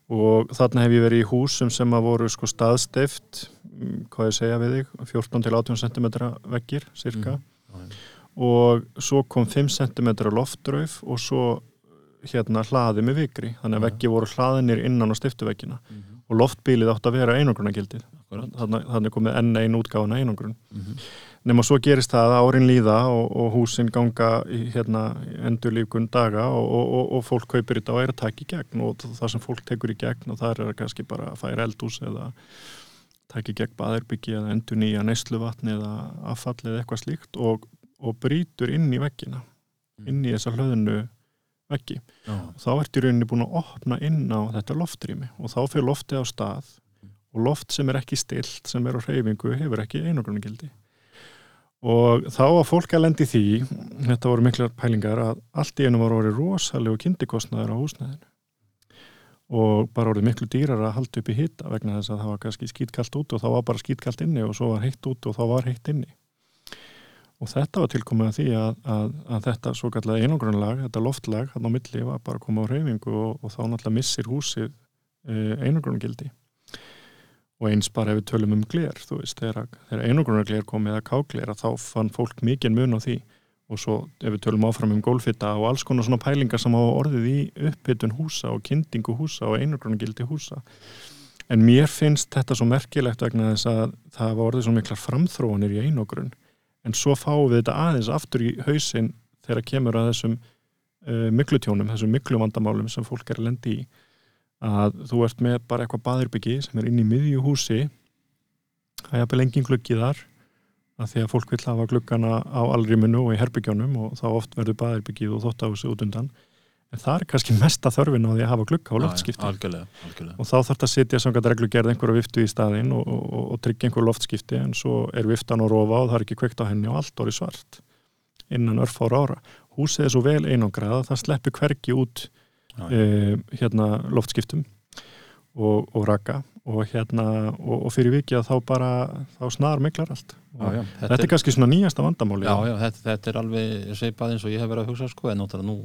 og þarna hef ég verið í húsum sem að voru sko staðsteift mm, hvað ég segja við þig 14 til 18 cm veggir cirka já. og svo kom 5 cm loftrauf og svo hérna hlaði með vikri. Þannig að veggi voru hlaðinir innan á stiftuveggina Mhm. og loftbílið átt að vera einangrunagildið þannig, þannig komið enn ein útgáfuna einangrun Mhm. nema svo gerist það að árin líða og, og húsin ganga í hérna, endurlífgun daga og, og, og, og fólk kaupir þetta og er að taka í gegn og það sem fólk tekur í gegn og það er kannski bara að færa eldús eða taka í gegn baðerbyggi eða endur nýja neysluvatni eða affall eða eitthvað slíkt og, og brýtur inn í veggina inn í þessa hlöðinu veggi Já. þá ertu í rauninni búin að opna inn á þetta loftrými og þá fyrir loftið á stað og loft sem er ekki stilt, sem er á hreyfingu hefur ekki einogrunagildi og þá að fólk að lendi því þetta voru miklar pælingar að allt í einu var orðið rosalegu kynntikostnaður á húsnæðinu. Og bara orðið miklu dýrar að halda upp í hita vegna þess að það var kannski skýtkalt út og þá var bara skýtkalt inni og svo var heitt út og þá var heitt inni. Og þetta var tilkomið að því að, að, að þetta svo kallega einogrunlag, þetta loftlag hann á milli var bara að koma á hreyfingu og, og þá náttúrulega missir húsið uh, einogrunagildi og eins bara ef við tölum um gler þú veist, þegar, þegar einogrunagler komið að kágler þá fann fólk mikið mun á því. Og svo ef við tölum áfram um gólfitta og alls konar svona pælingar sem hafa orðið í upphittun húsa og kyndingu húsa og einogrunagildi húsa. En mér finnst þetta svo merkilegt vegna þess að það var orðið svo miklar framþróanir í einogrun en svo fáum við þetta aðeins aftur í hausinn þegar kemur að þessum uh, miklutjónum, þessum miklu vandamálum sem fólk er að lendi í að þú ert með bara eitthvað baðirbyggi sem er inn í miðju húsi það er jafnvel engin gluggi þar að því að fólk vil hafa gluggana á alrýminu og í herbygjónum og þá oft verður baðirbyggið og þóttahúsi út undan en það er kannski mesta þörfin á því að hafa glugga á loftskipti algjörlega, algjörlega. og þá þarf þetta að setja samkvæmt reglugerð einhverja viftu í staðinn og, og, og tryggja einhver loftskipti en svo er viftan og rofa og það er ekki kveikt á henni og allt orði svart innan örfára ára. Húsið er svo vel einangraða það sleppi hvergi út. E, hérna loftskiptum og, og raka og hérna og, og fyrir vikið að þá bara þá snar miklar allt. Já, já, Þetta, er kannski svona nýjasta vandamáli. Já, já, þetta, þetta er alveg seipað eins og ég hef verið að hugsa sko, en náttúrulega nú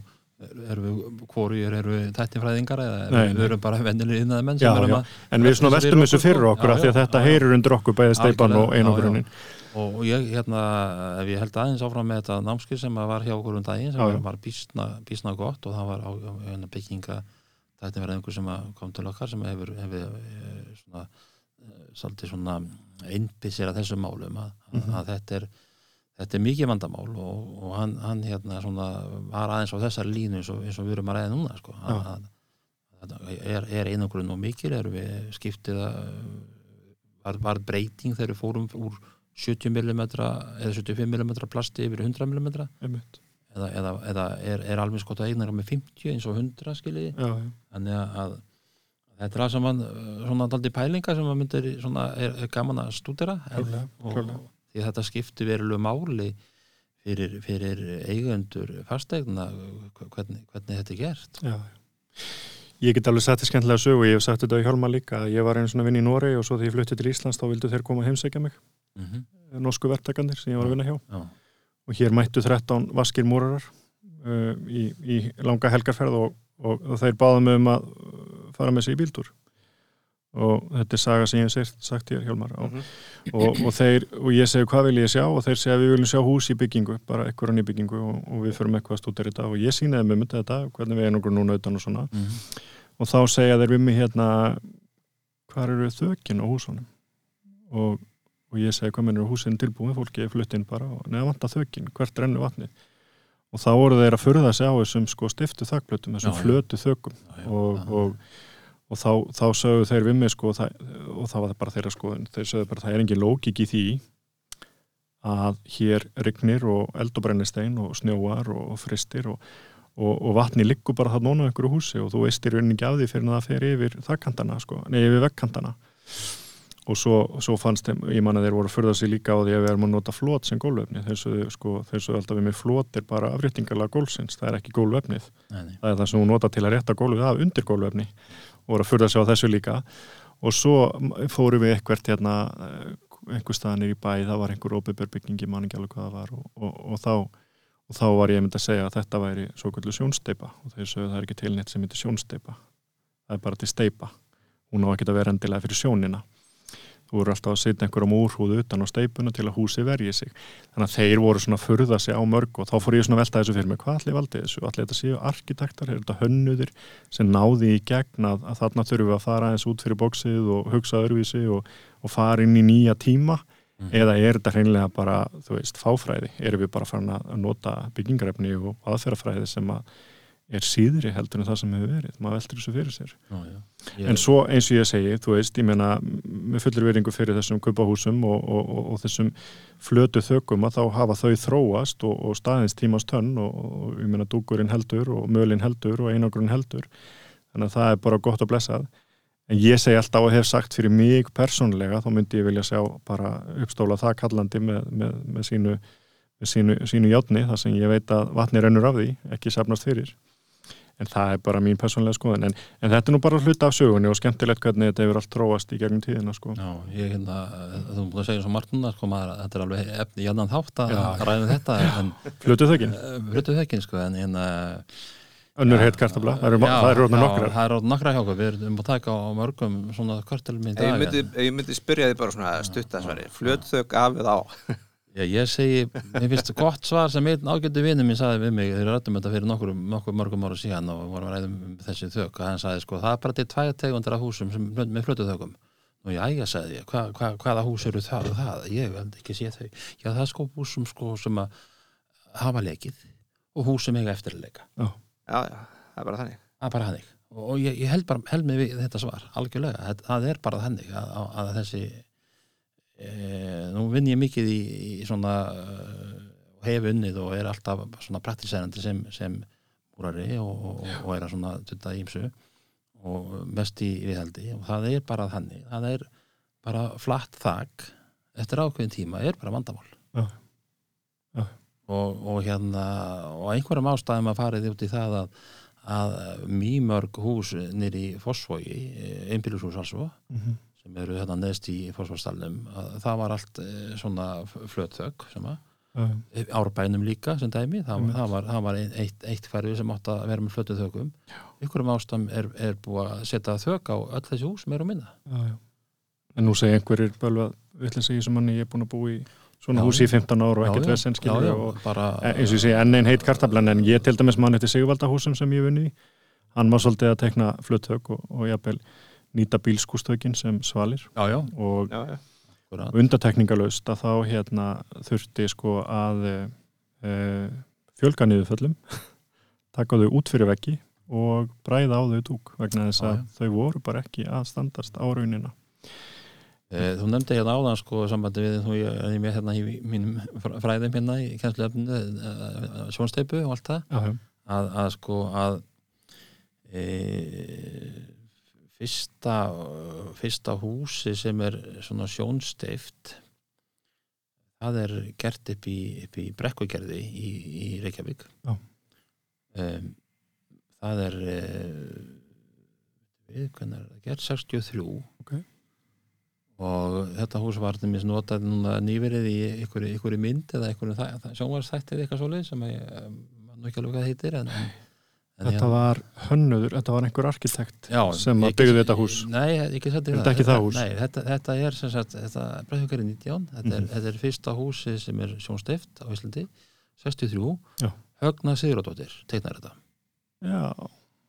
erum við, hvoru erum við tættinfræðingar eða Nei, við erum bara vennilegir innan menn Já, já. En við svona fyrir þessu fyrir okkur Já, því að þetta heyrir undir okkur bæði steipan og einangrunin. og ég hérna, ef ég held aðeins áfram með þetta námskið sem var hjá okkur um daginn sem var bísna, bísna gott og það var á, hérna, bygginga tættinfræðingur sem kom til okkar sem hefur, hefur eh, svona, eh, svolítið svona einbytt sér að þessum málum að, Mhm. að þetta er þetta er mikið vandamál og, og hann, hann hérna svona var aðeins á þessari línu eins og, eins og við erum að ræða núna sko. að, er, er einangrun og mikil? Erum við skiptið að var, var breyting þegar við fórum úr 70 mm eða 75 mm plasti yfir 100 mm eða, eða, eða er, er alveg skott að eignara með 50 eins og 100 skiljiði? Þannig að, að þetta er að saman svona daldi pælinga sem að myndir svona er, er gaman að stúdera. Og, klárlega. Því þetta skipti verulegu máli fyrir, fyrir eigendur fastegna hvernig, hvernig þetta er gert. Já. Ég get alveg sagt þetta skemmtilega sögu, ég hef sagt þetta í Hjálma líka, ég var einu svona vinn í Noregi og svo þegar ég flutti til Íslands þá vildu þeir koma að heimsækja mig, mm -hmm. norsku verktakandir sem ég var að vinna hjá. Já, og hér mættu 13 vaskir múrarar uh, í, í langa helgarferð og, og, og þeir báðum um að uh, fara með sig í bíltúr og þetta er saga sem ég hef sagt, hér Hjálmar og, Mhm. og, og, þeir, og ég segi hvað vil ég sjá? Og þeir segja við viljum sjá hús í byggingu bara eitthvað í byggingu og, og við förum eitthvað að stúta þetta og ég sínaði með myndið þetta hvernig við erum okkur núna utan og svona. Mm og þá segja þeir við mig hérna hvað eru þökin á húsunum? Og, og ég segi hvað mennur húsin tilbúið, fólki er flutt inn bara og neða vanta þökin, hvert rennu vatnið? Og þá voru þeir að furða sig á þessum sko stiftu þakplötum, þessum Já, já. flötu þökum. Og, og, þá, þá sögðu þeir við mig sko og og það var það bara þeirra skoðun þeir sögðu bara það er engin lógik í því að hér rignir og eldobrennistein og snjóar og fristir og, og, og vatni liggur bara það nóna einhverju húsi og þú veist í rauninni ekki af því fyrir að það fer yfir þakkantana sko, nei yfir vekkantana og svo, svo fannst þeim, ég man að þeir voru að förða sig líka á því að við erum að nota flót sem gólvefni þessu, sko, þessu alltaf við með flót er bara afréttingarlega gólfsins, það er ekki gólvefnið það er það sem hún nota til að rétta gólfið af undir gólvefni voru að furða sig á þessu líka. Og svo fórum við eitthvert hérna einhver staðanir í bæ, það var einhver óbyrbygging ég man ekki alveg hvað það var og, og, og, þá, og þá var ég myndi að segja að þetta væri svo kvöldu sjónsteipa og þeir sögðu það er ekki til neitt sem heitir sjónsteipa það er bara til steipa hún á að vera endilega fyrir sjónina þú voru alltaf að setja einhverjum úrhúðu utan á steipuna til að húsi verji sig. Þannig að þeir voru svona að furða sig á mörg og þá fór ég svona að velta þessu fyrir mig hvað allir valdi þessu, allir þetta séu arkitektar er þetta hönnuðir sem náði í gegn að, að þarna þurfum við að fara eins út fyrir bóksið og hugsa öðruvísi og, og fara inn í nýja tíma? Mhm. eða er þetta hreinlega bara, þú veist, fáfræði? Erum við bara farin að nota byggingarefni og aðferðafræði sem að er síðri heldur en það sem hefur verið. Maður veldur þessu fyrir sér. Já, já. Ég, En svo eins og ég segi, þú veist, ég meina með fullur veringu fyrir þessum kupahúsum og, og, og, og þessum flötu þökum að þá hafa þau þróast og, og staðins tímast tönn og, og ég meina dúkurinn heldur og mölin heldur og einogrun heldur. Þannig að það er bara gott að blessað. En ég segi alltaf og hef sagt fyrir mig persónlega, þá myndi ég vilja sjá bara uppstóla það kallandi með, með, með sínu, sínu, sínu játni þar sem ég veit að vatni rennur af því ekki safnast fyrir en það er bara mín persónlega skoðun. En, en þetta er nú bara hluta af sögunni og skemmtilegt hvernig þetta hefur allt tróast í gegnum tíðina sko. Já, ég hérna, þú múið að segja svo margt núna, sko, maður, þetta er alveg efni í annan þátt að ræða þetta, en Flutu þökin, hlutu þekkin, sko, en hérna, önnur heitt kartabla það eru, eru rótna já, nokkrar. það er rótna nokkra hjá okkur, við erum að taka á mörgum svona kvörtelum í Ef ég dag. myndi, myndi spyrja þið bara svona stuttasværi, flötþök af eða á Já, ég segi, mér finnst gott svar sem einn ágættu vinnu minn sagði við mig, þeir rættum þetta fyrir nokkur, nokkur mörgum ára síðan og vorum að ræðum um þessi þök og hann sagði sko, það er bara til tvær tegundir af húsum sem, með flötuþökum og já, ég sagði ég, hva, hva, hvaða hús eru það og það, ég held ekki sé þau. Já, það er sko húsum sko sem að hafa leikið og hús sem eiga eftir að leika, Já, já, það er bara þannig. Það er bara hannig og, og ég, ég held bara, held mig við þetta svar algjörlega, það, það er bara þannig að, að, að þessi nú vinn ég mikið í, í svona uh, hef unnið og er alltaf svona praktisærandi sem, sem úrari og, og, er að svona þetta ímsu og mest í viðhaldi og það er bara þannig, það er bara flatt þak eftir ákveðin tíma er bara vandamál Já. Já. Og, og hérna og einhverjum ástæðum að farið út í það að, að mýmörg hús nýri í Fossvogi einbýlushús altså Mhm. Sem eru hérna neðst í Fossvogstallum það var allt eh, svona flötþögg sem að Já, árbænum líka sem dæmi, það, það var, það var eitt, eitt hverfi sem átt að vera með flötu þökum ykkurum ástæðum er, er búið að setja þök á öll þessi hús meira og minna. Já, já. En nú segir einhverjir bölva vitlega segir sem manni ég er búin að búa í svona Já, húsi í 15 ára og ekkert já, og bara, e- eins og ég segi enn einn heit kartablan en ég til dæmis mann eftir Sigvaldahúsum sem ég vunni hann var svolítið að tekna fluttök og, og jafnvel nýta bílskústökin sem svalir. Já, já, og já, undatekningalöst að þá hérna þurfti sko að e, e, fjölga niður föllum [laughs] taka þau út fyrir veggi og bræða á þau dúk vegna þess að já. þau voru bara ekki að standast á raunina. Eh, þú nefndi hérna áðan sko sambandi við þú ég er með hérna í mínum fr- fræðum hérna í kennsluefninu uh, sjónsteipu og allt það. Að, að sko að e, fyrsta fyrsta húsi sem er svona sjónsteift það er gert upp í, upp í brekkugerði í, í Reykjavík. Um, það er e, við hvernig er það gert? 63 Ok. og þetta hús var til mis notað núna nýverið í ykkur, mynd eða ykkur sjónvarsþættið eitthvað svoleið sem ég eh, man nú ekki alveg það heitir en, en, en Þetta var hönnuður, þetta var einhver arkitekt Já, sem byggði þetta hús. Nei, ekki þetta Er þetta ekki það hús? Nei, þetta, þetta er sem sagt, þetta Breiðhugari 19 þetta, er, Mhm. þetta er fyrsta húsi sem er sjónsteift á Íslandi 63, Já. Högna Sigurðardóttir teiknar þetta Já,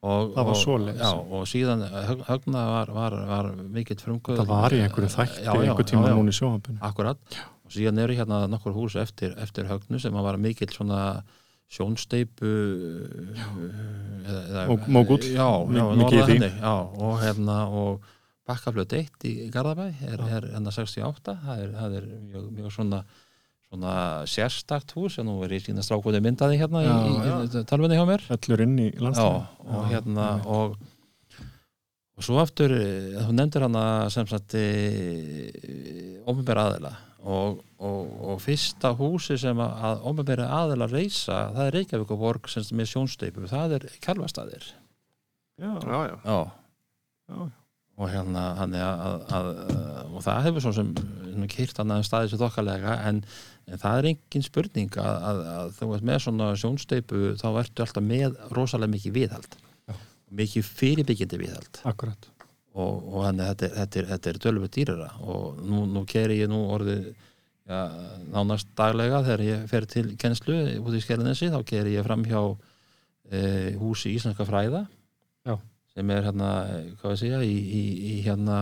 og, Það var svoleiðis. Já, og síðan Hög- Högna var, var, var mikill frumkvöð það var í einhverju þætti einhver tíma núna í sjóhampinu. Akkurat, og síðan eru hérna nokkur hús eftir, eftir Högnu sem var mikill svona sjónsteipu Mó- mógull. já, og hérna og bakkaflöð 1 í Garðabæ er, er hérna 68 það er, það er mjög, mjög svona svona sérstakt hús en nú er ég sína strákunni myndaði hérna Já, í, í, í talvinni hjá mér. Fellur inn í já, landstæðin. og hérna og, og svo aftur eh, þú nefndir hana sem sagt ofinbæra aðila og, og, og fyrsta húsi sem að, að ofinbæra aðila reysa það er Reykjavíkuborg sem sagt með sjónsteipu það er kjálfastaðir Já, já, já. já. já, og hérna að, að, að, og það hefur svo sem kýrt hann að staði sér þokkalega en, en það er engin spurning að, að, að þú veist með svona sjónsteipu þá ertu alltaf með rosalega mikið viðhald Já. mikið fyrirbyggjandi viðhald akkurat. Og, og þannig þetta, þetta er, þetta er dölvöld dýrara og nú, nú keri ég nú orðið ja, nánast daglega þegar ég fer til kennslu út í Skerlinesi þá keri ég fram hjá e, húsi Íslenska fræða Já. sem er hérna, hvað við segja í, í, í hérna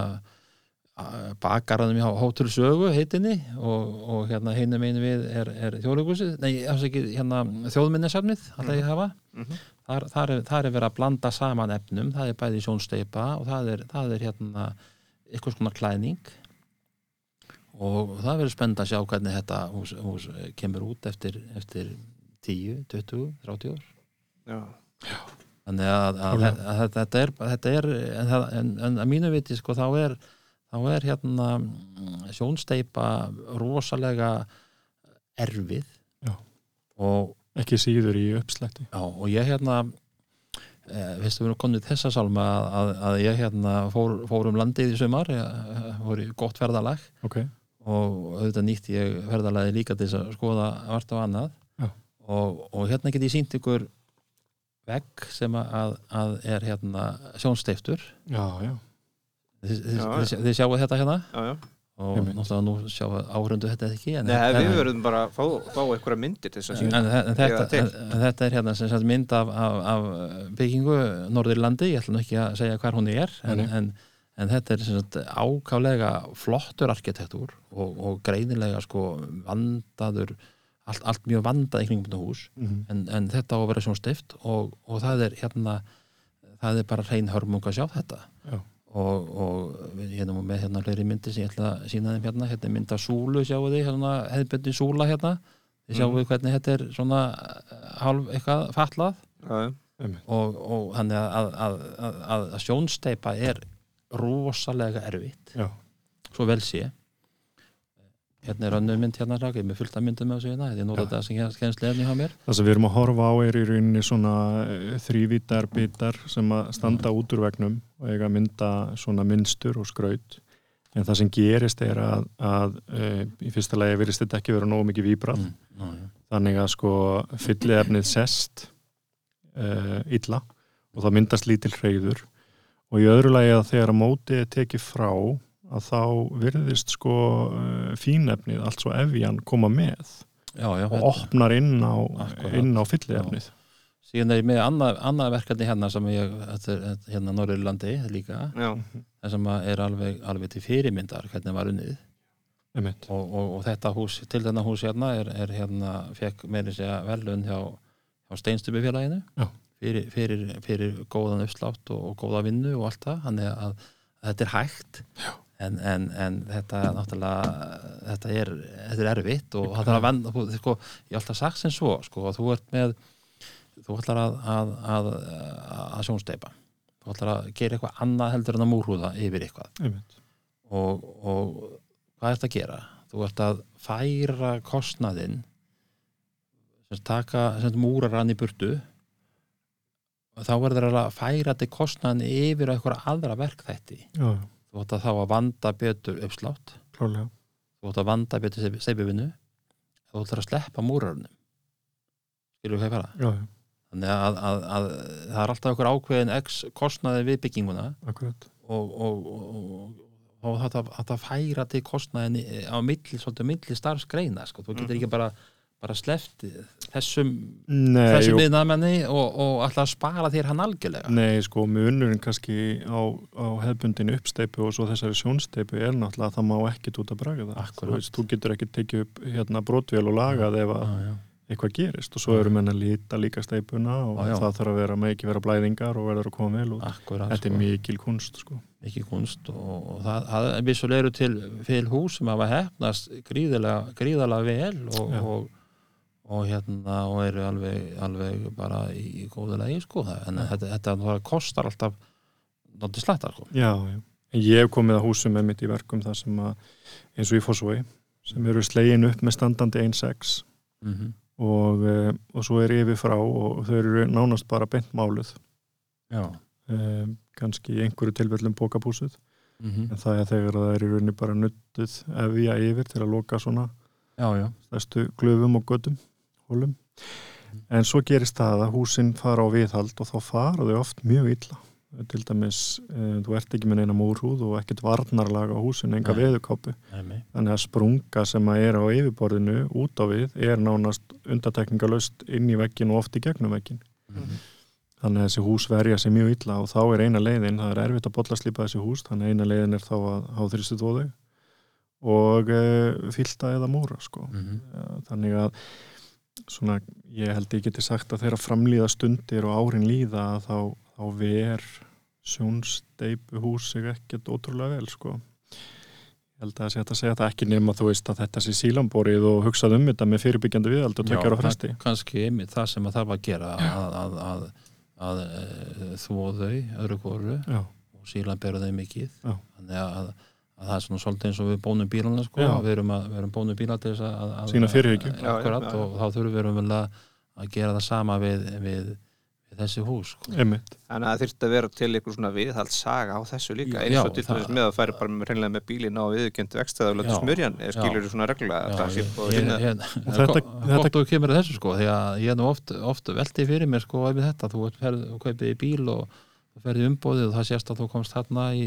bakaraðum í Hótel Sögu heitinni og, og hérna heinum einu við er, er þjóðleikúsið, nei, alls ekki hérna þjóðminnesafnið, alltaf ég hafa. Mhm. þar, þar, er, þar er verið að blanda saman efnum. Það er bæði sjónsteipa og það er, það er hérna eitthvað svona klæðning. Og það verður spennt að sjá hvernig þetta hús, hús kemur út eftir, eftir 10, 20, 30 ár. Já. þannig að, að, að, að þetta er, þetta er en, það- en, en að mínu viti sko þá er þá er hérna mm, sjónsteipa rosalega erfið. Og Ekki síður í uppslætti. Já, og ég hérna eh, veistu við erum konið þessa salma að, að, ég hérna fór, fór um landið í sumar ég, fór í gott ferðalag. Ok, og auðvitað nýtt ég ferðalagi líka til að skoða vart og annað. Og, og hérna get ég sínt ykkur vegg sem að, að er hérna sjónsteiftur já, já. Þið, þið, Já, þið, þið sjáu þetta hérna já, já. og Einmitt. náttúrulega nú sjáu áhrundu þetta ekki en, Nei, en, við verðum bara að fá, fá einhverja myndir til þess að en, sína. en, þetta, en, þetta er hérna sem sagt mynd af, af, af byggingu Norðurlandi, ég ætla nú ekki að segja hvar hún er en, en, en þetta er sem sagt ákálega flottur arkitektúr og, og greinilega sko vandaður allt, allt mjög vandað í kringum þetta hús Mm en, en þetta á að vera svona stift og, og það er hérna það er bara hrein hörmung að sjá þetta Já. Og, og við hérna með hérna fleiri myndir sem ég ætla að sína þeim hérna hérna er mynd af súlu sjáu þið hérna hefðböndi súla hérna þið sjáu Mhm. hvernig þetta er svona eh, hálf eitthvað fatlað Já, já. Einmitt. og, og þannig að, að, að, að, að sjónsteipa er rosalega erfitt Já, svo vel sé hérna er önnur mynd hérna rak, ég er með fullt að myndum með þessu hérna, ég nota þetta sem kennst lefni hjá mér. Það sem við erum að horfa á er í rauninni svona eh, þrívítar bitar sem að standa út úr vegnum og eiga að mynda svona minnstur og skraut. En það sem gerist er að, að e, í fyrsta lagi verist þetta ekki vera nógu mikið víbrað. Mm. já. þannig að sko fylliefnið sest uh, illa og það myndast lítil hreyður og í öðru lagi að þegar mótið tekið frá að þá virðist sko uh, fínefnið, allt svo efjan koma með já, já, og opnar inn á, á fylliefnið. Síðan er ég með annað, annað verkefni hérna sem ég, er er hérna Norðurlandi líka, já, en sem að er alveg, alveg til fyrirmyndar hvernig var unnið. Og, og, og þetta hús, til þennan hús hérna er, er hérna, fekk meiri segja velun hjá, hjá Steinstubufélaginu Já. fyrir, fyrir, fyrir góðan uppslátt og, og góða vinnu og allt það, þannig að, að þetta er hægt en, en, en þetta náttúrulega þetta er, þetta er erfitt og það er að venda, sko, ég alltaf sagt sem svo, sko, þú ert með þú ætlar að, að, að, að sjónsteipa þú ætlar að gera eitthvað annað heldur en að múrhúða yfir eitthvað. Og, og hvað ert að gera? Þú ert að færa kostnaðinn sem taka sem múrar hann í burtu og þá verður það að færa til kostnaðin yfir á eitthvað aðra verkþætti. Já, þú ætti að þá að vanda betur uppslátt klálega þú ætti að vanda betur seifivinu þú ætti að sleppa múrarunum skilur við hvað ég fara? Já, já, Þannig að, að, að það er alltaf einhver ákveðin x kostnaði við bygginguna akkurat og, og, og, og þetta, þetta færa til kostnaðin á milli, milli starfsgreina sko. þú getur ekki bara, bara sleppt þessum, Nei, þessum viðnamenni og, og alltaf spara þér hann algjörlega nei, sko, munurinn kannski á, á hefbundinu uppsteipu og svo þessari sjónsteipu er náttúrulega að það má ekkit út að braga það Akkúrat. þú, veist, þú getur ekki tekið upp hérna brotvél og lagað ef að já. eitthvað gerist og svo eru menn að líta líka steipuna og já. það þarf að vera með ekki vera blæðingar og verður að koma vel út Akkurat, þetta er sko, mikil kunst sko. mikið kunst og, og það, það er vissulega eru til fyrir hús sem hafa hefnast gríðalega, gríðalega vel og. Og, hérna og eru alveg, alveg bara í, í góðulegi sko en þetta, þetta kostar alltaf náttúrulega slattar sko. já, já. Ég hef komið að húsum með mitt í verkum þar sem að eins og í Fossvogi sem eru slegin upp með standandi 1.6 mm -hmm. og, uh, og svo er yfir frá og þau eru nánast bara bent máluð Já um, kannski í einhverju tilfellum bókapúsuð mm -hmm. en það er þegar það er í rauninni bara nuttuð efja yfir til að loka svona Já, stærstu glöfum og gödum hólum en svo gerist það að húsin fara á viðhald og þá fara þau oft mjög illa til dæmis, uh, þú ert ekki með neina múrhúð og ekkert varnarlag á húsin enga veðukápu, þannig að sprunga sem að er á yfirborðinu út á við er nánast undatekningalöst inn í veggin og oft í gegnum veggin Mhm. þannig að þessi hús verja sig mjög illa og þá er eina leiðin, það er erfitt að bolla slípa þessi hús, þannig að eina leiðin er þá að hafa þrýstu þóðu og uh, fylta eða múra sko. Mhm. Ja, þannig að svona, ég held ég geti sagt að þeirra framlýða stundir og árin líða að þá, þá ver sjónsteipu hús sig ekkert ótrúlega vel sko. ég held að það sé að segja það ekki nema þú veist að þetta sé sílamborið og hugsað um þetta með fyrirbyggjandi viðald og tökjar á fresti það, kannski einmitt það sem að þarf að gera að, að, að, að, að þvó þau öðru kóru Já, og síðan beru þau mikið Já. þannig að, að, að það er svona svolítið eins og við bónum bílana sko, við erum, að, við erum bónum bíla til þess að, að Sýna fyrirhyggju. að- akkurat, Já, já, já. og þá þurfum við vel að, að gera það sama við, við, við þessi hús sko. einmitt Þannig að það þyrfti að vera til einhver svona viðhald saga á þessu líka eins og til það- með að færi bara með, með bílinn á viðurkjöndu vextið og láta Já, smurjan eða skilur þú svona reglulega að þetta- kemur að þessu sko því að ég er nú oft, oft veltið fyrir mér sko ef þetta, þú ert ferð og kaupið í bíl og ferði umbóðið og það sést að þú komst þarna í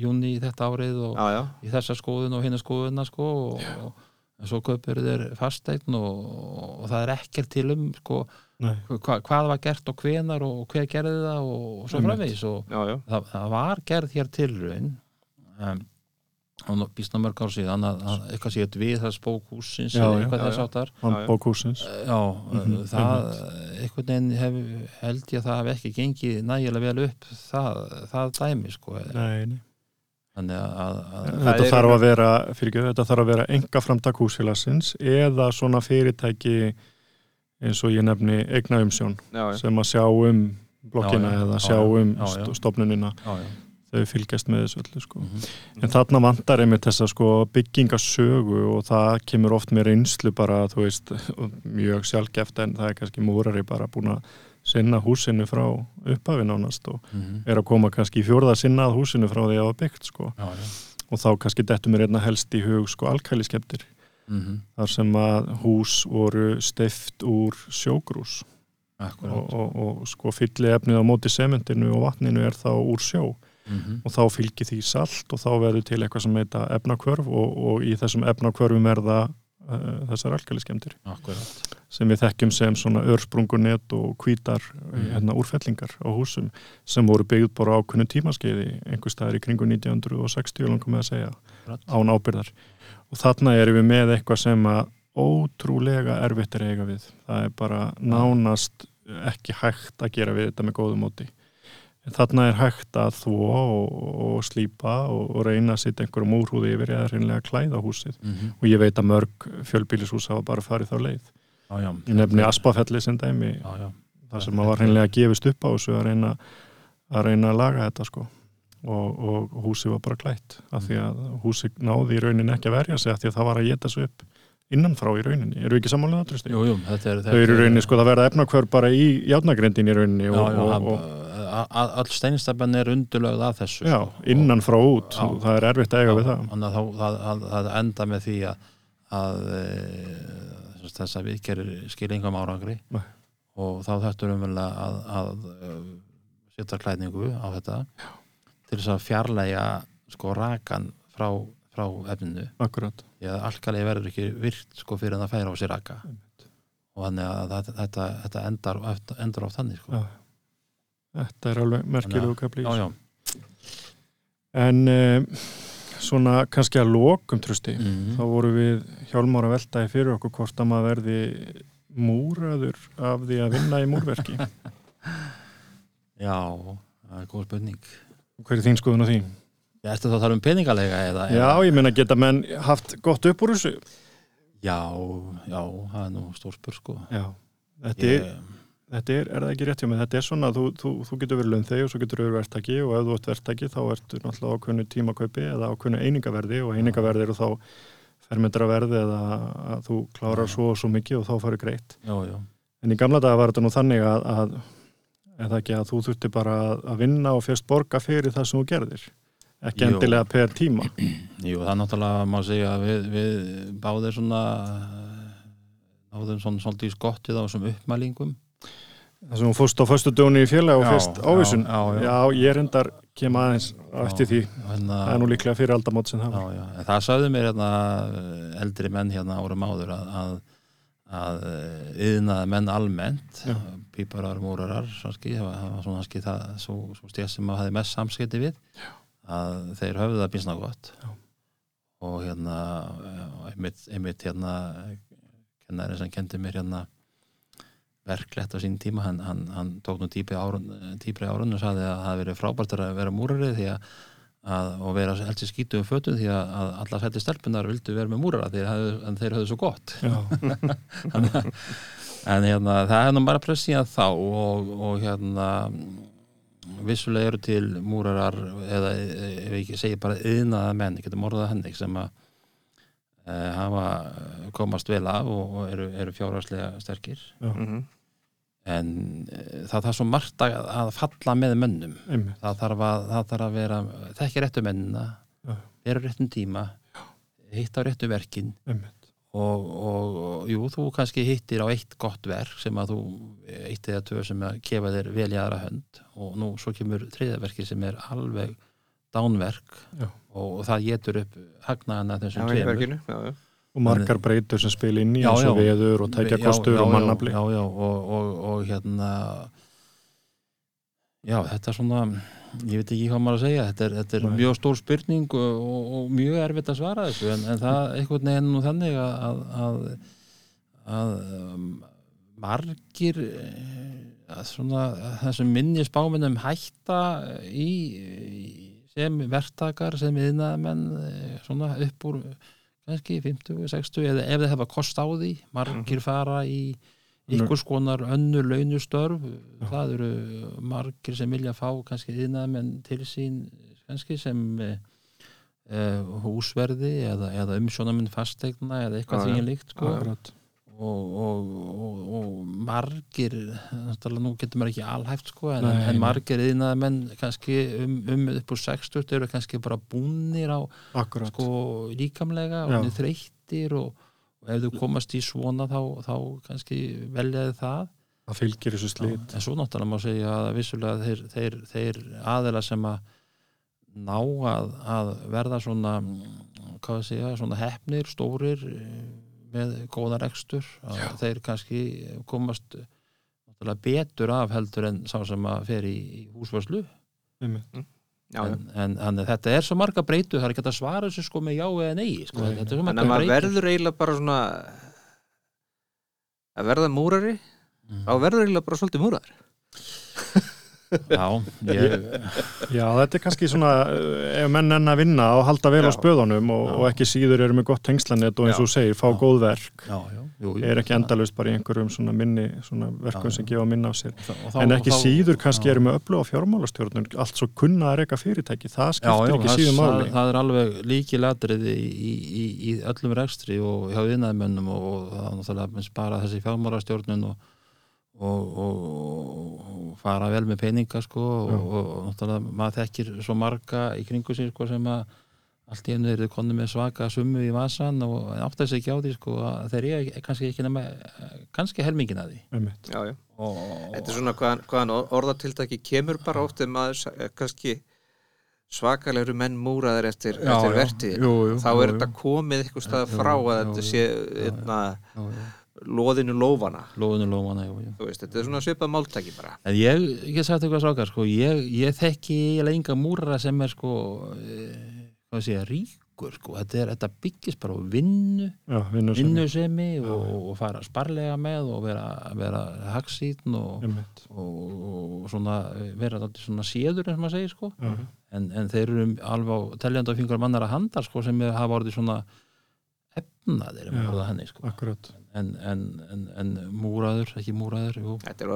júni í þetta árið og Já, já, í þessa skoðun og hinna skoðuna sko og, og en svo kaupir þér fasteign og, og það er ekkert til um sko, hva, hvað var gert og hvenar og hver gerði það og, og svo framvegis og já, já, það, það var gerð hér tilraun um, og býstna mörg ár síðan að, að eitthvað sétt við þess bókhúsins eða eitthvað þess áttar handbók húsins já, Mhm, það einhvern veginn hef, held ég að það hef ekki gengið nægilega vel upp það, það dæmi sko Nei, nei. Þannig að, að, að Þetta þarf að vera, fyrir ekki, þetta þarf að vera enga framtak húsfélagsins eða svona fyrirtæki eins og ég nefni eignaumsjón já, já. sem að sjá um blokkina Já, já, eða já, sjá já, um já, já. st- stofnunina. Já, já. Þau fylgjast með þessu öllu sko. Mhm. en þarna vantar einmitt þessa sko, byggingasögu og það kemur oft með reynslu bara, veist, mjög sjálfgeft en það er kannski múrari bara búin að sinna húsinu frá upphafi nánast og Mhm. er að koma kannski í fjórða sinna að húsinu frá því að það var byggt sko. já, já. og þá kannski dettur mér einna helst í hug sko alkæliskeptir Mhm. þar sem að hús voru steift úr sjógrús og, og, og sko fylli efnið á móti sementinu og vatninu er þá úr sjó Mhm. og þá fylgir því salt og þá verður til eitthvað sem heita efnakvörf og, og í þessum efnakvörfum er það uh, þessar Akkurat sem við þekkjum sem svona örsprungunet og hvítar Mhm. hérna, úrfellingar á húsum sem voru byggð bara á kunnu tímaskeiði einhver staðar í kringu 1960 langum með að segja Akkurat. án ábyrðar og þarna erum við með eitthvað sem að ótrúlega erfitt er eiga við það er bara nánast ekki hægt að gera við þetta með góðu móti þarna er hægt að þvó og, og slípa og, og reyna að setja einhverjum úrhúði yfir eða reynlega klæða húsið. Mhm. og ég veit að mörg fjölbýlishús hafa bara farið þá leið. Já, já. Ég nefni Aspafelli sem dæmi já þar sem maður var reynlega gefist upp á þessu að reyna að, reyna að laga þetta sko. Og, og húsið var bara klætt af því að húsið náði í rauninni ekki að verja sig af því að það var að geta sig upp innanfrá í rauninni, eru við ekki sammálið það? Jú, jú, þetta er Þau eru rauninni sko það verða efnakvör bara í játnagrindin í rauninni Já, og, já, og, og, a- a- öll steinstafan er undurlögð að þessu. Já, innan frá út. Já. og það er erfitt að eiga við það. Þannig að það, það, það enda með því að, að e, þess að við gerir skilingum árangri. Nei. og þá þetta er umverulega að, að uh, setja klæðningu á þetta til þess að fjarlæga sko rakan frá, frá efninu. Að alkali verður ekki virt sko fyrir en það færa á sér raka. Og þannig að þetta, þetta, þetta endar, endar á þannig sko. já þetta er alveg merkilegu kapli já, já. en um, svona kannski að lokum trösti Mm. þá voru við hjálmar að veltaði fyrir okkur hvort að maður verði múraður af því að vinna í múrverki [laughs] já, það er góð spurning hver er þín skoðun á því? Já, ertu þá að tala um peningalega eða, Já, ég meina geta menn haft gott upp úr þessu já, já, það er nú stór spur sko Já, þetta er, ég, þetta er, er það ekki rétt hjá mig, þetta er svona þú, þú, þú getur verið launþegi og svo getur verið verktaki og ef þú ert verktaki þá ertu náttúrulega ákveðnu tímakaupi eða ákveðnu einingaverði og einingaverði eru þá fermetraverði eða að þú klárar svo og svo mikið og þá farið greitt. Já, já, En í gamla daga var þetta nú þannig að, að eða ekki að þú þurfti bara að- vinna og fyrst borga fyrir það sem þú gerðir. Ekki endilega per tíma. [clears throat] jú, það er náttúrulega má segja við, við báðir svona náðum svona svolítið skottið á þessum uppmælingum Það sem þú fórst á föstu dögunni í félag og Já, fyrst ávísun. já, já, já. ég reyndar kem aðeins eftir því. hérna, Það er nú líklega fyrir aldamót sem það já, var. já, það sagði mér hérna eldri menn hérna árum áður að, að að yðnaði menn almennt Já. píparar, múrarar sanski, það var svona sanski það svo, svo stéð sem maður hafði mest samskipti við Já. að þeir höfðu það gott Já. og hérna og einmitt, einmitt hérna kennari sem kendi mér hérna verklegt á sín tíma hann, hann, hann tók nú típri árun, og sagði að það verið frábært að vera múrari því að, að og vera helst í skítu um fötum því að, að allar hætti stelpunar vildu vera með múrara en þeir höfðu svo gott. Já, [laughs] en hérna það er nú bara pressið þá og, og hérna vissulega eru til múrarar eða ef ég ekki segi bara yðnaða menn, getum orðað henni sem að e, hafa komast vel af og, og eru, eru fjárhagslega sterkir. Mhm. En e, það þarf svo margt að, að falla með mönnum það þarf að, það þarf að vera þekki réttu mennina Já. vera réttum tíma hitta réttu verkin einmitt. og, og, og jú, þú kannski hittir á eitt gott verk sem að þú eitt eða tvö sem að kefa þér vel í aðra hönd og nú svo kemur þriðaverki sem er alveg dánverk Já. og, og það getur upp hagnaðan að þessum tveimur verkinu, já, já. Og margar breytur sem spil inn í Já, eins og já. veður og tækja Já, kostur já, og mannabli. já, já, og, og, og hérna já, þetta er svona ég veit ekki hvað maður að segja þetta er, þetta er mjög stór spurning og, og, mjög erfitt að svara þessu en, en það einhvern veginn nú þannig að að, að, að um, margir eh, að svona þessum minni spáminum hætta í, í sem verktakar sem viðnaðamenn eh, svona upp úr kannski 50, 60 eða ef þið hefa kost á því margir fara í, einhvers konar önnur launustörf. Það eru margir sem vilja fá kannski yðnaðmenn til sín kannski sem uh, húsverði eða, eða umsjónamenn fastegna eða eitthvað því en líkt sko. Og, og, og, og margir nú getur maður ekki alhæft sko, en, en margir yðnaðmenn kannski um, um upp úr 60 eru kannski bara búnir á sko líkamlega og niður þreyttir og, ef þú komast í svona þá, þá kannski veljaði það. Það fylgir þessu slit. en svo náttúrulega má segja að vissulega þeir, þeir, þeir aðeila sem að ná að, að verða svona segja, svona hefnir, stórir með góðan rekstur að Já. þeir kannski komast betur af heldur en sá sem að fer í, í húsvarslu Einmitt. já, en, en, en þetta er svo marga breytu það er ekki að svara þessu sko með já eða nei sko. Nei, þetta er svo Þannig marga að maður verður eiginlega bara svona að verða múrari Mm. þá verður eiginlega bara svolítið múrar [laughs] já, ég, Já, þetta er kannski svona eh, ef menn enn að vinna og halda vel á Já. spöðunum og, og ekki síður eru með gott tengslanett og eins og segir, fá Já. góð verk. Já, já, jú, jú, er ekki endalaust bara í einhverjum svona minni svona verkum Já, sem gefa minna á sér. Og þá- en ekki þá- síður kannski já. eru með öllu á fjármálastjórnun allt svo kunna að reyka fyrirtæki það skiptir ekki síður það, máli. það er alveg líki ladriði í, í, í, í öllum rekstri og hjá viðnaðmönnum og, og það er náttúrulega bara þessi fjármálastjórnun og, og, og, og fara vel með peninga sko og, og, náttúrulega maður þekkir svo marga í kringu sig sko sem að allt í einu eru konu með svaka summu í vasan og átt þessi ekki á því sko að þeir eru kannski ekki nema kannski helmingin að því. Já, já. og, Þetta er svona hvaðan, hvaðan orðatiltæki kemur bara oft ef maður eh, kannski svakalegur menn múraðir eftir, eftir vertið þá er þetta komið eitthvað stað frá að þetta sé Já, einna, já, já. loðinu lófana lóðinu lómana, jú, jú Þú veist, þetta er svona svipað máltæki bara. En ég, ég get sagt eitthvað sákar, sko, ég, ég þekki eiginlega enga múrara sem er sko, e, hvað sé ég, ríkur, sko, þetta, er, þetta byggist bara á vinnu, Já, vinnusemi. og, og fara sparlega með og vera, vera hagsýtn og, og, og svona vera dálítið svona séður eins og maður segir, sko, Já. en, en þeir eru alveg á teljandi á fingur mannara handar, sko, sem hafa orðið svona efnaðir, um Já. orða henni, sko, Akkurat en, en, en, en múraður, ekki múraður, jú, Þetta er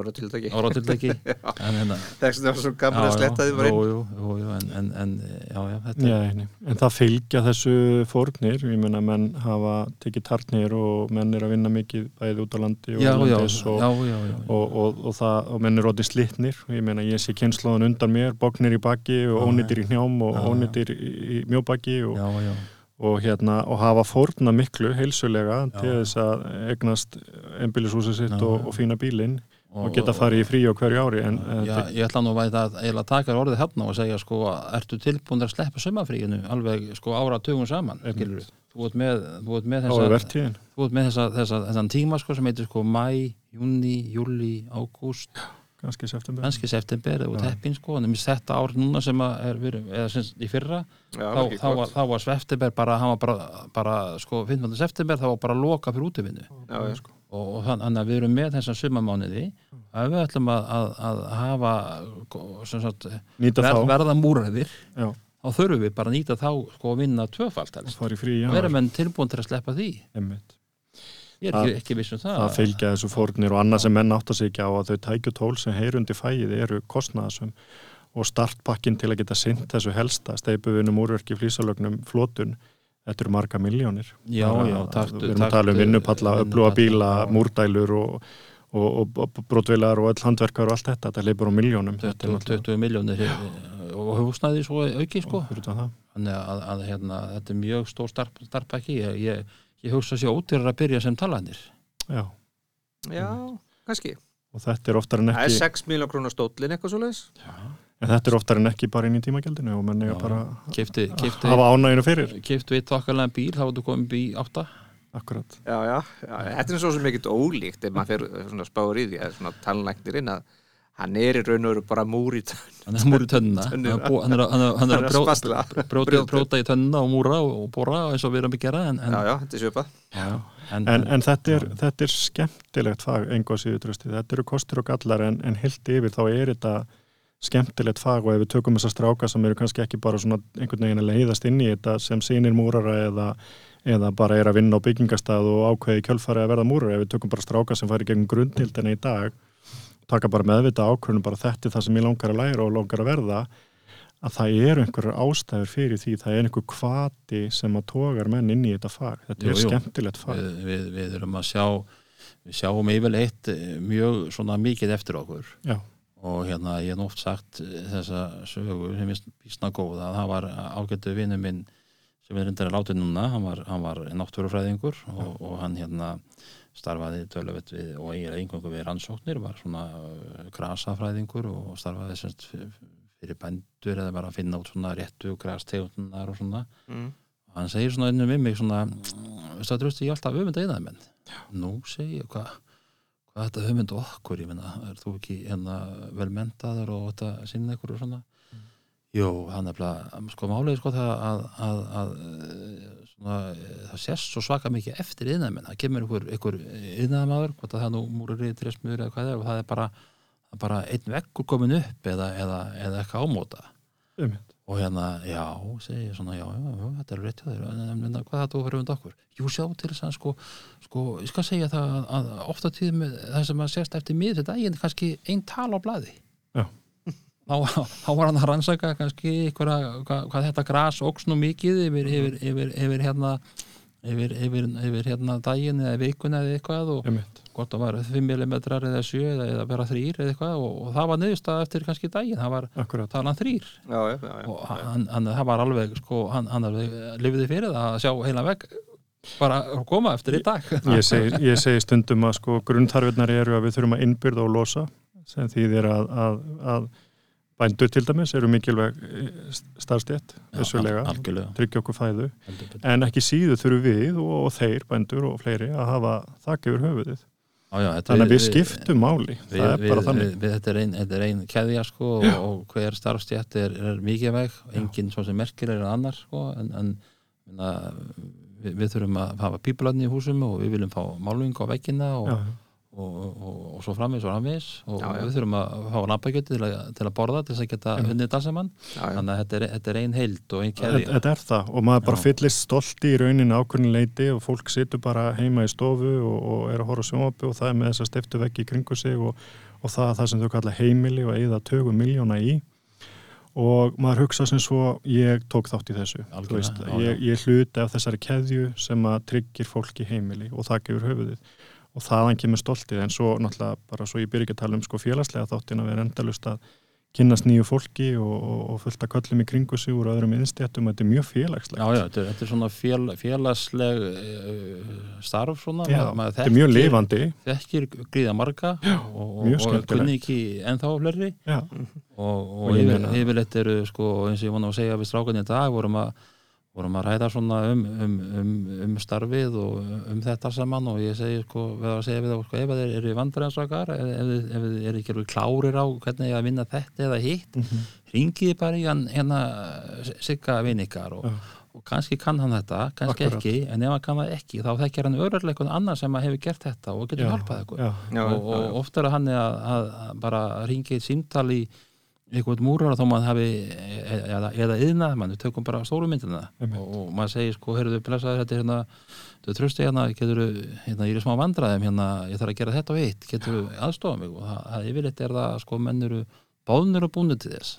[laughs] en hérna, Þess vegna var svo gaman að sletta því bara inn. En, en, en já, já, þetta Já, nei. en það fylgja þessu fórnir, ég menna menn hafa tekið tartnir og menn er að vinna mikið bæði út á landi og já, já, erlendis og, já, já, já, já. og, og, og, það, menn er rótið slitnir. Og ég meina ég sé kynnslóðan undan mér bóknir í baki og Já, ónýttir í hnjám og Já, já. ónýttir í, mjóbaki og, já, já, og, hérna, og hafa fórna miklu heilsulega Já, til þess að egnast einbýlishúsið sitt Já, og, og fína bílinn og geta farið í frí á hverju ári en já, þetta- ég ætla nú að, að taka orðið hérna og segja sko, ertu tilbúin að sleppa sömafríinu alveg sko ára tögum saman skilur þú ert með, þú ert með þessa, með þessa, þessa, þessan tíma sko sem heitir sko mæ, júni, júli, ágúst kannski í september kannski september og Já. teppin sko en þetta ár núna sem að er verið, eða sem í fyrra Já, þá, þá, var, þá var september bara, hann var bara, bara sko 15. september þá var bara loka fyrir útöfinnu Já, já. sko. og, og þann- þannig að við erum með þessa sumamániði að við ætlum að, að, að hafa sem sagt, ver, verða múræðir Já. þá þurfum við bara að nýta þá sko að vinna tvöfalt og helst. fara í frí janúar. vera menn tilbúin til að sleppa því Einmitt. Ég er ekki, ekki viss um það. það fylgja þessu fórnir og annað sem menn átt að ekki á að þau tækjutól sem heyrundi fæið eru kostnaðasum og startpakkin til að geta sint þessu helsta steipuvinum úrverki flýsalögnum flotun. Þetta eru marga miljónir já, já, taktu, við erum að tala um vinnupalla, öfluga bíla, múrdælur og, og, og, brotvilar og öll handverkar og allt þetta, þetta leipur á miljónum 20, 20 miljónir og húsnæði svo auki sko. Þannig að, að hérna, þetta er mjög stór starf, starfpæki ég, ég, ég hugsa sér ótyrir að byrja sem talanir Já, Já, kannski. Og þetta er oftar en Það er ekki 6 miljón krónar stóllin eitthvað svo leiðis en þetta er oftar en ekki bara inn í tímagjaldinu og menn eiga Já. bara kefti, að kefti, hafa ánæginu fyrir. kefti eitt þokkalega bíl þá þú komið í átta. Akkurat, Já, já, já, þetta er svo sem ekkert ólíkt ef maður fer svona spáur í því að svona talnæknirinn að hann er í raun og veru bara múr í tönn hann er er, að bú- hann er, að- brjóta, brjóta, Brjóta. í tönnina og múra og, og bóra eins og við erum að gera en, en, Já, já, þetta er svipað. Já, en, en, en þetta, er, þetta er skemmtilegt fag enga á síðu trösti, þetta eru kostur og gallar en, en heilt yfir þá er þetta skemmtilegt fag og ef við tökum þessar stráka sem eru kannski ekki bara svona einhvern veginn að leiðast inn í þetta sem sínir múrara eða, eða bara er að vinna á byggingastað og ákveði kjölfari að verða múrara ef við tökum bara stráka sem færi gegn grundnildina í dag taka bara meðvita ákveðinu bara þetta er það sem ég langar að læra og langar að verða að það eru einhverjar ástæður fyrir því það er einhver kvati sem að tógar menn inn í þetta fag þetta Jú, er jú. skemmtilegt fag við, við, við erum að sjá við sjáum yfirleitt eh, mjög svona mikið eftir okkur Já. og hérna ég nú oft sagt eh, þessa sögu sem er bísna góð að það var ágættu vinnu minn sem er reyndar að láta núna hann var, var náttúrufræðingur og, og hann hérna starfaði töluvett við og eiginlega einhverjum við rannsóknir var svona uh, grasafræðingur og starfaði semst fyrir bændur eða bara að finna út svona réttu grastegundunar og svona. Mm. og hann segir svona innum við mig svona veistu að drusti ég alltaf öfund að menn. Nú segi ég hvað hvað þetta höfmynd okkur, ég menna er þú ekki hérna vel mentaður og þetta sinna ykkur og svona jú, hann er bara, sko málið er sko það að, að, að eh, svona, eh, það sést svo svaka mikið eftir yðnaðmenn, það kemur ykkur, ykkur yðnaðamaður, hvort að það nú múrari trésmur eða hvað það er og það er bara, það er bara einn vekkur komin upp eða, eða, eða eitthvað ámóta Einmitt. og hérna, já, segi ég svona já, já, já, þetta er rétt hjá þér en, hvað þetta fyrir undan okkur? Jú, sjá til þess að sko, sko, ég skal segja það að, að ofta tíðum það sem að sérst eftir miður þetta eigin kannski einn tal á blaði. Þá, þá var hann að rannsaka kannski ykkur hvað, hvað þetta gras óks nú mikið yfir, yfir, yfir, yfir hérna yfir, yfir, yfir hérna daginn eða vikun eða eitthvað og hvort það var 5 mm eða 7 eða, eða bara 3 eða eitthvað og, og það var niðurstað eftir kannski daginn, það var Akkurat. talan 3 já, já, já, og hann, hann, það var alveg sko, hann, hann alveg lifiði fyrir það að sjá heila veg bara að koma eftir í dag. Ég segi, ég segi stundum að sko grunntarfinnar eru að við þurfum að innbyrða og losa sem þýðir að, að, að bændur til dæmis eru mikilvæg starfstjætt, vissulega al- algjörlega. tryggja okkur fæðu, en ekki síðu þurfum við og, og þeir bændur og fleiri að hafa þakka yfir höfuðið. Já, já, Þannig að við við- skiptum máli, við, það er við, bara þannig. þetta er ein, þetta er ein keðja sko, og, og hver starfstjætt er, er mikið veg enginn svo sem merkilega en annar sko, en, en minna, við, við þurfum að hafa pípularni í húsum og við viljum fá málving á veggina og, Já, og, og, og svo framvis og framvis og Já, já. við þurfum að fá lampagjöti til, að- til að borða til þess að geta já, já. þannig að þetta er, þetta er ein heild og ein keðja. þetta er það. Og maður bara fyllist stolti í rauninni ákveðin leiti og fólk situr bara heima í stofu og, og er að horfa á sjónvapi og það er með þess að stiftu veggi í kringu sig og, og það er það sem þau kalla heimili og eigða tögum miljóna í. Og maður hugsa sem svo ég tók þátt í þessu veist, ég, ég hluti af þessari keðju sem að tryggir fólki heimili og það gefur höfuðið og þaðan kemur stoltið. En svo náttúrulega bara svo ég byrja ekki að tala um sko félagslega þáttin að vera endalust að kynnast nýju fólki og, og, og fullt að köllum í kringu sig úr öðrum innstjættum þetta er mjög félagslegt. Já, já, þetta er, þetta er svona fél, félagsleg uh, starf svona. Já, maður, þetta er mjög lifandi. þekkir gríða marga já, og, og, kunni ekki ennþá fleiri. Já, og, yfirleitt eru sko, eins og ég vona að segja við strákunni í dag vorum að, vorum að ræða svona um, um, um, um starfið og um þetta saman og ég segi sko, við að segja við þá sko, ef þeir eru vandræðansakar ef, ef, ef þið eru ekki alveg klárir á hvernig ég að vinna þetta eða hitt Mhm. ringiði bara í hann hérna sigga vinn ykkar og, Já. og kannski kann hann þetta, kannski Akkurat. ekki en ef hann kann það ekki, þá þekkir hann einhvern annar sem að hefur gert þetta og getur hjálpað og, og já. oft er það hann að, að, að bara ringi eitt símtal í einhvern múrar þó maður hafi e- eða, eða yðnað, mann, við tökum bara stóru myndina Einmitt. og, og maður segir sko, heyrðu, blessaður, þetta er hérna þú trösti hérna, getur hérna, ég er smá vandræðum hérna, ég þarf að gera þetta og eitt getur aðstofa mig? Og það, það yfirleitt er það sko, menn eru báðnir og búinu til þess.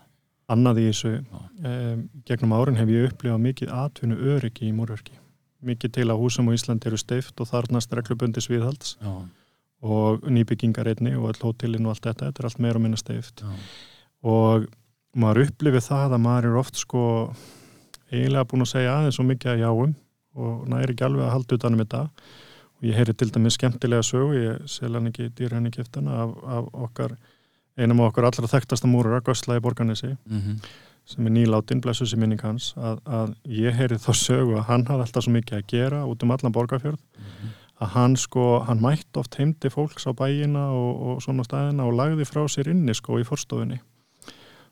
Annað í þessu um, gegnum árin hef ég upplifað mikið atvinnu öryggi í múrverki. Mikið til að húsum á Íslandi eru steift og þarnast reglubundi sviðhalds já, og nýbyggingar einni og all og maður upplifið það að maður er oft sko eiginlega búin að segja aðeins svo mikið að jáum og næri ekki alveg að halda utanum þetta. Og ég heyri til dæmis skemmtilega sögu, ég sel hann ekki dýr henni kiftana af, af okkar einum af okkar allra þekktasta múrara, Gösla í Borgarnesi mm sem er nýláttinn, blessu sér minning hans að, að ég heyri þá sögu að hann hafði alltaf svo mikið að gera út um allan borgarfjörð. Að hann sko, hann mætti oft heimdi fólks á bæina og, og svona staðina og lagði frá sér inni sko í forstofunni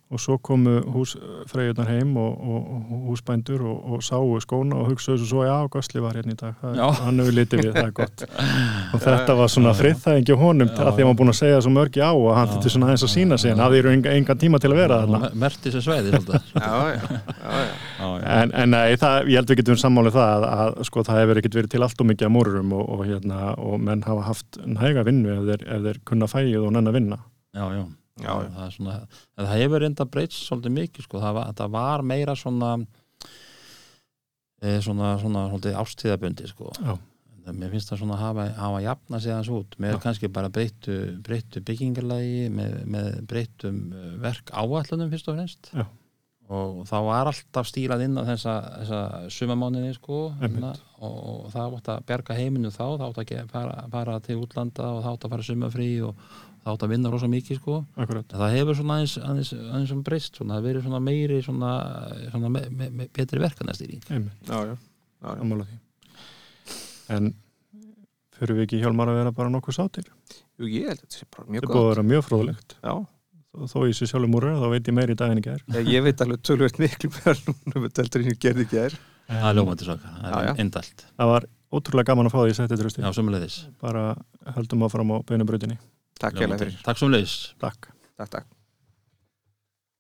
og svo komu hús, freyjurnar heim og, og, og húsbændur og, og sáu skóna og hugsaðu svo já, Gosli var hérna í dag. Það, Já. hann hefur litið við, það er gott. [laughs] Og þetta var svona friðþæðingi á honum að því að hann var búin að segja svo mörgi á og hann þurfti svona aðeins að sína sig en hafði eru enga, engan tíma til að vera þarna. Mer- merti sem sveiði svolítið já, já, já, já. [laughs] Já, já. En, en nei, það, ég held við getum sammálið það að, að sko, það hefur ekkert verið til allt og mikið að múrurum og, og, hérna, og menn hafa haft hæga vinnu ef þeir, ef þeir kunna fægið já. Það, er svona, en það hefur reynda breyts svolítið mikið sko. það, var, það var meira svona e, svona, svona, svona ástíðabundi sko. Já. Mér finnst það svona að hafa, hafa jafna sig aðeins út með Já. kannski bara breyttu, breyttu byggingarlagi með, með breyttum eh, verk áallunum fyrst og fremst Já. og þá var alltaf stílað inn á þessa, þessa sumamáninni sko, hérna, og, og það átt að berga heiminu þá, það átt að fara, fara til útlanda og það átt að fara sumafrí og það átt að vinna rosa mikið sko það hefur svona aðeins, aðeins, aðeins um breyst það hefur verið svona meiri svona, svona me, me, me, betri verkanastýring Einmitt, já, já, já, já. sammála því. En fyrir við ekki hjálmar að vera bara nokkuð sátir? Jú, ég held að þetta sé bara mjög Þetta er búið að gott vera mjög fróðlegt. já. Þó, þó ég sé sjálfur múrur, þá veit ég meiri í daginn í gær. Já, ég veit alveg tölvöld miklu meðal núna með teltur en ég gerði ekki þér það er ljómandi svaka, það er indalt Það var ótrúlega gaman að fá því að setja sömulegðis Bara höldum áfram á beinubröðinni. Takk hérlega fyrir, takk sömulegis Takk. takk, takk